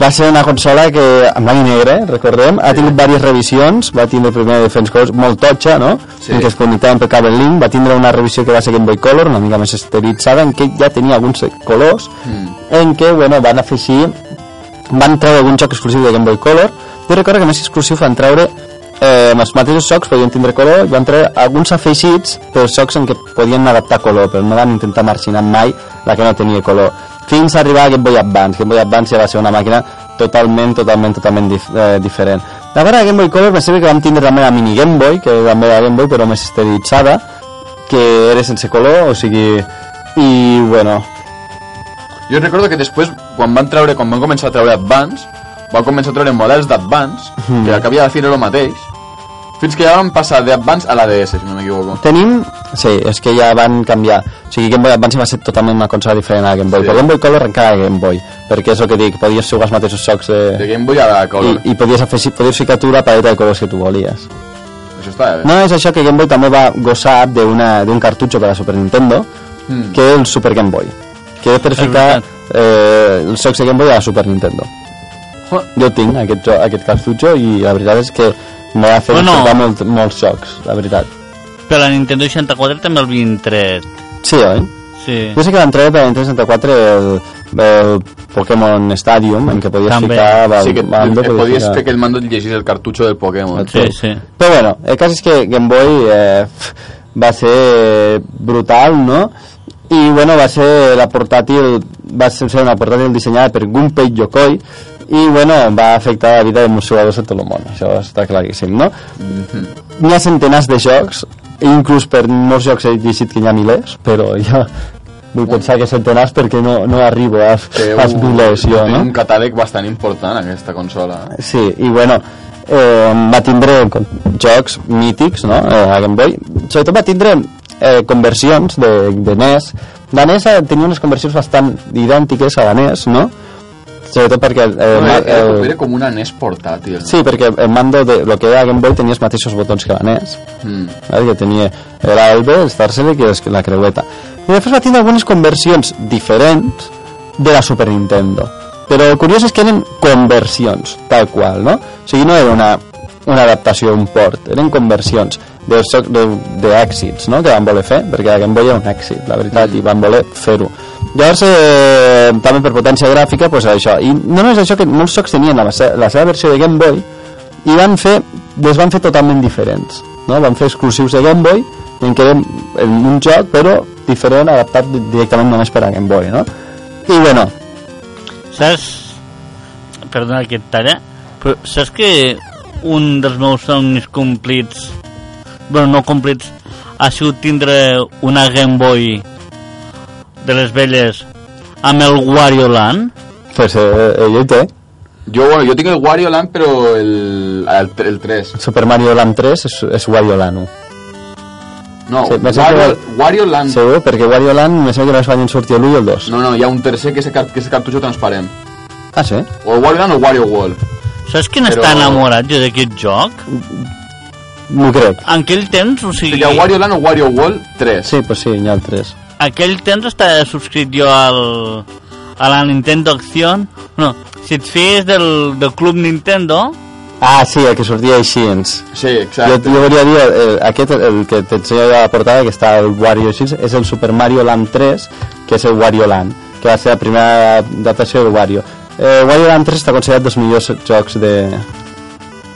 va ser una consola que, en blanc i negre, recordem, ha tingut diverses revisions, va tindre primer Defense Coast molt totxa, no? Sí. En què es connectava amb el cable link, va tindre una revisió que va ser Game Boy Color, una mica més esterilitzada, en què ja tenia alguns colors, en què, bueno, van afegir van treure algun joc exclusiu de Game Boy Color jo recordo que més exclusiu van treure eh, amb els mateixos jocs podien tindre color i van treure alguns afegits pels jocs en què podien adaptar color però no van intentar marginar mai la que no tenia color. Fins a arribar a Game Boy Advance. Game Boy Advance ja va ser una màquina totalment, totalment, totalment dif eh, diferent. La part de Game Boy Color va ser que vam tindre també la mini Game Boy que era Game Boy però més esterilitzada que era sense color o sigui i bueno. Jo recordo que després, quan van treure, quan van començar a treure Advance, van començar a treure models d'Advance, Mhm. que al cap i a la fi era el mateix, fins que ja van passar d'Advance a la DS, si no m'equivoco. Tenim... Sí, és que ja van canviar. O sigui, Game Boy Advance va ser totalment una consola diferent a la Game Boy. Sí. Però Game Boy Color encara era Game Boy. Perquè és el que dic, podies jugar els mateixos jocs de... De Game Boy a la Color. I, i podies, afegir, podies ficar tu la paleta de colors que tu volies. Això està bé. No és això que Game Boy també va d'una- d'un cartutxo per a Super Nintendo, Mm. que és el Super Game Boy. Que és per ficar eh, els jocs de Game Boy a la Super Nintendo. Jo. Jo tinc aquest, jo- aquest cartutxo i la veritat és que m'ha fet Bueno. bueno. molt, molts jocs, la veritat. Per la Nintendo 64 també el havien tret. Sí, oi? Sí. Jo sé que van treure per la Nintendo 64 el, el Pokémon Stadium, en què podies També. ficar... val- Sí, que mando, et podies ficar- fer que el mando et llegís el cartutxo del Pokémon. Sí, sí. Però bueno, el cas és que Game Boy eh, va ser brutal, no? I bueno, va ser la portàtil, va ser una portàtil dissenyada per Gunpei Yokoi i bueno, va afectar la vida de molts jugadors de tot el món, això està claríssim, no? N'hi ha centenars de jocs, inclús per molts jocs he llegit que n'hi ha milers, però jo vull pensar que centenars perquè no, no arribo als, Té als milers jo, té no? un catàleg bastant important, aquesta consola. Sí, i bueno, eh, va tindre jocs mítics, no?, eh, a Game Boy. Sobretot va tindre eh, conversions de, de NES. La NES tenia unes conversions bastant idèntiques a la NES, no? Sobretot perquè... Eh, No, ma- era, era, eh, era com una NES portàtil. Sí, perquè el mando de lo que era Game Boy tenia els mateixos botons que la NES. Mm. que tenia era el B, el Star Select i el- la creueta. I després va tindre algunes conversions diferents de la Super Nintendo. Però el curiós és que eren conversions, tal qual, no? O sigui, no era una, una adaptació, un port, eren conversions d'èxits, no?, que van voler fer, perquè la Game Boy era un èxit, la veritat, i van voler fer-ho. Llavors, eh, també per potència gràfica, pues això. I no només això, que molts jocs tenien la, la seva versió de Game Boy i van fer, les van fer totalment diferents, no? Van fer exclusius de Game Boy en què en un joc, però diferent, adaptat di- directament només per a Game Boy, no? I bueno, Saps... Perdona que et talla, però saps que un dels meus somnis complits, bueno, no complits, ha sigut tindre una Game Boy de les velles amb el Wario Land? pues eh, ell ho té. Jo, bueno, jo tinc el Wario Land, però el, el, el 3. Super Mario Land 3 és, és Wario Land 1. No, Sí, Wario, que- Wario Land... Segur, perquè Wario Land me sembla que només van sortir l'1 i el 2. No, no, hi ha un tercer que és, el que és el cartutxo transparent. Ah, sí? O Wario Land o Wario World. Saps qui n'està Però- enamorat jo d'aquest joc? M'ho crec. En aquell temps, o sigui, Hi ha Wario Land o Wario World 3. Sí, pues sí, n'hi ha el 3. Aquell temps estava subscrit jo al, a la Nintendo Acción. No, si et fies del, del Club Nintendo, Ah, sí, el que sortia així. Ens. Sí, Jo, exacte. jo volia dir, eh, aquest, el que t'ensenyo a la portada, que està el Wario així, és el Super Mario Land 3, que és el Wario Land, que va ser la primera adaptació del Wario. Eh, Wario Land 3 està considerat dels millors jocs de...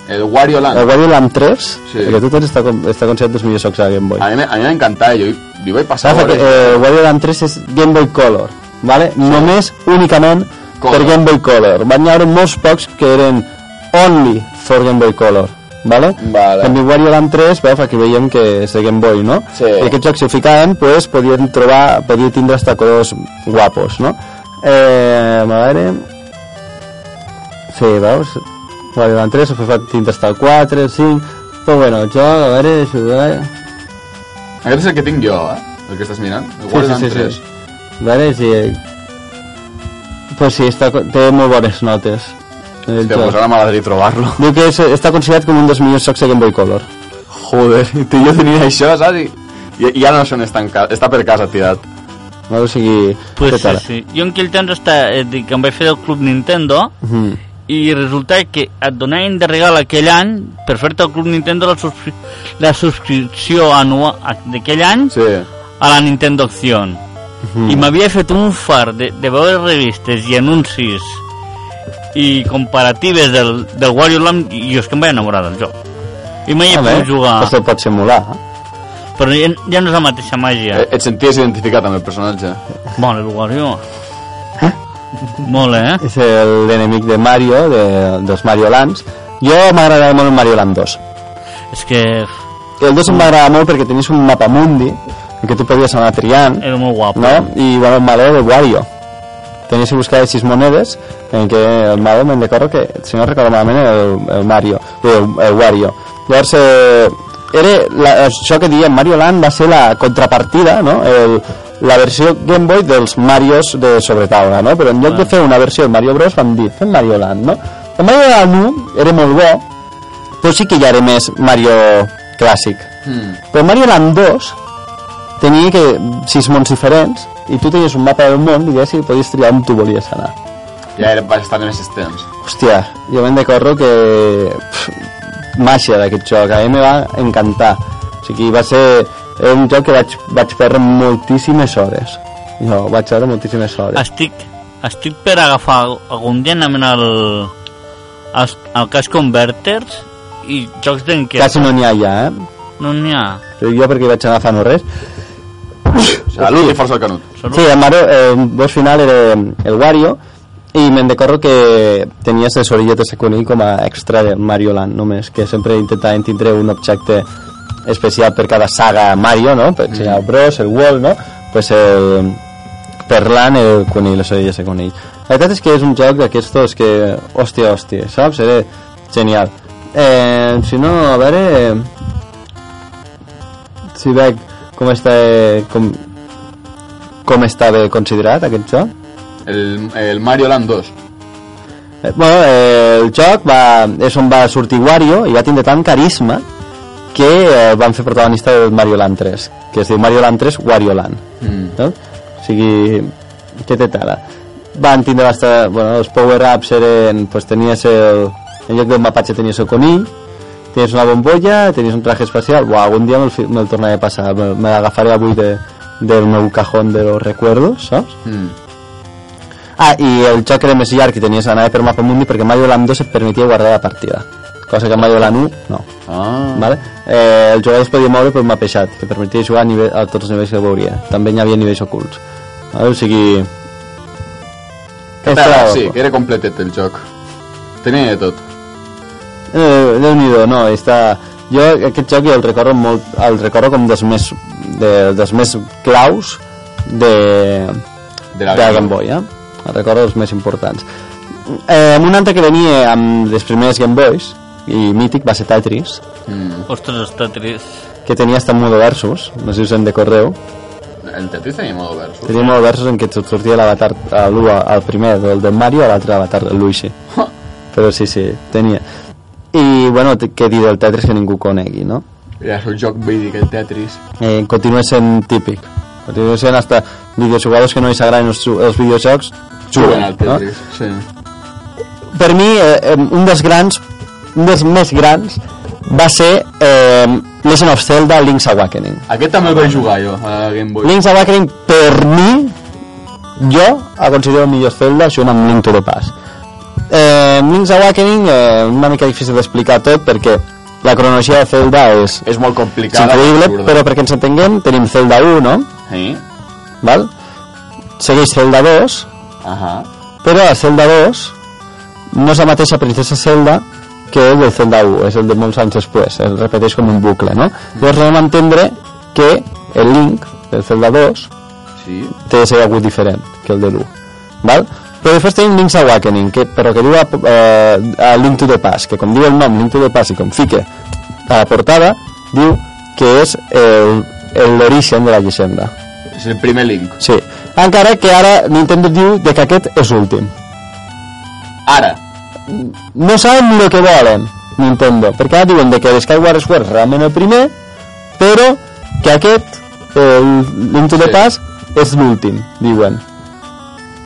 El Wario Land. El Wario Land 3, Sí. el que tu tens, està, està considerat dels millors jocs de Game Boy. A mi, me- a mi m'encantava, jo hi- li vaig passar Saps que eh, Wario Land 3 és Game Boy Color, ¿vale? només, únicament, Color. per Game Boy Color. Van hi haure molts pocs que eren only for Game Boy Color. ¿Vale? Vale. En mi Wario Land 3, veus, aquí veiem que és de Game Boy, no? Sí. I aquests jocs, si ho ficaven, pues, podien trobar, podien tindre hasta colors guapos, no? Eh, a veure... Sí, veus? Wario Land 3, ho fa tindre hasta el 4, el 5... Però bueno, el joc, a veure, veure... Aquest és el que tinc jo, eh? El que estàs mirant. El Sí, sí, sí, 3. sí. Vale, sí. Pues sí, està, té molt bones notes. El Hòstia, pues ara m'agradaria trobar-lo. Diu que és, està considerat com un dels millors jocs de Game Boy Color. Joder, tu jo tenia això, saps? I, i, i ara no sé on està, en per casa tirat. No? O sigui... Pues què sí, sí. Jo en aquell temps està, eh, dic, que em vaig fer del Club Nintendo Mhm. I resulta que et donaven de regal aquell any per fer-te al Club Nintendo la, subscri la subscripció anual d'aquell any Sí. a la Nintendo Acción Mhm. i m'havia fet un far de, de veure revistes i anuncis i comparatives del, del Wario Land i jo és que em vaig enamorar del joc i mai he Ah, pogut jugar Pues te'l pots simular. però ja, ja no és la mateixa màgia Eh, Et senties identificat amb el personatge. Molt, el Wario molt, eh? És el- l'enemic de Mario, de, dels Mario Lands. Jo m'agradava molt el Mario Land 2. és que El 2 em m'agradava molt perquè tenies un mapa mundi en què tu podies anar triant, era molt guapo no? I bueno, el malo de Wario. Tenies que buscar sis monedes en què el malo me'n recordo que, si no recordo malament, el, el Mario, el, el Wario. Llavors, eh, era la, això que diem, Mario Land va ser la contrapartida, no? El, la versió Game Boy dels Marios de sobretaula, no? Però en lloc de fer una versió de Mario Bros van dir, fem Mario Land, no? El Mario Land 1 era molt bo, però sí que ja era més Mario clàssic. Mm. Però Mario Land 2 tenia que sis mons diferents i tu tenies un mapa del món i ja si podies triar on tu volies anar. Ja era bastant més temps. Hòstia, jo me'n recordo que... Pff, màgia d'aquest joc, a mi me va encantar. O sigui, va ser era un joc que vaig, vaig perdre moltíssimes hores. Jo vaig perdre moltíssimes hores. estic, estic per agafar algun dia anant al, al, al Cash Converters i jocs d'enquesta Quasi no n'hi ha ja, eh? no n'hi ha Però jo perquè vaig anar fa no res. Salut i força el canut. Sí, el, Mario, eh, el boss final era el Wario i me'n recordo que tenies les orilletes de conill com a extra de Mario Land només, que sempre intentaven tindre un objecte especial per cada saga Mario, no? Per si el Bros, el Wall, no? Pues el, per l'an el conill, les orelles de conill. La veritat és que és un joc d'aquestos que, hòstia, hòstia, saps? Era genial. Eh, si no, a veure... Si veig com està... Com, com estava considerat aquest joc. El, el Mario Land 2. Eh, bueno, eh, el joc va, és on va sortir Wario i va tindre tant carisma que eh, van fer protagonista del Mario Land 3 que es diu Mario Land 3 Wario Land Mm. no? o sigui què té tala van tindre bastant, bueno, els power-ups eren pues, tenies el, en lloc del mapatge tenies el conill tenies una bombolla, tenies un traje espacial Buah, algun dia me'l fi- me'l tornaré a passar me, me l'agafaré avui de, del meu cajón de los recuerdos saps? Mm. Ah, i el joc era més llarg i tenies d'anar per mapa mundi perquè Mario Land 2 et permetia guardar la partida cosa que Mario Land 1 no Ah. vale? eh, el jugador es podia moure per un mapejat que permetia jugar a, nivell, a tots els nivells que veuria també n'hi havia nivells ocults vale? o sigui Però, Estava sí, que era completet el joc. Tenia de tot. eh, Déu-n'hi-do, no, està... jo aquest joc el recordo molt el recordo com dels més de, dels més claus de, De la de la Game Boy, eh? El recordo dels més importants. Eh, un altre que venia amb les primeres Game Boys, i mític, va ser Tetris, Mm. ostres, està trist que tenia hasta modo versus, no sé si us en de correu. El Tetris tenia modo versus. Tenia modo versus en què et sortia l'avatar, a l'u, al primer del del Mario, a l'altre avatar del Luigi. Però sí, sí, tenia. I, bueno, què dir del Tetris que ningú conegui, no? Ja és el joc vídic, el Tetris. Eh, continua sent típic. Continua sent hasta videojugadors que no els agraden els, els videojocs Juguen al no? Tetris, sí. per mi eh, eh, un dels grans un dels més grans va ser eh, Legend of Zelda Link's Awakening. Aquest també el vaig jugar jo, a Game Boy. Link's Awakening, per mi, jo el considero el millor Zelda junt amb Link to the Past. Eh, Link's Awakening, eh, una mica difícil d'explicar tot perquè la cronologia de Zelda és, És molt és complicada. increïble, absurda. però perquè ens entenguem, tenim Zelda 1, no? Sí? Val? Segueix Zelda 2, Ahà. però a Zelda 2 no és la mateixa princesa Zelda que el del Zelda 1, és el de molts anys després, es repeteix com un bucle, no? Llavors vam entendre que el Link del Zelda 2 Sí. té ser algú diferent que el de l'1, val? Però després tenim Link's Awakening, que, però que diu a, eh, a Link to the Past, que com diu el nom Link to the Past i com fique a la portada, diu que és el- el- l'origen de la llegenda. És el primer Link. Sí. Encara que ara Nintendo diu de que aquest és l'últim. Ara. No saben el que volen Nintendo, perquè ara diuen de que el Skyward Sword és realment el primer però que aquest el Link to the Sí. És l'últim, diuen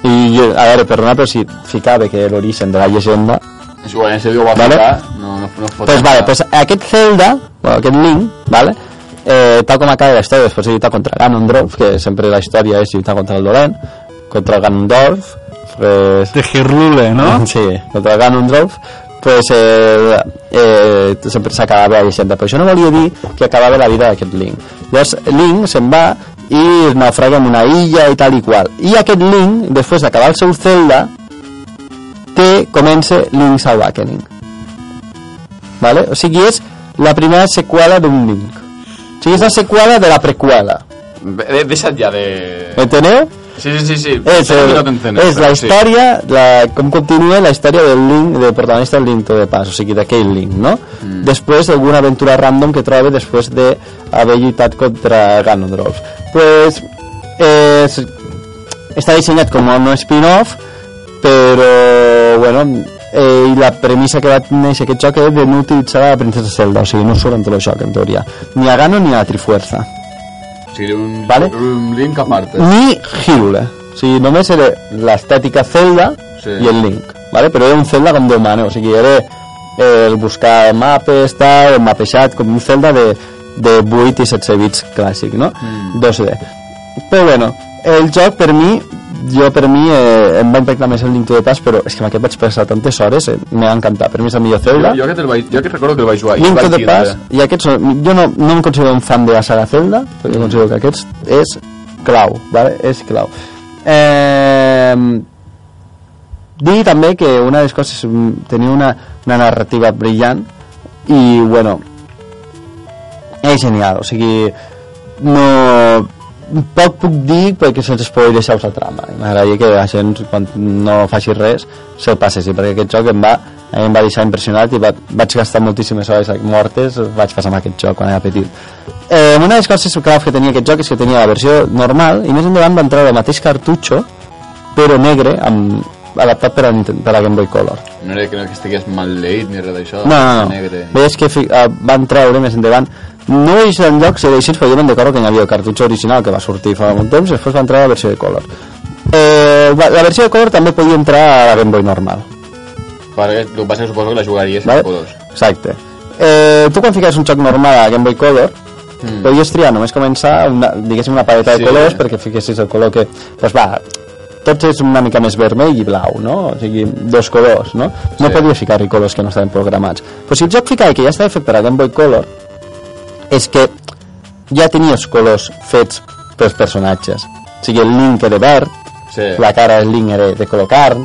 i a veure, perdona però si ficava que l'origen de la llegenda És igual, en sèrio ho va Vale. ficar, no, no, no fot pues vale, pues aquest Zelda bueno, aquest Link, vale eh, tal com acaba la història, després de lluitar contra Ganondorf que sempre la història és lluitar contra el dolent contra el Ganondorf pues, De Hirlule, no? Sí, contra Ganondorf. Pues eh, eh, sempre s'acabava la llegenda però això no volia dir que acabava la vida d'aquest Link. Llavors Link se'n va i es naufraga en una illa i tal i qual. I aquest Link, després d'acabar el seu Zelda té, comença Link's Awakening vale? o sigui és la primera seqüela d'un Link. O sigui és la seqüela de la preqüela. De, deixa't ja de... enteneu? Sí, sí, sí, t'entenes, és la però sí. la, com continua la història del Link del protagonista del Link the Past o sigui d'aquell Link no? Mm. després d'alguna aventura random que troba després d'haver lluitat contra Ganondorf pues és, està dissenyat com un spin-off però bueno eh, i la premissa que va néixer aquest joc és de no utilitzar la princesa Zelda o sigui no surt en tot el joc en teoria ni a Ganon ni a Trifuerza O sigui, un, Vale. un Link a part. ni Hyrule o sigui només era l'estètica Zelda Sí. i el Link ¿vale? però era un Zelda com Déu mana o sigui era eh, el buscar mapes tal, el mapejat com un Zelda de, de 8 i 16 bits clàssic no? Mm. 2D però bueno, el joc per mi jo per mi eh, em va impactar més el Link to the Past però és que amb aquest vaig passar tantes hores eh, m'ha encantat, per mi és el millor Jo, Zelda jo, aquest el vaig, jo aquest recordo que el vaig jugar. Link to the. Past i aquests jo no, no em considero un fan de la saga Zelda però jo considero que aquest és clau vale? és clau eh, dir també que una de les coses mm, tenia una, una narrativa brillant i bueno és genial o sigui no poc puc dir perquè se'ls pugui deixar la trama m'agradaria que la gent quan no faci res se'l passessi perquè aquest joc em va, em va deixar impressionat i va, vaig gastar moltíssimes hores mortes vaig passar amb aquest joc quan era petit eh, una de les coses claus que tenia aquest joc és que tenia la versió normal i més endavant va entrar el mateix cartutxo però negre amb, adaptat per a, per a Game Boy Color No era que no que estigués mal leït ni res d'això. no, no, no. Negre. Veies que fi- eh, van treure més endavant no és en de així, però jo me'n recordo que hi havia el cartutxo original que va sortir fa un temps i després va entrar la versió de color eh, la versió de color també podia entrar a la Game Boy normal Perquè el que passa suposo que la jugaries vale? colors. exacte eh, tu quan fiques un joc normal a Game Boy Color Mm. podies triar només començar una, diguéssim una paleta Sí. de colors perquè fiquessis el color que pues va, tots és una mica més vermell i blau no? o sigui, dos colors no, no Sí. podies ficar-hi colors que no estaven programats però si el joc ficava que ja estava fet per a Game Boy Color és que ja tenies colors fets pels personatges o sigui, el Link era verd Sí. la cara del Link era de color carn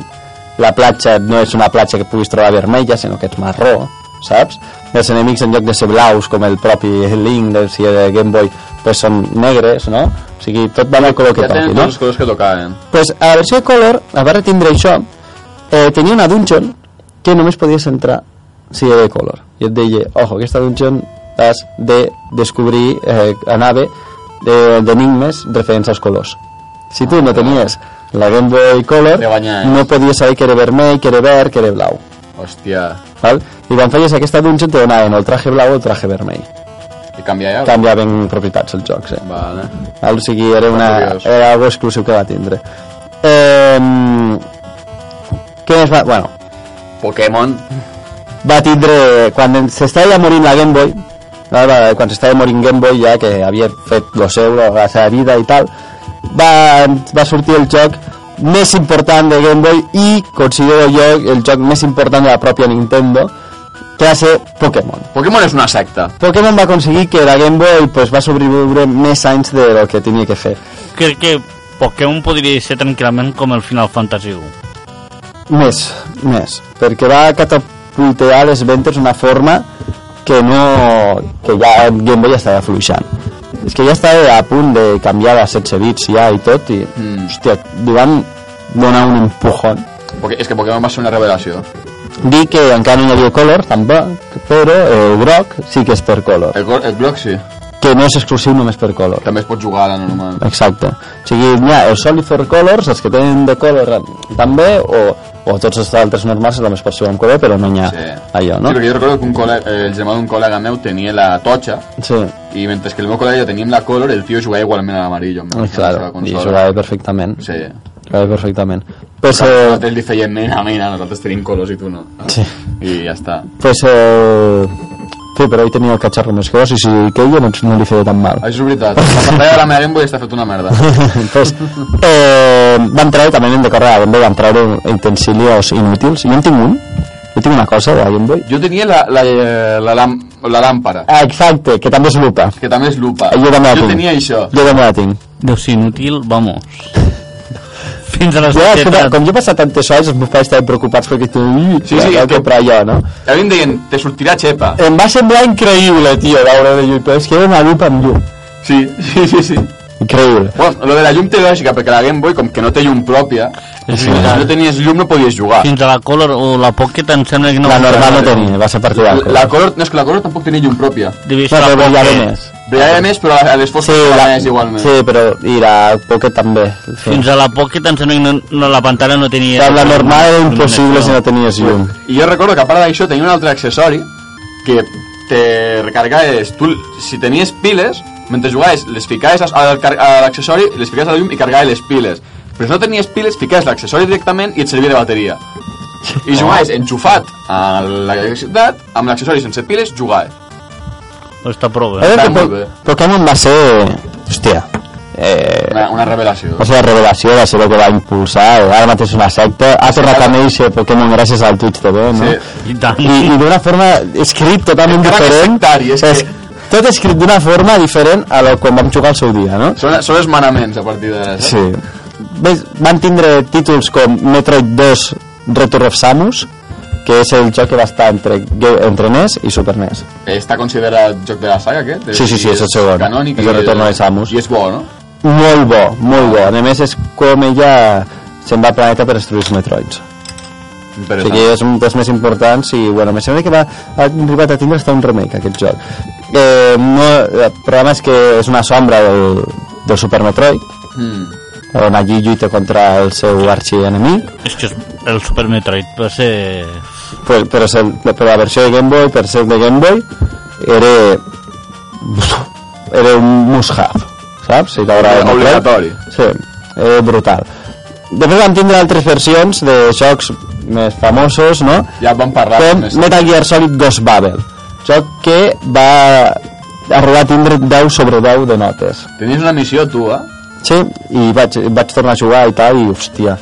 la platja no és una platja que puguis trobar vermella sinó que és marró saps? els enemics en lloc de ser blaus com el propi Link de, si de Game Boy pues són negres no? o sigui, tot va amb el color que ja toqui no? els colors que tocaven. pues a la versió de Color a va retindre això eh, tenia una dungeon que només podies entrar si era de Color i et deia, ojo, aquesta dungeon has de descobrir eh, anava de- d'enigmes referents als colors si tu no tenies la Game Boy Color banyes. no podies saber que era vermell, que era verd, que era blau Hòstia. val? i quan feies aquesta dungeon te donaven el traje blau o el traje vermell I canvia ja? canviaven propietats els jocs eh? Vale. Val? O sigui, era, una, era algo exclusiu que va tindre. Eh, què més va... Bueno, Pokémon. va tindre... Quan s'estava ja morint la Game Boy, va, quan s'estava morint Game Boy ja, que havia fet lo seu, la seva vida i tal, va, va sortir el joc més important de Game Boy i considero jo el joc més important de la pròpia Nintendo, que va ser Pokémon. Pokémon és una secta. Pokémon va aconseguir que la Game Boy pues, va sobreviure més anys de lo que tenia que fer. Crec que Pokémon podria ser tranquil·lament com el Final Fantasy 1. Més, més, perquè va catapultear les ventes d'una forma que no... que ja el Game Boy estava fluixant. És que ja estava a punt de canviar a 16 bits ja i tot, i, Mm. hòstia, li van donar un empujón. Porque és que Pokémon va ser una revelació. Dir que encara no hi havia color, tampoc, però el groc sí que és per color, El, el Glock sí. que no és exclusiu només per color. També es pot jugar a la normal. Exacte. O sigui, hi ha els Solid for Colors, els que tenen de color també, o, o tots els altres normals només pot ser en color, però no hi ha Sí. allò, no? Sí, perquè jo recordo que un col·lega, eh, el germà d'un col·lega meu tenia la totxa Sí, i mentre que el meu col·lega teníem la color, el tio jugava igualment a l'amarillo. amb la ah, claro, i jugava perfectament. Sí. Jugava perfectament. Pues, eh, nosaltres li feien mena, mena, nosaltres tenim colors i tu no. sí. I ja està. Pues, eh, sí, però ell tenia el catxarro més gros i si queia no, no li feia tan mal. Això és veritat. La pantalla de la meva Game Boy està fet una merda. pues, eh, van treure, també hem de córrer, a la Game Boy van treure utensilios inútils. Jo en tinc un, jo tinc una cosa de la Game Boy. Jo tenia la, la, eh, la, lam, la làmpara, Ah, exacte, que també és lupa. que també és lupa. Jo també la jo tinc. tenia això. Jo també la tinc. Deu ser inútil, vamos. Fins a les Jo, tetes. com jo he passat tantes hores, els meus pares estaven preocupats perquè tu... Sí, sí, que- comprar jo, no? A mi em deien, te sortirà xepa. Em va semblar increïble, tio, veure de llum, però és que era una lupa amb llum. Sí, sí, sí, sí. Increïble. Bueno, lo de la llum té lògica, perquè la Game Boy, com que no té llum pròpia, És si no tenies llum no podies jugar. Fins a la Color o la Pocket em sembla que no... La normal no tenia, va ser partida. La, la color, no, és que la color tampoc tenia llum pròpia. Devia No, ser la però brillava Pocket. més. Brillava més, però a les fosques Sí, la, més igualment. sí, però i la Pocket també. Sí. Fins a la Pocket em sembla que no, no, la pantalla no tenia... Però la normal era impossible si no tenies llum. I jo recordo que a part d'això tenia un altre accessori que te recargaves, tu, si tenies piles, mentre jugaves, les ficaves a l'accessori, les ficaves a la llum i cargaves les piles. Però si no tenies piles, ficaves l'accessori directament i et servia de bateria. I jugaves enxufat a l'electricitat, amb l'accessori sense piles, jugaves. Està prou bé. Està molt bé. Pokémon va ser... Hòstia. Eh, Una, una revelació. va ser la revelació, va ser el que va impulsar, ara mateix una secta, ha tornat a néixer Pokémon gràcies al Twitch TV, no? Sí. I tant. I, i d'una forma escrit totalment Encara que diferent. sectari, és que- Tot escrit d'una forma diferent a lo quan vam jugar al seu dia, no? Són, són els manaments a partir de... saps? Sí. Ves, van tindre títols com Metroid 2 Return of Samus, que és el joc que va estar entre, entre NES i Super NES. Està considerat joc de la saga, aquest? Sí, sí, sí, és el segon. Canònic És i el retorno de Samus. I és bo, no? Molt bo, molt bo. A més, és com ella se'n va al planeta per destruir els Metroids. O sigui, és un dels més importants i, bueno, me sembla que va, ha arribat a tindre hasta un remake, aquest joc. Eh, no, el problema és que és una sombra del, del Super Metroid, Mm. on allí lluita contra el seu arxienemic, És que el Super Metroid va ser... però, però, ser, però la versió de Game Boy, per ser de Game Boy, era, era un must-have, saps? Si t'agrada. Obligatori. Sí, eh, brutal. Després vam tindre altres versions de jocs més famosos, no? Ja vam parlar. Com. Metal Gear Solid Ghost Babel, joc que va arribar a tindre 10 sobre 10 de notes. Tenies una missió, tu, eh? Sí, i vaig, vaig tornar a jugar i tal, i hòstia,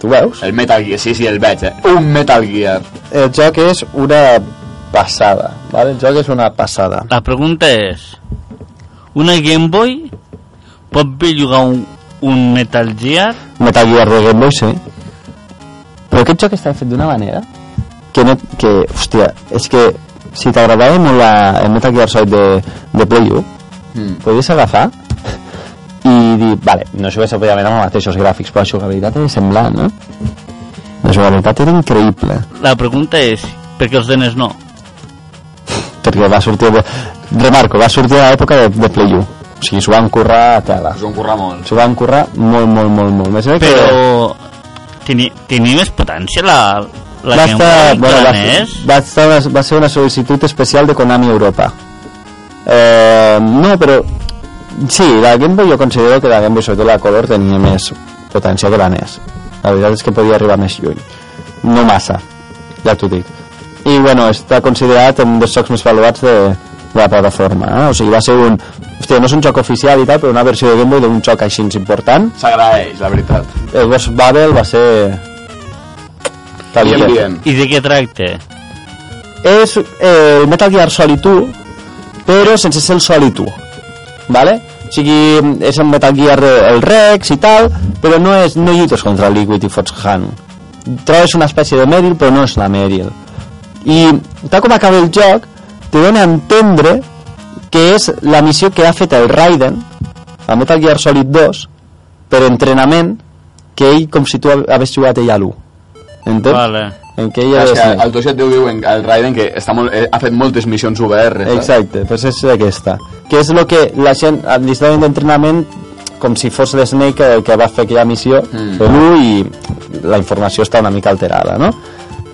tu veus? El Metal Gear, sí, sí, el veig, eh? Un Metal Gear. El joc és una passada, ¿vale? el joc és una passada. La pregunta és... Una Game Boy pot bellugar un, un Metal Gear? Metal Gear de Game Boy, sí. Però aquest joc està fet d'una manera que, no, que, hòstia, és que si t'agradava molt la, el Metal Gear Solid de, de Play 1, Mm. podies agafar i dir, vale, no jugués òbviament amb els mateixos gràfics, però la jugabilitat era semblant, no? La jugabilitat era increïble, La pregunta és, per què els denes no? perquè va sortir... De, remarco, va sortir a l'època de, de Play 1, o sigui, s'ho van currar a tela. Us ho han currat molt. S'ho van currar molt, molt, molt, molt. Més bé que... Però... Tenia, tenia més potència la, la va, estar, bueno, va, va, estar, va ser una sol·licitud especial de Konami Europa. Eh, no, però sí, la Game Boy jo considero que la Game Boy, sobretot la Color, tenia més potència que la NES. La veritat és que podia arribar més lluny. No massa, ja t'ho dic. i bueno, està considerat un dels jocs més valuats de, de la plataforma eh? o sigui, va ser un hòstia, no és un joc oficial i tal, però una versió de Game Boy d'un joc així important S'agraeix, la veritat. el Ghost Babel va ser tal i Bien, qual. bien. I de què tracta? és eh, Metal Gear Solid 1 però sense ser el Solid 1 vale? sigui, és un Metal Gear el Rex i tal però no, és, no lluites contra el Liquid i fots Han trobes una espècie de Meryl però no és la Meryl i tal com acaba el joc te dona a entendre que és la missió que ha fet el Raiden a Metal Gear Solid 2 per entrenament que ell com si tu hagués jugat ell a l'1 entens? Vale. En què ell És el 2 ja et diu diuen el Raiden que està molt, eh, ha fet moltes missions saps? Exacte, pues és aquesta. Que és el que la gent està donant d'entrenament com si fos l'Snake que, que va fer aquella missió Mm. l'1 i la informació està una mica alterada, no?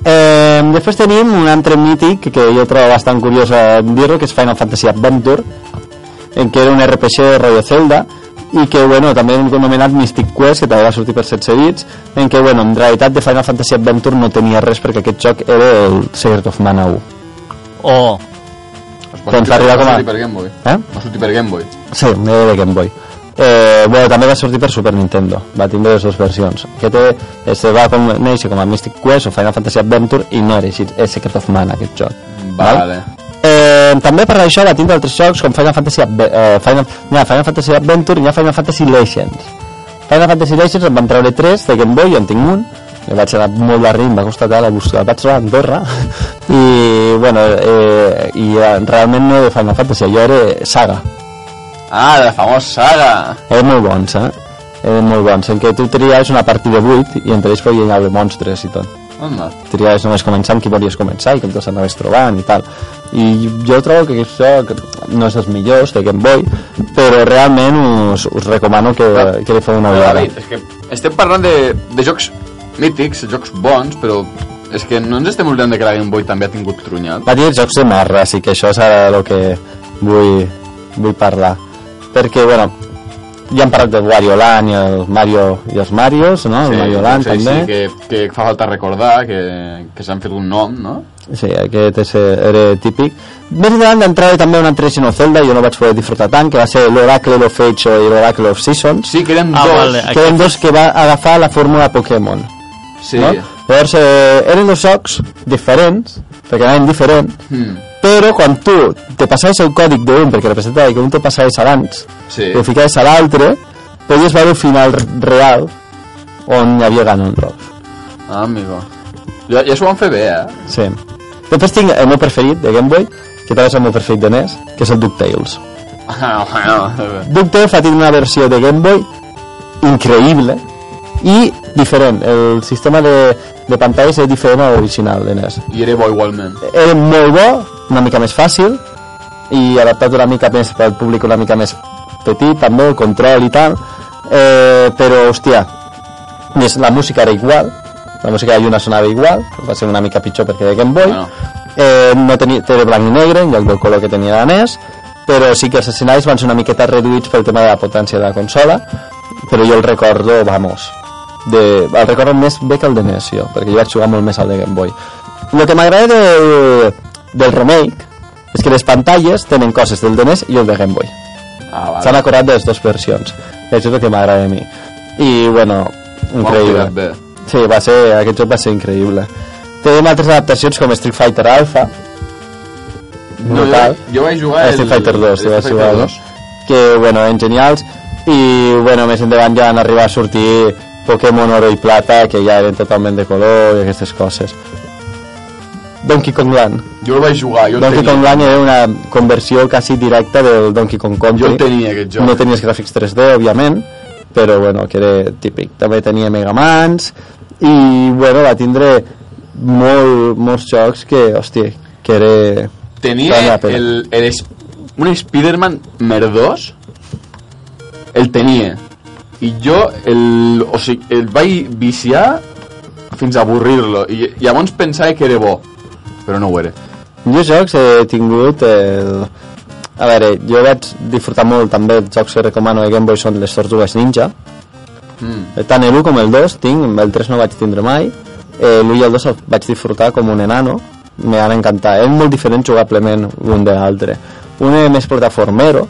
Eh, després tenim un altre mític que jo trobo bastant curiós a dir-ho, que és Final Fantasy Adventure, en què era un RPG de rotllo Zelda, i que, bueno, també hem anomenat Mystic Quest, que també va sortir per 16 bits, en què, bueno, en realitat de Final Fantasy Adventure no tenia res perquè aquest joc era el Secret of Mana 1. O, Va Doncs va com a- per Game Boy. Eh? Va sortir per Game Boy. Sí, era de Game Boy. Eh, bueno, també va sortir per Super Nintendo, va tindre les dues versions. Aquest eh, es va com, néixer com a Mystic Quest o Final Fantasy Adventure i no era així, és Secret of Mana aquest joc. Vale. Eh, també per això va tindre altres jocs com Final Fantasy, Adve- eh, Final, ha Final Fantasy Adventure i Final Fantasy Legends. Final Fantasy Legends en van treure 3 de Game Boy, jo en tinc un, que vaig anar molt de rim, va costar tal a buscar, vaig trobar a Andorra i bueno, eh, i eh, realment no era Final Fantasy, allò era Saga Ah, de la famosa saga. eren molt bons, eh? Eren molt bons, en què tu triaves una partida de 8 i entre ells feien de monstres i tot. Onda. Triaves només començar amb qui volies començar i com te s'anaves trobant i tal. I jo trobo que això no és dels millors de Game Boy, però realment us, us recomano que, que li feu una vegada. És que estem parlant de, de jocs mítics, jocs bons, però és que no ens estem oblidant de que la Game Boy també ha tingut trunyat. Va dir jocs de merda, així que això és ara el que vull, vull parlar. Perquè, bueno, ja hem parlat del Wario Land i el Mario i els Marios, no? el Mario Land sí, també. Sí, que, que fa falta recordar que, que s'han fet un nom, no? Sí, aquest és, era típic. Més endavant d'entrar també un altre Xeno Zelda, jo no vaig poder disfrutar tant, que va ser l'Oracle of Age i l'Oracle of Seasons, Sí, que eren Ah, dos. vale. que eren dos que va agafar la fórmula Pokémon. Sí. No? Llavors, eh, eren dos jocs diferents, perquè anaven diferents, Mm. Però quan tu te passaves el còdic d'un, perquè representava que un te passaves abans, Sí. i ho ficaves a l'altre, podies veure el final real on hi havia Ganondorf. Ah, amigo. Ja, ja s'ho van fer bé, eh? Sí. Després tinc el meu preferit de Game Boy, que també és el meu preferit de NES, que és el DuckTales. Ah. DuckTales ha tingut una versió de Game Boy increïble i diferent. El sistema de, de pantalles és diferent a l'original de NES. I era bo igualment. Era molt bo, una mica més fàcil i adaptat una mica més pel públic una mica més petit, també, el control i tal. Eh, però, hòstia, més la música era igual, la música de Lluna sonava igual, va ser una mica pitjor perquè de Game Boy. Bueno. Eh, no tenia, de blanc i negre en lloc del color que tenia la NES, però sí que els escenaris van ser una miqueta reduïts pel tema de la potència de la consola, però jo el recordo, vamos, de, el recordo més bé que el de NES, jo, perquè jo vaig jugar molt més al de Game Boy. El que m'agrada del, del remake és que les pantalles tenen coses del de NES i el de Game Boy. Ah, vale. S'han acordat de les dues versions. I això és el que m'agrada a mi. I, bueno, increïble. bé. Sí, va ser, aquest joc va ser increïble. Tenim altres adaptacions com Street Fighter Alpha, No, jo, brutal. jo vaig jugar el... Street Fighter 2, el vas Street Fighter no? 2. que, bueno, eren genials. I, bueno, més endavant ja van arribar a sortir Pokémon Oro i Plata, que ja eren totalment de color i aquestes coses. Donkey Kong Land. Jo el vaig jugar, jo Donkey tenia. Kong Land era una conversió quasi directa del Donkey Kong Country. Jo el tenia, aquest joc. No tenies gràfics 3D, òbviament, però bueno, que era típic. També tenia Megamans i bueno, va tindre molt, molts jocs que, hòstia, que era... Tenia el, el, un Spider-Man merdós, el tenia. I jo el, o sigui, el vaig viciar fins a avorrir-lo. I llavors pensava que era bo, però no ho era. Jo jocs he tingut el... A veure, jo vaig disfrutar molt també els jocs que recomano de Game Boy són les Tortugues Ninja Mm. tant el 1 com el 2 tinc, el 3 no vaig tindre mai eh, l'1 i el 2 el vaig disfrutar com un enano m'han encantat. És molt diferent jugablement un de l'altre. Un és més plataformero,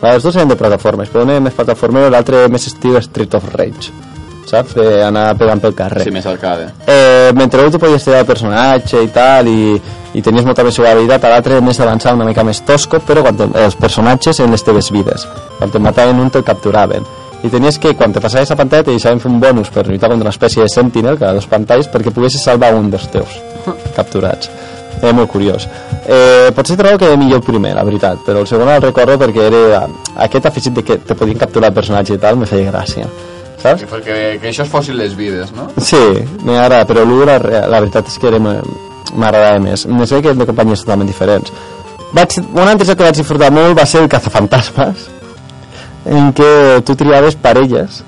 els dos eren de plataformes, però un és més plataformero i l'altre més estil Street of Rage, saps? D'anar pegant pel carrer. Sí, més arcade. Eh, mentre l'un tu podies triar el personatge i tal i, i tenies molta més jugabilitat a l'altre més avançat, una mica més tosco però quan te, els personatges en les teves vides quan te mataven un te'l capturaven i tenies que, quan te passaves a pantalla te deixaven fer un bonus per lluitar contra una espècie de sentinel cada dos pantalles perquè poguessis salvar un dels teus capturats era molt curiós eh, potser trobo que era millor el primer, la veritat però el segon el recordo perquè era aquest afegit de que te podien capturar el personatge i tal me feia gràcia saps? Que, que, que això es fossin les vides, no? Sí, m'agrada, però l'1 la, la veritat és que era m'agradava més. No sé que de companyies totalment diferents. Vaig, un altre joc que vaig disfrutar molt va ser el Cazafantasmes, en què tu triaves parelles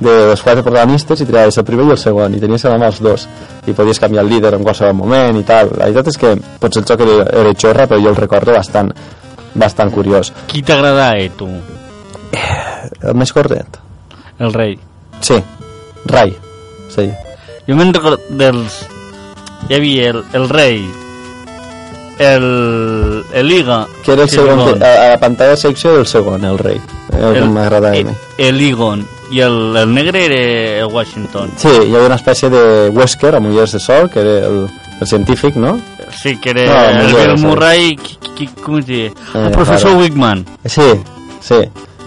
de els quatre protagonistes i triaves el primer i el segon i tenies amb els dos i podies canviar el líder en qualsevol moment i tal la veritat és que potser el joc era, era xorra però jo el recordo bastant bastant curiós Qui t'agrada, eh, tu? el més correcte El rei. Sí, Rai sí. Jo me'n recordo dels... Hi havia el, el rei, el, el Liga... que era el sí, segon, Ligon, a, a la pantalla de secció del segon, el rei el, que m'agradava a mi el, el Ligon i el, el negre era el Washington. Sí, hi havia una espècie de Wesker a Mullers de Sol, que era el, el científic, no? Sí, que era No, el millor, Bill. Murray, qui, qui, com es diu? Eh, el professor claro. Wickman. Sí, sí.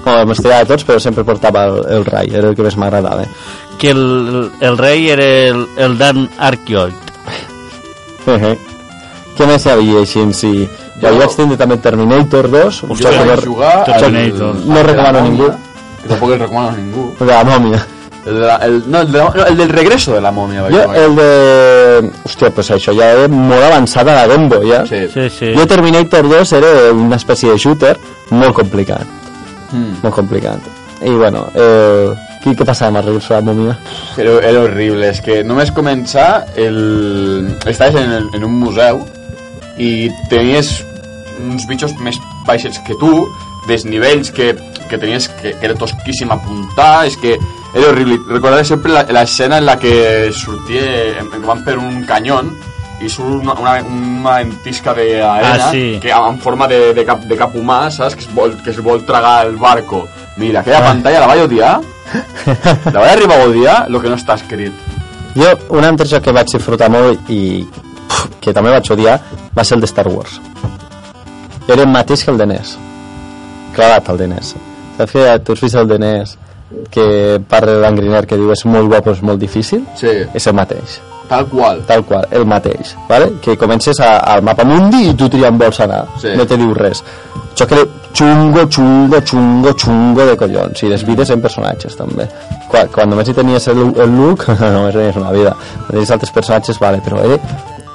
El m'estirava tots, però sempre portava el, el rai, era el que més m'agradava. que el, el rei era el, el Dan Arquioid. Què més hi havia així? Sí. Jo, Jo- vaig tindre també Terminator 2, un Jo vaig no, jugar Terminator. no recomano la a ningú. Que tampoc el recomano a ningú. de la mòmia. El, de la, el, no, el, de la, no, el del regreso de la momia. jugar. el de... Hòstia, pues això ja era molt avançada la Game Boy, ja. Sí. Sí, sí. Jo Terminator 2 era una espècie de shooter molt complicat. Mm. molt complicat. I bueno, eh, què, què passava amb el regreso de la mòmia? Era, era horrible, és que només començar el... estaves en, el, en un museu i tenies uns bitxos més baixets que tu, desnivells que, que tenies que, que era tosquíssim apuntar, és que era horrible. Recordaré sempre la- l'escena en la que sortia, en, en, van per un canyón i surt una, una, una ventisca d'arena Ah, sí. que en forma de, de, cap, de cap humà, saps? Que es vol, que es vol tragar el barco. Mira, aquella Ah. pantalla la vaig odiar. La vaig arribar a odiar, el que no està escrit. Jo, un altre joc que vaig disfrutar molt i pff, que també vaig odiar va ser el de Star Wars. Era el mateix que el de NES. Clavat, el de NES. Saps que tu has vist el de NES que parla d'Angriner que diu és molt bo però és molt difícil? Sí, És el mateix, tal qual. tal qual, el mateix. ¿vale? Que comences a, al mapa mundi i tu triant vols anar, Sí. no te diu res. Això que xungo, xungo, xungo, xungo de collons. I les vides en personatges, també. Quan, quan només hi tenies el, el look, només tenies una vida. Quan tenies altres personatges, vale, però era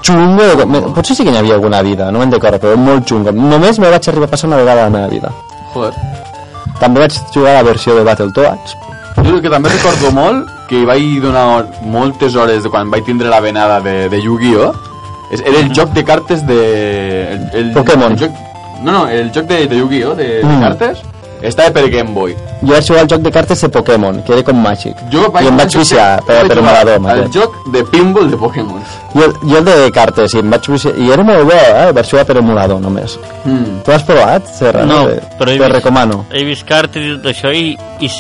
xungo de... Potser sí que n'hi havia alguna vida, no me'n recordo, però molt xungo. Només me vaig arribar a passar una vegada a la meva vida. Joder. També vaig jugar a la versió de Battletoads. Jo el que també recordo molt, que hi vaig donar moltes hores de quan vaig tindre la venada de, de Yu-Gi-Oh! és- Era el joc de cartes de... El, el, Pokémon. El joc, no, no, el joc de, de Yu-Gi-Oh! De, de Mm. cartes estava per Game Boy. Jo vaig jugar al joc de cartes de Pokémon, que era com màgic. Jo I em vaig viciar jo per, vaig per jugar Maradó. al mateix. joc de pinball de Pokémon. Jo, jo el de cartes, i em vaig viciar, i era molt bo, eh? Vaig jugar per emulador només. Mm. Tu has provat, Serra? No, Te- però he Te vist- recomano. He vist cartes i tot això i... i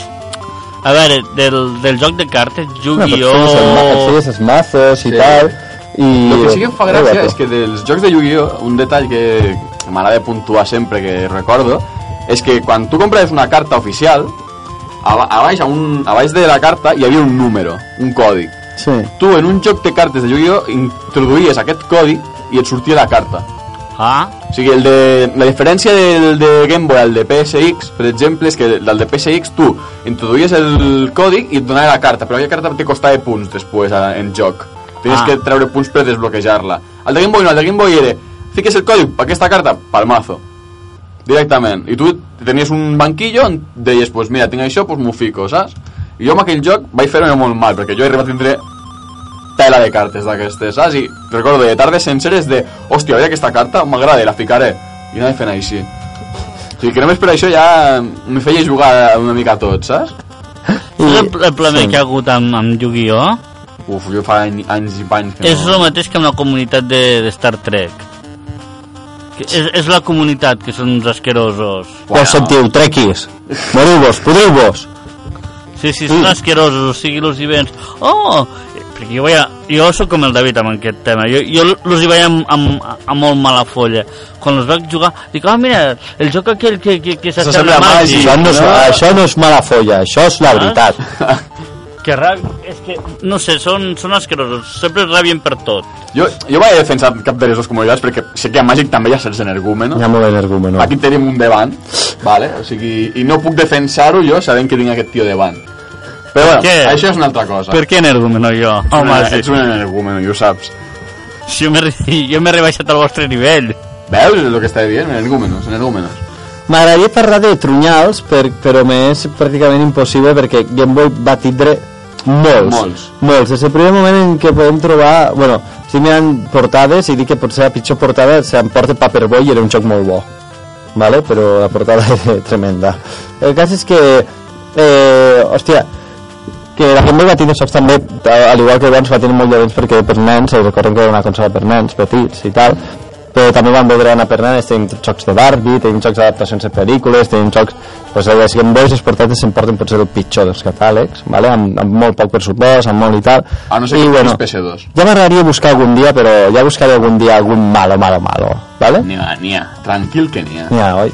a veure, del, del joc de cartes, No, Yu-Gi-Oh! feies els mazos i Sí. tal, i... El que sí que em fa gràcia és que dels jocs de Yu-Gi-Oh! un detall que m'agrada puntuar sempre que recordo és que quan tu compraves una carta oficial a, a, baix, a, un, a baix de la carta hi havia un número, un còdic Sí. tu en un joc de cartes de Yu-Gi-Oh! introduïes aquest còdic i et sortia la carta Ah, o sigui, el de, la diferència del de Game Boy al de PSX, per exemple, és que del de PSX tu introduïes el còdic i et donava la carta, però aquella carta te costava punts després a, en joc. Tenies Ah. que treure punts per desbloquejar-la. El de Game Boy no, el de Game Boy era fiques el còdic per aquesta carta, pel mazo. Directament. I tu tenies un banquillo on deies, pues mira, tinc això, pues m'ho fico, saps? I jo amb aquell joc vaig fer-ho molt mal, perquè jo he arribat a tindre tela de cartes d'aquestes, saps? I recordo de tardes senceres de, hòstia, a veure aquesta carta, m'agrada, la ficaré. I anava fent així. O sigui, que només per això ja me feia jugar una mica a tot, saps? saps el, el problema sí. que ha hagut amb, amb Yu-Gi-Oh? Uf, jo fa any, anys i panys que És el mateix que amb la comunitat de, de Star Trek. Que és, és la comunitat que són uns asquerosos. Bueno. Us sentiu, trequis. Moriu-vos, podriu-vos. Sí, sí, són asquerosos, o sigui, los hi vens... Oh! Perquè jo, veia, jo sóc com el David amb aquest tema. Jo, jo los hi veia amb, amb, amb molt mala folla. Quan els vaig jugar, dic, ah, mira, el joc aquell que, que, que s'assembla sembla a màgic. Màgic. Això no, és, això no és mala folla, això és la Ah? veritat. Que rab... És que, no sé, són, són asquerosos. Sempre rabien per tot. Jo, jo vaig defensar cap de les dues comunitats perquè sé que a Màgic també hi ha certs energúmenos. Hi ha molt energúmeno. Aquí tenim un davant, vale? o sigui, i no puc defensar-ho jo sabent que tinc aquest tio davant. Però bueno, què? això és una altra cosa. Per què energúmeno jo? Home, una- sí. Ets un energúmeno, i ho saps. Si jo m'he re- jo m'he rebaixat al vostre nivell. Veus el que estava dient? Energúmenos, energúmenos. M'agradaria parlar de trunyals, per, però m'és pràcticament impossible perquè Game Boy va tindre molts. Molts. Molts. Des del primer moment en què podem trobar... Bueno, estic mirant portades i dic que potser la pitjor portada s'emporta Paperboy i era un joc molt bo. Vale? Però la portada era tremenda. El cas és que... Eh, hòstia, que la va tindre jocs també, al igual que abans va tenir molt de temps perquè per nens, i recordem que era una consola per nens petits i tal, però també van veure anar per nenes, tenim jocs de Barbie, tenim jocs d'adaptacions de pel·lícules, tenim jocs... Pues, les Game Boys les portades s'emporten potser el pitjor dels catàlegs, vale? amb, amb molt poc pressupost, amb molt i tal. A no ser I, que bueno, tinguis PS2. ja m'agradaria buscar algun dia, però ja buscaré algun dia algun malo, malo, malo, ¿vale? N'hi ha, n'hi ha. Tranquil que n'hi ha. Ja, oi?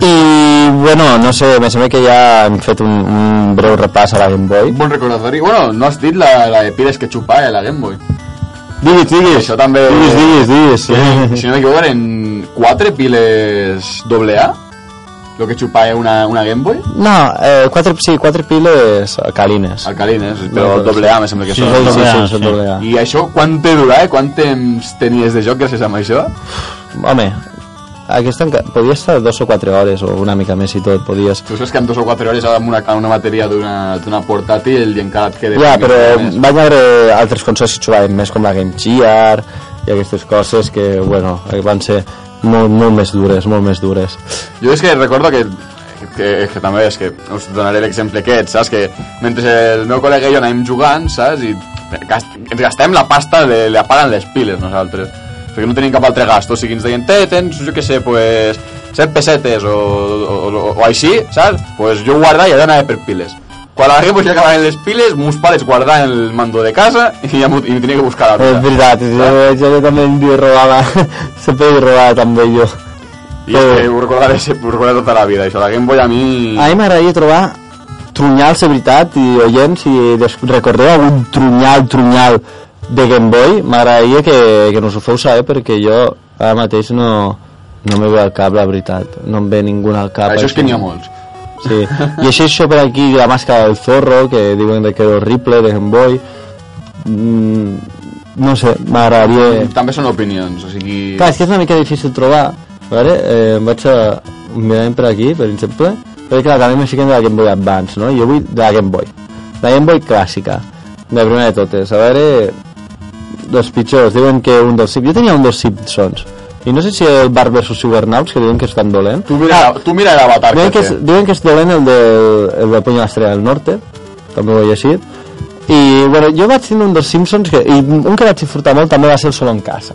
I, bueno, no sé, me sembla que ja hem fet un, un breu repàs a la Game Boy. Un bon recordatori. Bueno, no has dit la, la de piles que xupava la Game Boy. Digues, digues. Això també... Digues, digues, digues. Que, si no m'equivoco, eren quatre piles AA, lo que xupava una, una Game Boy. No, eh, quatre, sí, quatre piles alcalines. Alcalines, però No, AA me sembla que Sí, són. sí, sí, doble A, sí, sí. doble A. I això, quant te durava? Quant temps tenies de joc gràcies a això? Home, aquesta podia estar dos o quatre hores o una mica més i tot, podies... Tu saps que en dos o quatre hores amb una, amb una bateria d'una portàtil i encara et queda... Ja, però van haver altres consoles que xugaven més com la Game Gear i aquestes coses que, bueno, van ser molt, molt més dures, molt més dures. Jo és que recordo que, que, que també és que us donaré l'exemple aquest, saps? Que mentre el meu col·lega i jo anàvem jugant, saps? I ens gastem la pasta, de, li apaguen les piles nosaltres. Perquè no tenim cap altre gasto. O sigui, ens deien, té, tens, jo què sé, pues, 7 pessetes o, o, o, o així, saps? Pues jo guardava i allà anava per piles. Quan la ja acabaven les piles, meus pares guardaven el mando de casa i ja m'ho- tenia que buscar la És veritat, jo, jo també em robava, sempre hi robava també jo. I és que ho recordaré, ho recordaré tota la vida, això. La Game Boy a mi... A mi m'agradaria trobar trunyals de veritat i oients si recordeu algun trunyal, trunyal de Game Boy m'agradaria que, que nos ho feu saber perquè jo ara mateix no, no me ve al cap la veritat no em ve ningú al cap Això és que n'hi ha molts. sí. i així això per aquí la màscara del zorro que diuen que era horrible de Game Boy mm, no sé, m'agradaria També són opinions, o sigui... Clar, és que és una mica difícil trobar, vale? eh, em vaig a mirar per aquí, per exemple, perquè clar, també me fiquen de la Game Boy Advance, no? Jo vull de la Game Boy, la Game Boy clàssica, de la primera de totes, a veure, dels pitjors, diuen que un dels jo tenia un dels Simpsons, i no sé si el Bar vs Supernauts, que diuen que és tan dolent, Tu mira, tu mira l'avatar que, que és, té. diuen que és dolent el del, el del Puny a l'Estrella del Norte, també ho he llegit, i bueno, jo vaig tenir un dels Simpsons, que, i un que vaig disfrutar molt també va ser el Solo en Casa,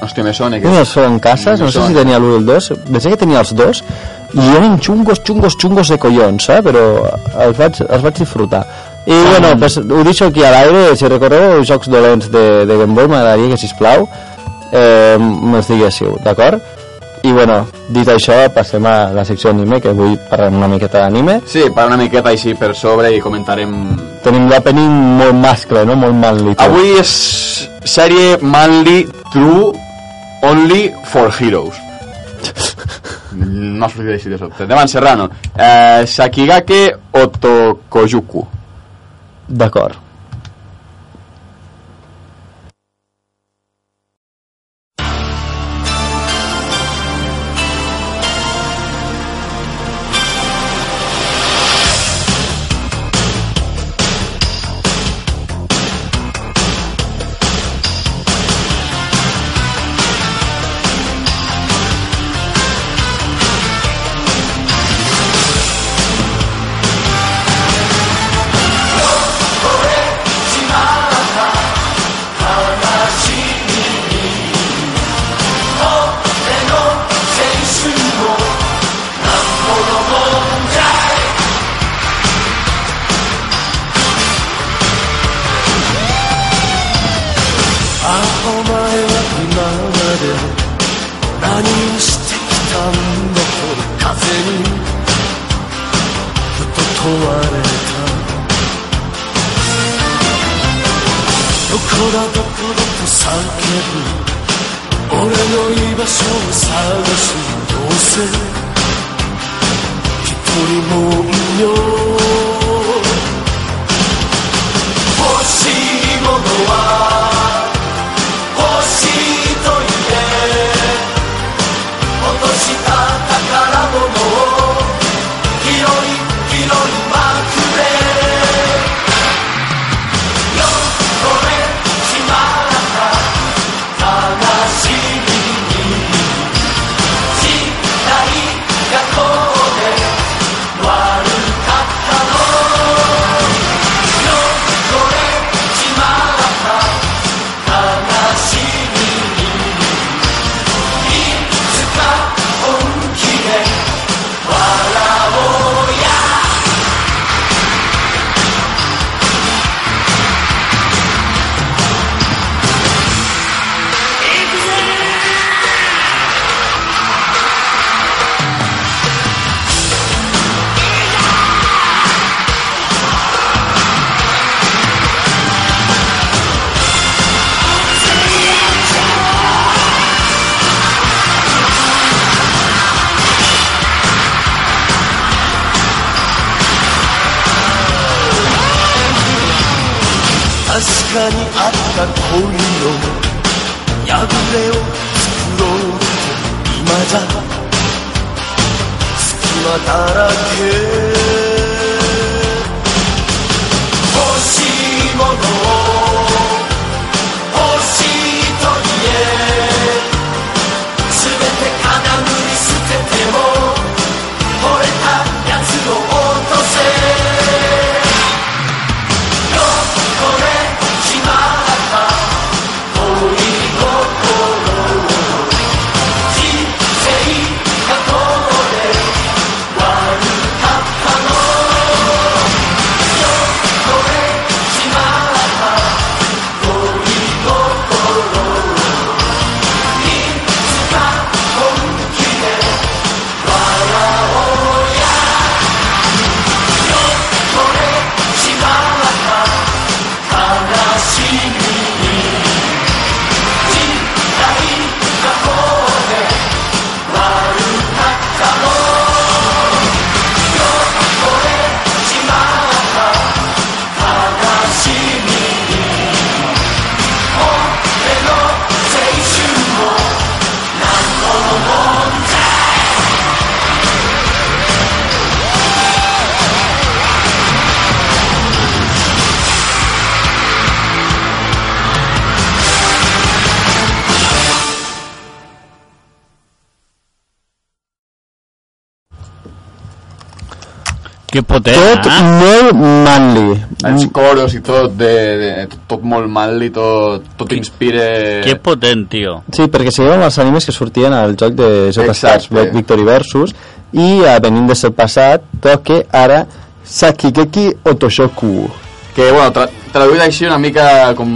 Hòstia, me sona que... Tenia el solo en cases, no sé si tenia l'1 i el 2, pensé que tenia els dos, i eren xungos, xungos, xungos de collons, eh? però els vaig, els vaig disfrutar. I bueno, pues, ho deixo aquí a l'aire, si recordeu els jocs dolents de, de Game Boy, m'agradaria que, sisplau, eh, me'ls diguéssiu, d'acord? I bueno, dit això, passem a la secció anime, que avui parlem una miqueta d'anime. Sí, per una miqueta així per sobre i comentarem... Tenim l'opening molt mascle, no? Molt manly. tot. Avui és sèrie Manly True Only for Heroes. No ha sortit així de sobte. Demà Serrano. Eh, Sakigake Otokojuku. D'acord. Que potent, Tot eh? molt manly. Els coros i tot, de, de, tot molt mal i tot, tot inspira... Que potent, tio. Sí, perquè seguien els animes que sortien al joc de J-Stars Exacte. Victory Versus i eh, venint de ser passat toque ara Sakigeki Otoshoku Que, bueno, tra traduït així una mica com,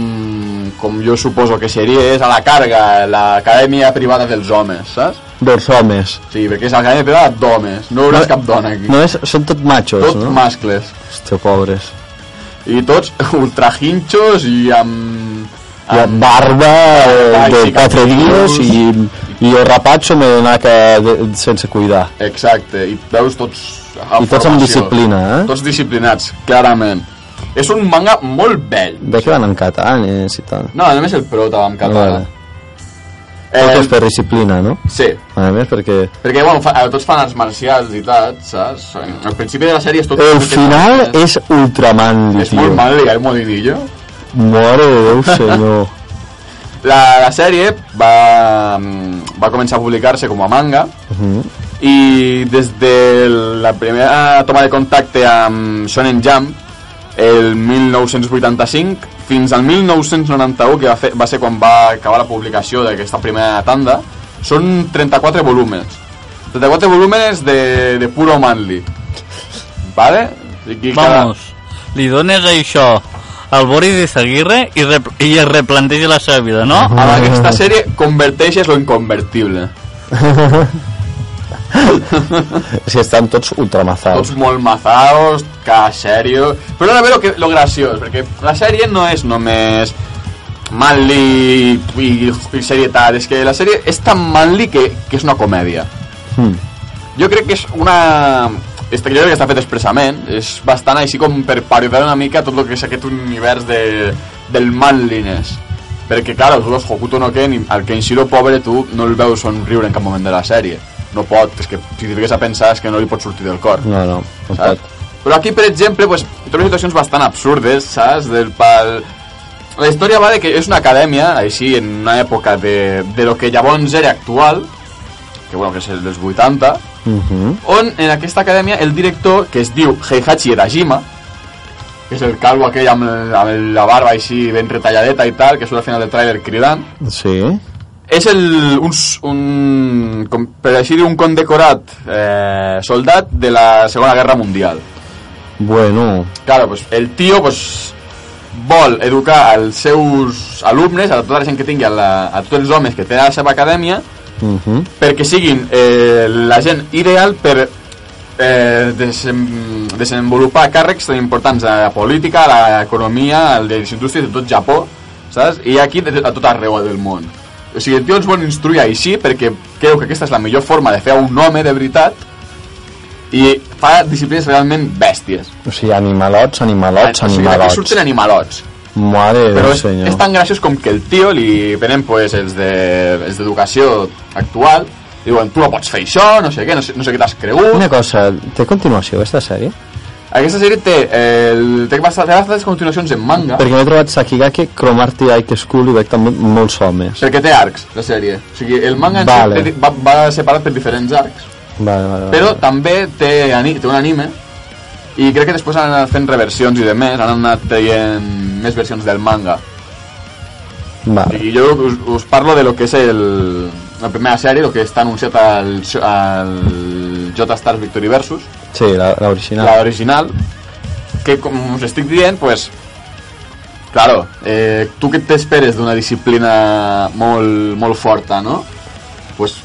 com jo suposo que seria, és a la carga, l'acadèmia privada dels homes, saps? Dels homes Sí, perquè és l'acadèmia privada d'homes, no veuràs No- cap dona aquí. no és, són tot machos tot no? mascles. Hòstia, pobres I tots ultra hinchos i amb... hi ha barba eh, de sí, 4 capullos. dies i, i el rapatxo m'he d'anar que de, sense cuidar Exacte, i veus tots... I tots amb disciplina, eh? Tots disciplinats, clarament. És un manga molt vell. veig que van en catanes i tal No, només el prota va en català. Vale. Tot Eh, és per disciplina, no? sí, a més perquè perquè bueno, fa, eh, tots fan arts marcials i tal, saps? Al principi de la sèrie és tot... el final és ultramanli, És tio molt mal, el modinillo. mare de Déu senyor La, la sèrie va, mm, va començar a publicar-se com a manga i des de la primera toma de contacte amb Shonen Jump el 1985 fins al 1991 que va, fer, va ser quan va acabar la publicació d'aquesta primera tanda són 34 volúmens 34 volúmenes de, de puro manly vale? I cada- Vamos, li dones això al Boris de Seguirre i, rep i es replanteja la seva vida, no? amb aquesta sèrie converteixes lo inconvertible si estan tots ultramazados tots molt mazaos, cada sèrio... Però ara ve lo, que, lo graciós, perquè la sèrie no és només manly i, i serietat. És que la sèrie és tan manly que, que és una comèdia. Mm. Jo crec que és una... Este, jo crec que està fet expressament. És bastant així com per parodiar una mica tot el que és aquest univers de, del manliness. Perquè, clar, els dos Hokuto no Ken, el Kenshiro pobre, tu no el veus somriure en cap moment de la sèrie. No pot, és que si t'hi a pensar és que no li pot sortir del cor. No, no, no saps? pot. Però aquí, per exemple, pues, trobes situacions bastant absurdes, saps? Del pal... La història va de que és una acadèmia, així, en una època de, de lo que llavors era actual, que bueno, que és el dels 80, Uh -huh. on en aquesta acadèmia el director, que es diu Heihachi Edajima, que és el calvo aquell amb, el, amb la barba així ben retalladeta i tal, que surt al final del tràiler cridant, Sí. És el, un, un com, per així dir, un condecorat eh, soldat de la Segona Guerra Mundial. Bueno, Claro, pues el tio pues, vol educar als seus alumnes, a tota la gent que tingui, a, la, a tots els homes que té a la seva acadèmia, uh -huh. perquè siguin eh, la gent ideal per eh, desem, desenvolupar càrrecs tan importants a la política, a l'economia, a les indústries de tot Japó, saps? I aquí a tot arreu del món. O sigui, el tio ens vol instruir així perquè creu que aquesta és la millor forma de fer un home de veritat i fa disciplines realment bèsties. o sigui, animalots, animalots, o sigui, aquí animalots. surten animalots. Mare de Però és, senyor. és tan graciós com que el tio li venen pues, els de- d'educació actual diuen, tu no pots fer això, no sé què, no sé, no sé què t'has cregut. Una cosa, té continuació aquesta sèrie? Aquesta sèrie té, el, té bastant- té bastantes continuacions en manga, Perquè m'he trobat Sakigake, Cromarty High School i veig també molts homes. perquè té arcs, la sèrie. O sigui, el manga Vale. té, va, va separat per diferents arcs, Vale, vale, vale. però també té, ani, té un anime i crec que després han anat fent reversions i de més, han anat traient més versions del manga. Vale. I jo us, us parlo de lo que és el, la primera sèrie, el que està anunciat al, al J-Stars Victory Versus, Sí, la- l'original. la original, que com us estic dient, pues, claro, eh, tu què t'esperes d'una disciplina molt, molt forta, no? Pues,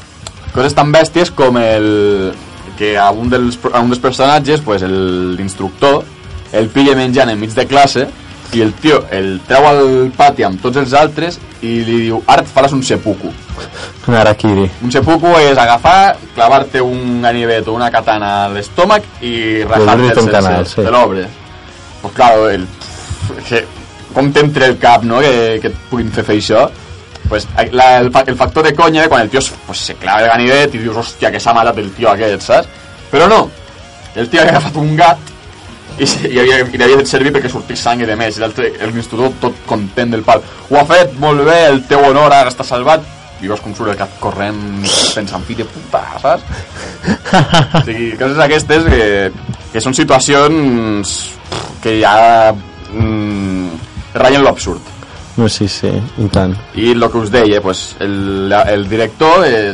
coses tan bèsties com el que a un dels, a un dels personatges, pues, el- l'instructor, el pilla menjant enmig de classe i el tio el treu al pati amb tots els altres i li diu, ara et faràs un seppuku. Un Arakiri. Un seppuku és agafar, clavar-te un ganivet o una katana a l'estómac i rajar-te el canal, sí. L'obres. Pues claro, el, que, com t'entra el cap, no?, que, que et puguin fer fer això. Pues, la, el, fa- el factor de conya, quan el tio es- pues, se clava el ganivet i dius, hòstia, que s'ha matat el tio aquest, saps? Però no, el tio havia agafat un gat i, i, havia, i l'havia fet servir perquè sortís sang i de més i l'altre, l'instructor tot content del pal ho ha fet molt bé, el teu honor ara està salvat i veus com surt el gat corrent pensant, fill de puta, saps? o sigui, coses aquestes que, que són situacions que ja mm, rayen l'absurd No, sí, sí, i tant. i el que us deia, pues, el, el director eh,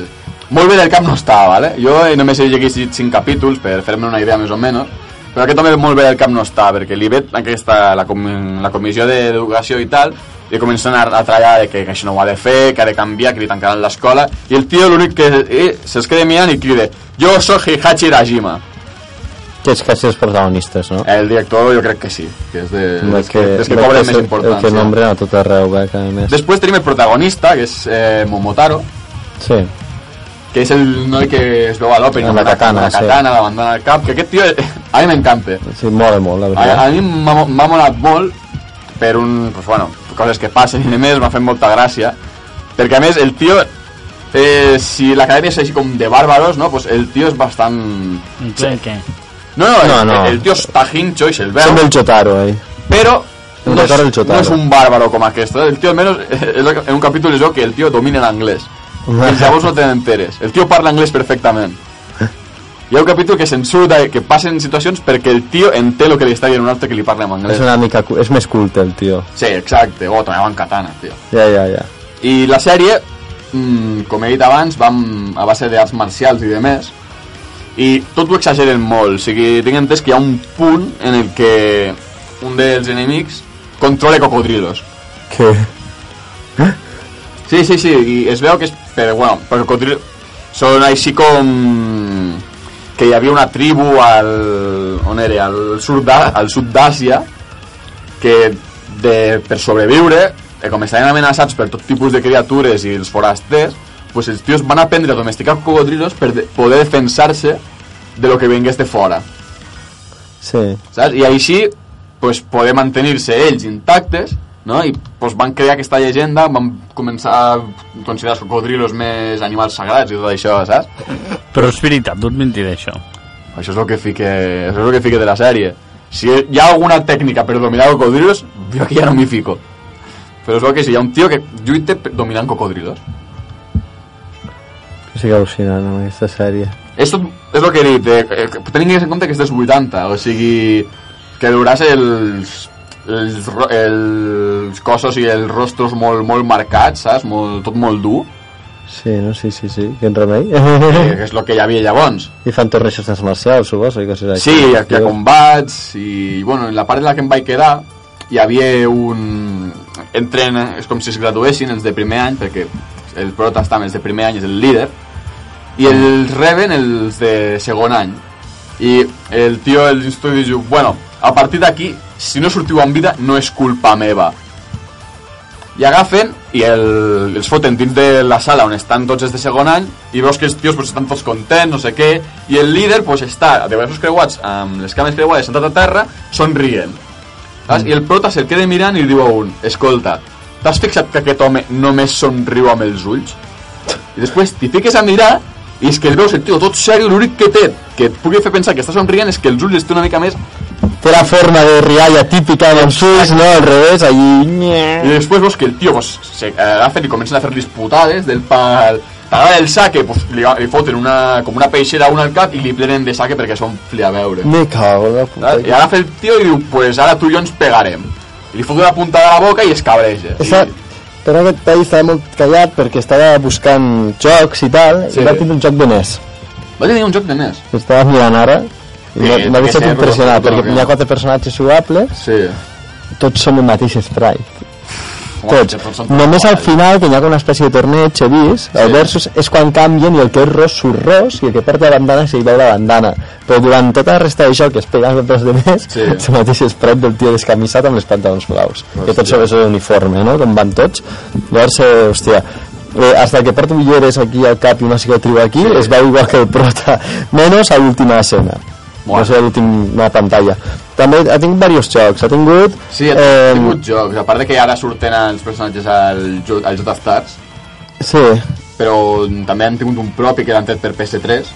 molt bé del cap no està, vale? jo només he llegit 5 capítols per fer-me una idea més o menys però aquest home molt bé del cap no està perquè li ve aquesta, la, com, la comissió d'educació i tal i comencen a, a treballar de que, que això no ho ha de fer que ha de canviar, que li tancaran l'escola i el tio l'únic que eh, se'ls queda mirant i crida jo soc Heihachi Rajima Que és quasi els protagonistes, no? el director jo crec que sí que és de, dels que, dels que cobren és més el- El que importància nombren a tot arreu, veig, a més. després tenim el protagonista que és eh, Momotaro Sí, que és el noi que es veu a l'òpera Amb la katana, la sí. katana, la bandana al cap que aquest tio, a mi m'encanta sí, mola molt, la a, veritat. a mi m'ha molat molt per un, pues bueno, coses que passen i a més m'ha fet molta gràcia perquè a més el tio eh, si l'acadèmia és així com de bàrbaros no? pues el tio és bastant I què, què? no, no, No, el, no. el tio està hincho i se'l veu Sembla el Jotaro, eh? però El no és, el no és un bàrbaro com aquest eh? el tio almenys és el un capítol es veu que el tio domina l'anglès els llavors no te n'enteres el tio parla anglès perfectament hi ha un capítol que se'n surt de- que passen situacions perquè el tio entén el que li està dient un altre que li parla en anglès És una mica... És més culte, el tio. sí, exacte, oh, també en katana tio. Ja, ja, ja. i la sèrie mm, com he dit abans va a base d'arts marcials i de més i tot ho exageren molt o sigui, tinc entès que hi ha un punt en el que un dels enemics controla cocodrilos Què? Sí, sí, sí, i es veu que és per, bueno, per cocodril són així com que hi havia una tribu al, on era, al sud al sud d'Àsia que de, per sobreviure eh, com estaven amenaçats per tot tipus de criatures i els forasters, pues els tios van aprendre a domesticar cocodrilos per de poder defensar-se de lo que vingués de fora. Sí. saps? I així pues, poder mantenir-se ells intactes no? i pues, van crear aquesta llegenda van començar a considerar els cocodrilos més animals sagrats i tot això, saps? Però és veritat, no et mentiré això. Això és el que fique, això és el que fique de la sèrie. Si hi ha alguna tècnica per dominar cocodrilos, jo aquí ja no m'hi fico. Però és el que sí, hi ha un tio que lluita dominant cocodrilos. Estic al·lucinant amb aquesta sèrie. És, tot, és el que he dit, eh, eh, tenint en compte que és dels 80, o sigui, que duràs els, els, els cossos i els rostros molt, molt marcats, saps? Molt, tot molt dur, Sí, no? Sí, sí, sí. Quin remei. que és el que hi havia llavors. I fan torneixos d'arts marcials, suposo, i coses així. Sí, hi ha, combats i, bueno, en la part en la que em vaig quedar hi havia un... Entren, és com si es graduessin els de primer any, perquè el prota està els de primer any, és el líder, i els reben els de segon any. I el tio, els estudis diu, bueno, a partir d'aquí, si no sortiu amb vida, no és culpa meva. I agafen i el, els foten dins de la sala on estan tots els de segon any i veus que els tios pues, estan tots contents, no sé què, i el líder pues, està de braços creuats amb les cames creuades sentat a terra, somrient. Saps? I el prota se'l queda mirant i diu a un, escolta, t'has fixat que aquest home només somriu amb els ulls? I després t'hi fiques a mirar i és que el veus el tio tot sèrio, l'únic que té que et pugui fer pensar que està somrient és que els ulls té una mica més Té la forma de rialla típica dels ulls, no? Al revés, allí... I després veus que el tio pues, se agafen i comencen a fer disputades del pal... T'agrada el saque, pues, li, li foten una, com una peixera a un al cap i li plenen de saque perquè són fli a veure. Me cago la puta. I agafa el tio i diu, pues ara tu i jo ens pegarem. I li fot una puntada a la boca i es cabreja. Esa, I, però aquest país estava molt callat perquè estava buscant jocs i tal, Sí. i va tenir un joc de NES. va tenir un joc de NES. estava mirant ara, i Sí, m'ha deixat impressionat, perquè hi ha quatre personatges jugables, Sí. tots són el mateix sprite. Són Només al final, que hi ha com una espècie de torneig, he vist, el Sí. versus és quan canvien i el que és ros surt ros i el que porta la bandana s'hi veu la bandana. Però durant tota la resta de joc que es peguen els de més, Sí. és el mateix sprite del tio descamissat amb els pantalons blaus. Que tots Hòstia. són uniforme, no? Com van tots. Llavors, eh, hòstia, eh, hasta que porta ulleres aquí al cap i una cicatriu aquí, Sí. es veu igual que el prota, menys a l'última escena. Bueno. No sé, a l'última pantalla. També ha tingut diversos jocs. Ha tingut... Sí, ha eh, tingut jocs. A part de que ara surten els personatges al, al J-Stars, Sí, però també han tingut un propi que l'han tret per PS3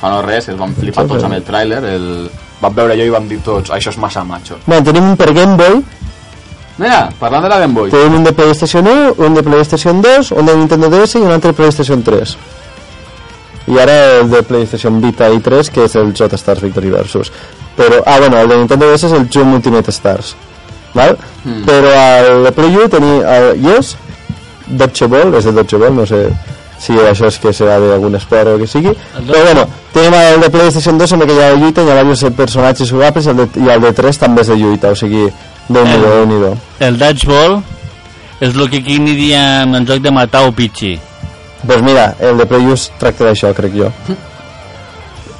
fa no res, es van flipar tots amb el tràiler. El... vam veure jo i vam dir tots això és massa macho. Bueno, tenim un per Game Boy, mira, parlant de la Game Boy. Tenim un de PlayStation 1, un de PlayStation 2, un de Nintendo DS i un altre de PlayStation 3. I ara el de PlayStation Vita i 3, que és el J-Stars Victory Versus. Però, ah, bueno, el de Nintendo DS és el Jump Ultimate Stars. Val? Mm. Però el de Play U tenia el Yes, Dodgeball, és de Dodgeball, no sé si això és que serà d'algun esport o el que sigui. Però bueno, tenim el de PlayStation 2 en el que hi ha lluita, hi ha diversos personatges jugables i el de, i el de 3 també és de lluita, o sigui, déu nhi El- déu nhi El dodgeball és el que aquí diem en joc de matar o pitxi. Pues mira, el de es tracta d'això, crec jo.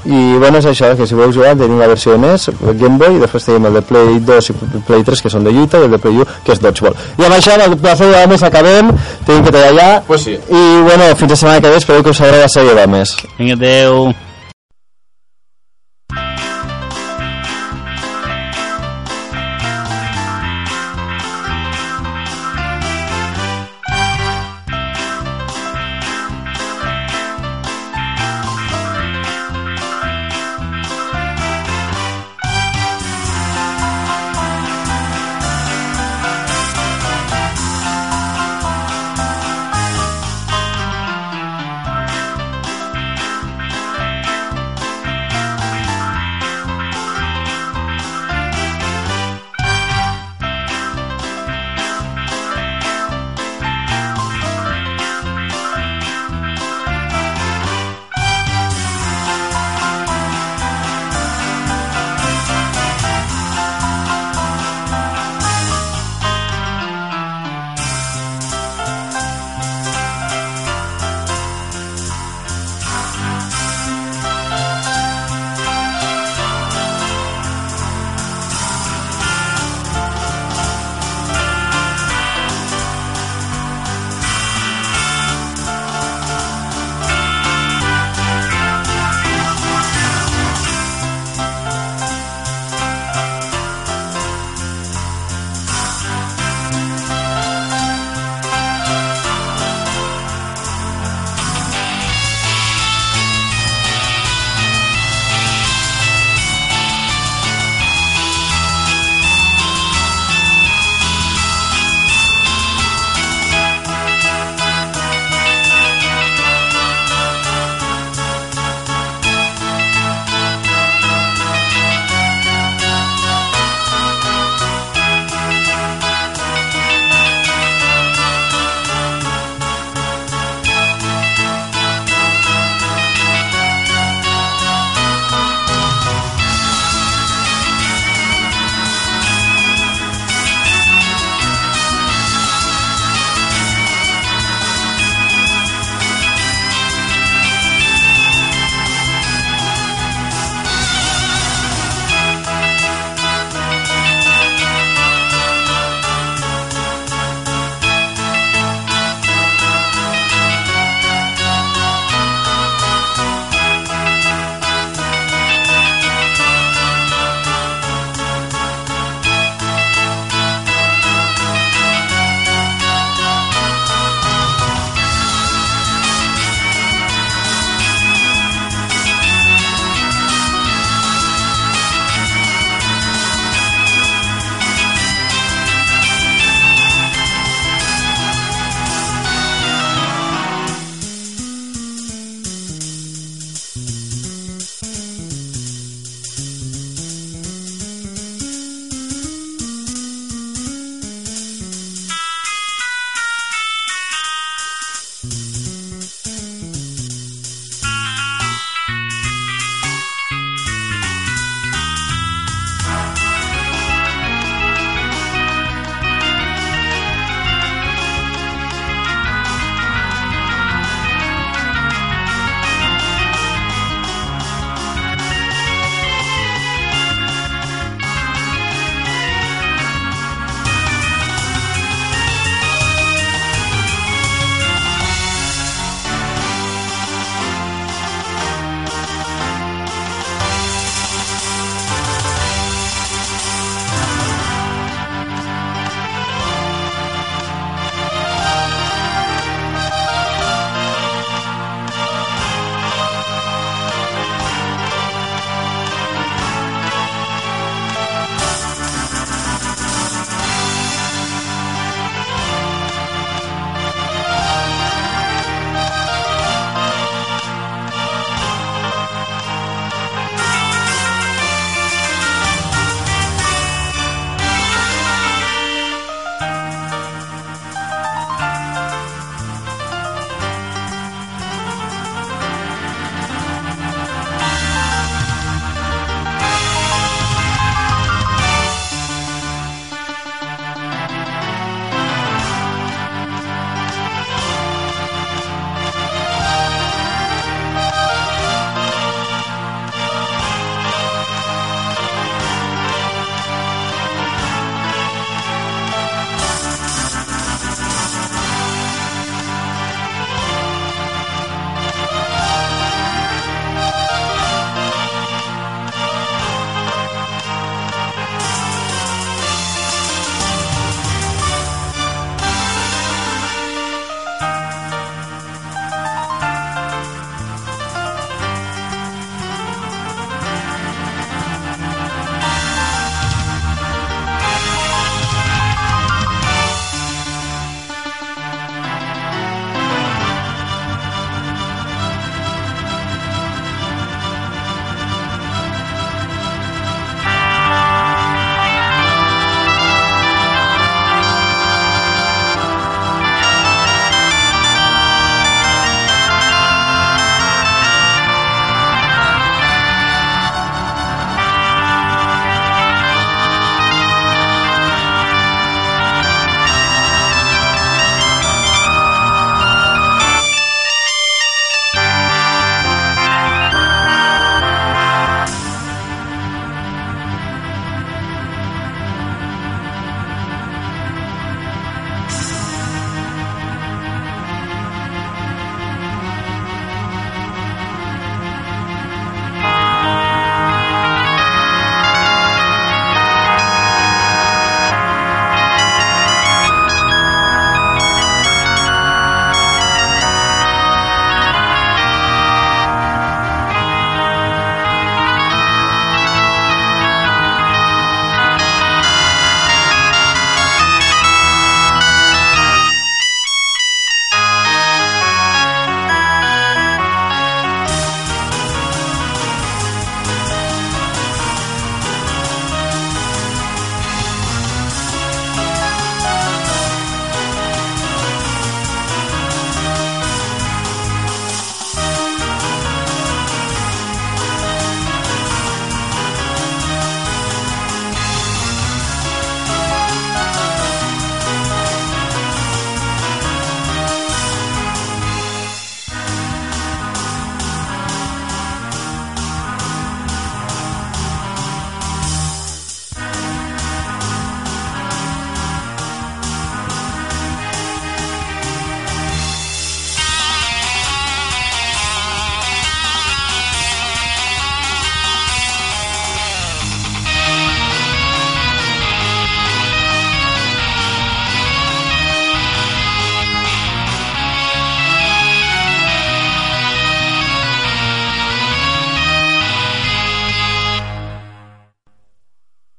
I bueno, és això, que si voleu jugar tenim la versió de NES, el Game Boy, i després tenim el de Play 2 i Play 3 que són de lluita i el de Play U que és Dodgeball. I amb això, el placer de més acabem, tenim que tallar ja. Pues sí. I bueno, fins la setmana que ve, espero que us agradi la sèrie de més. Vinga, adeu.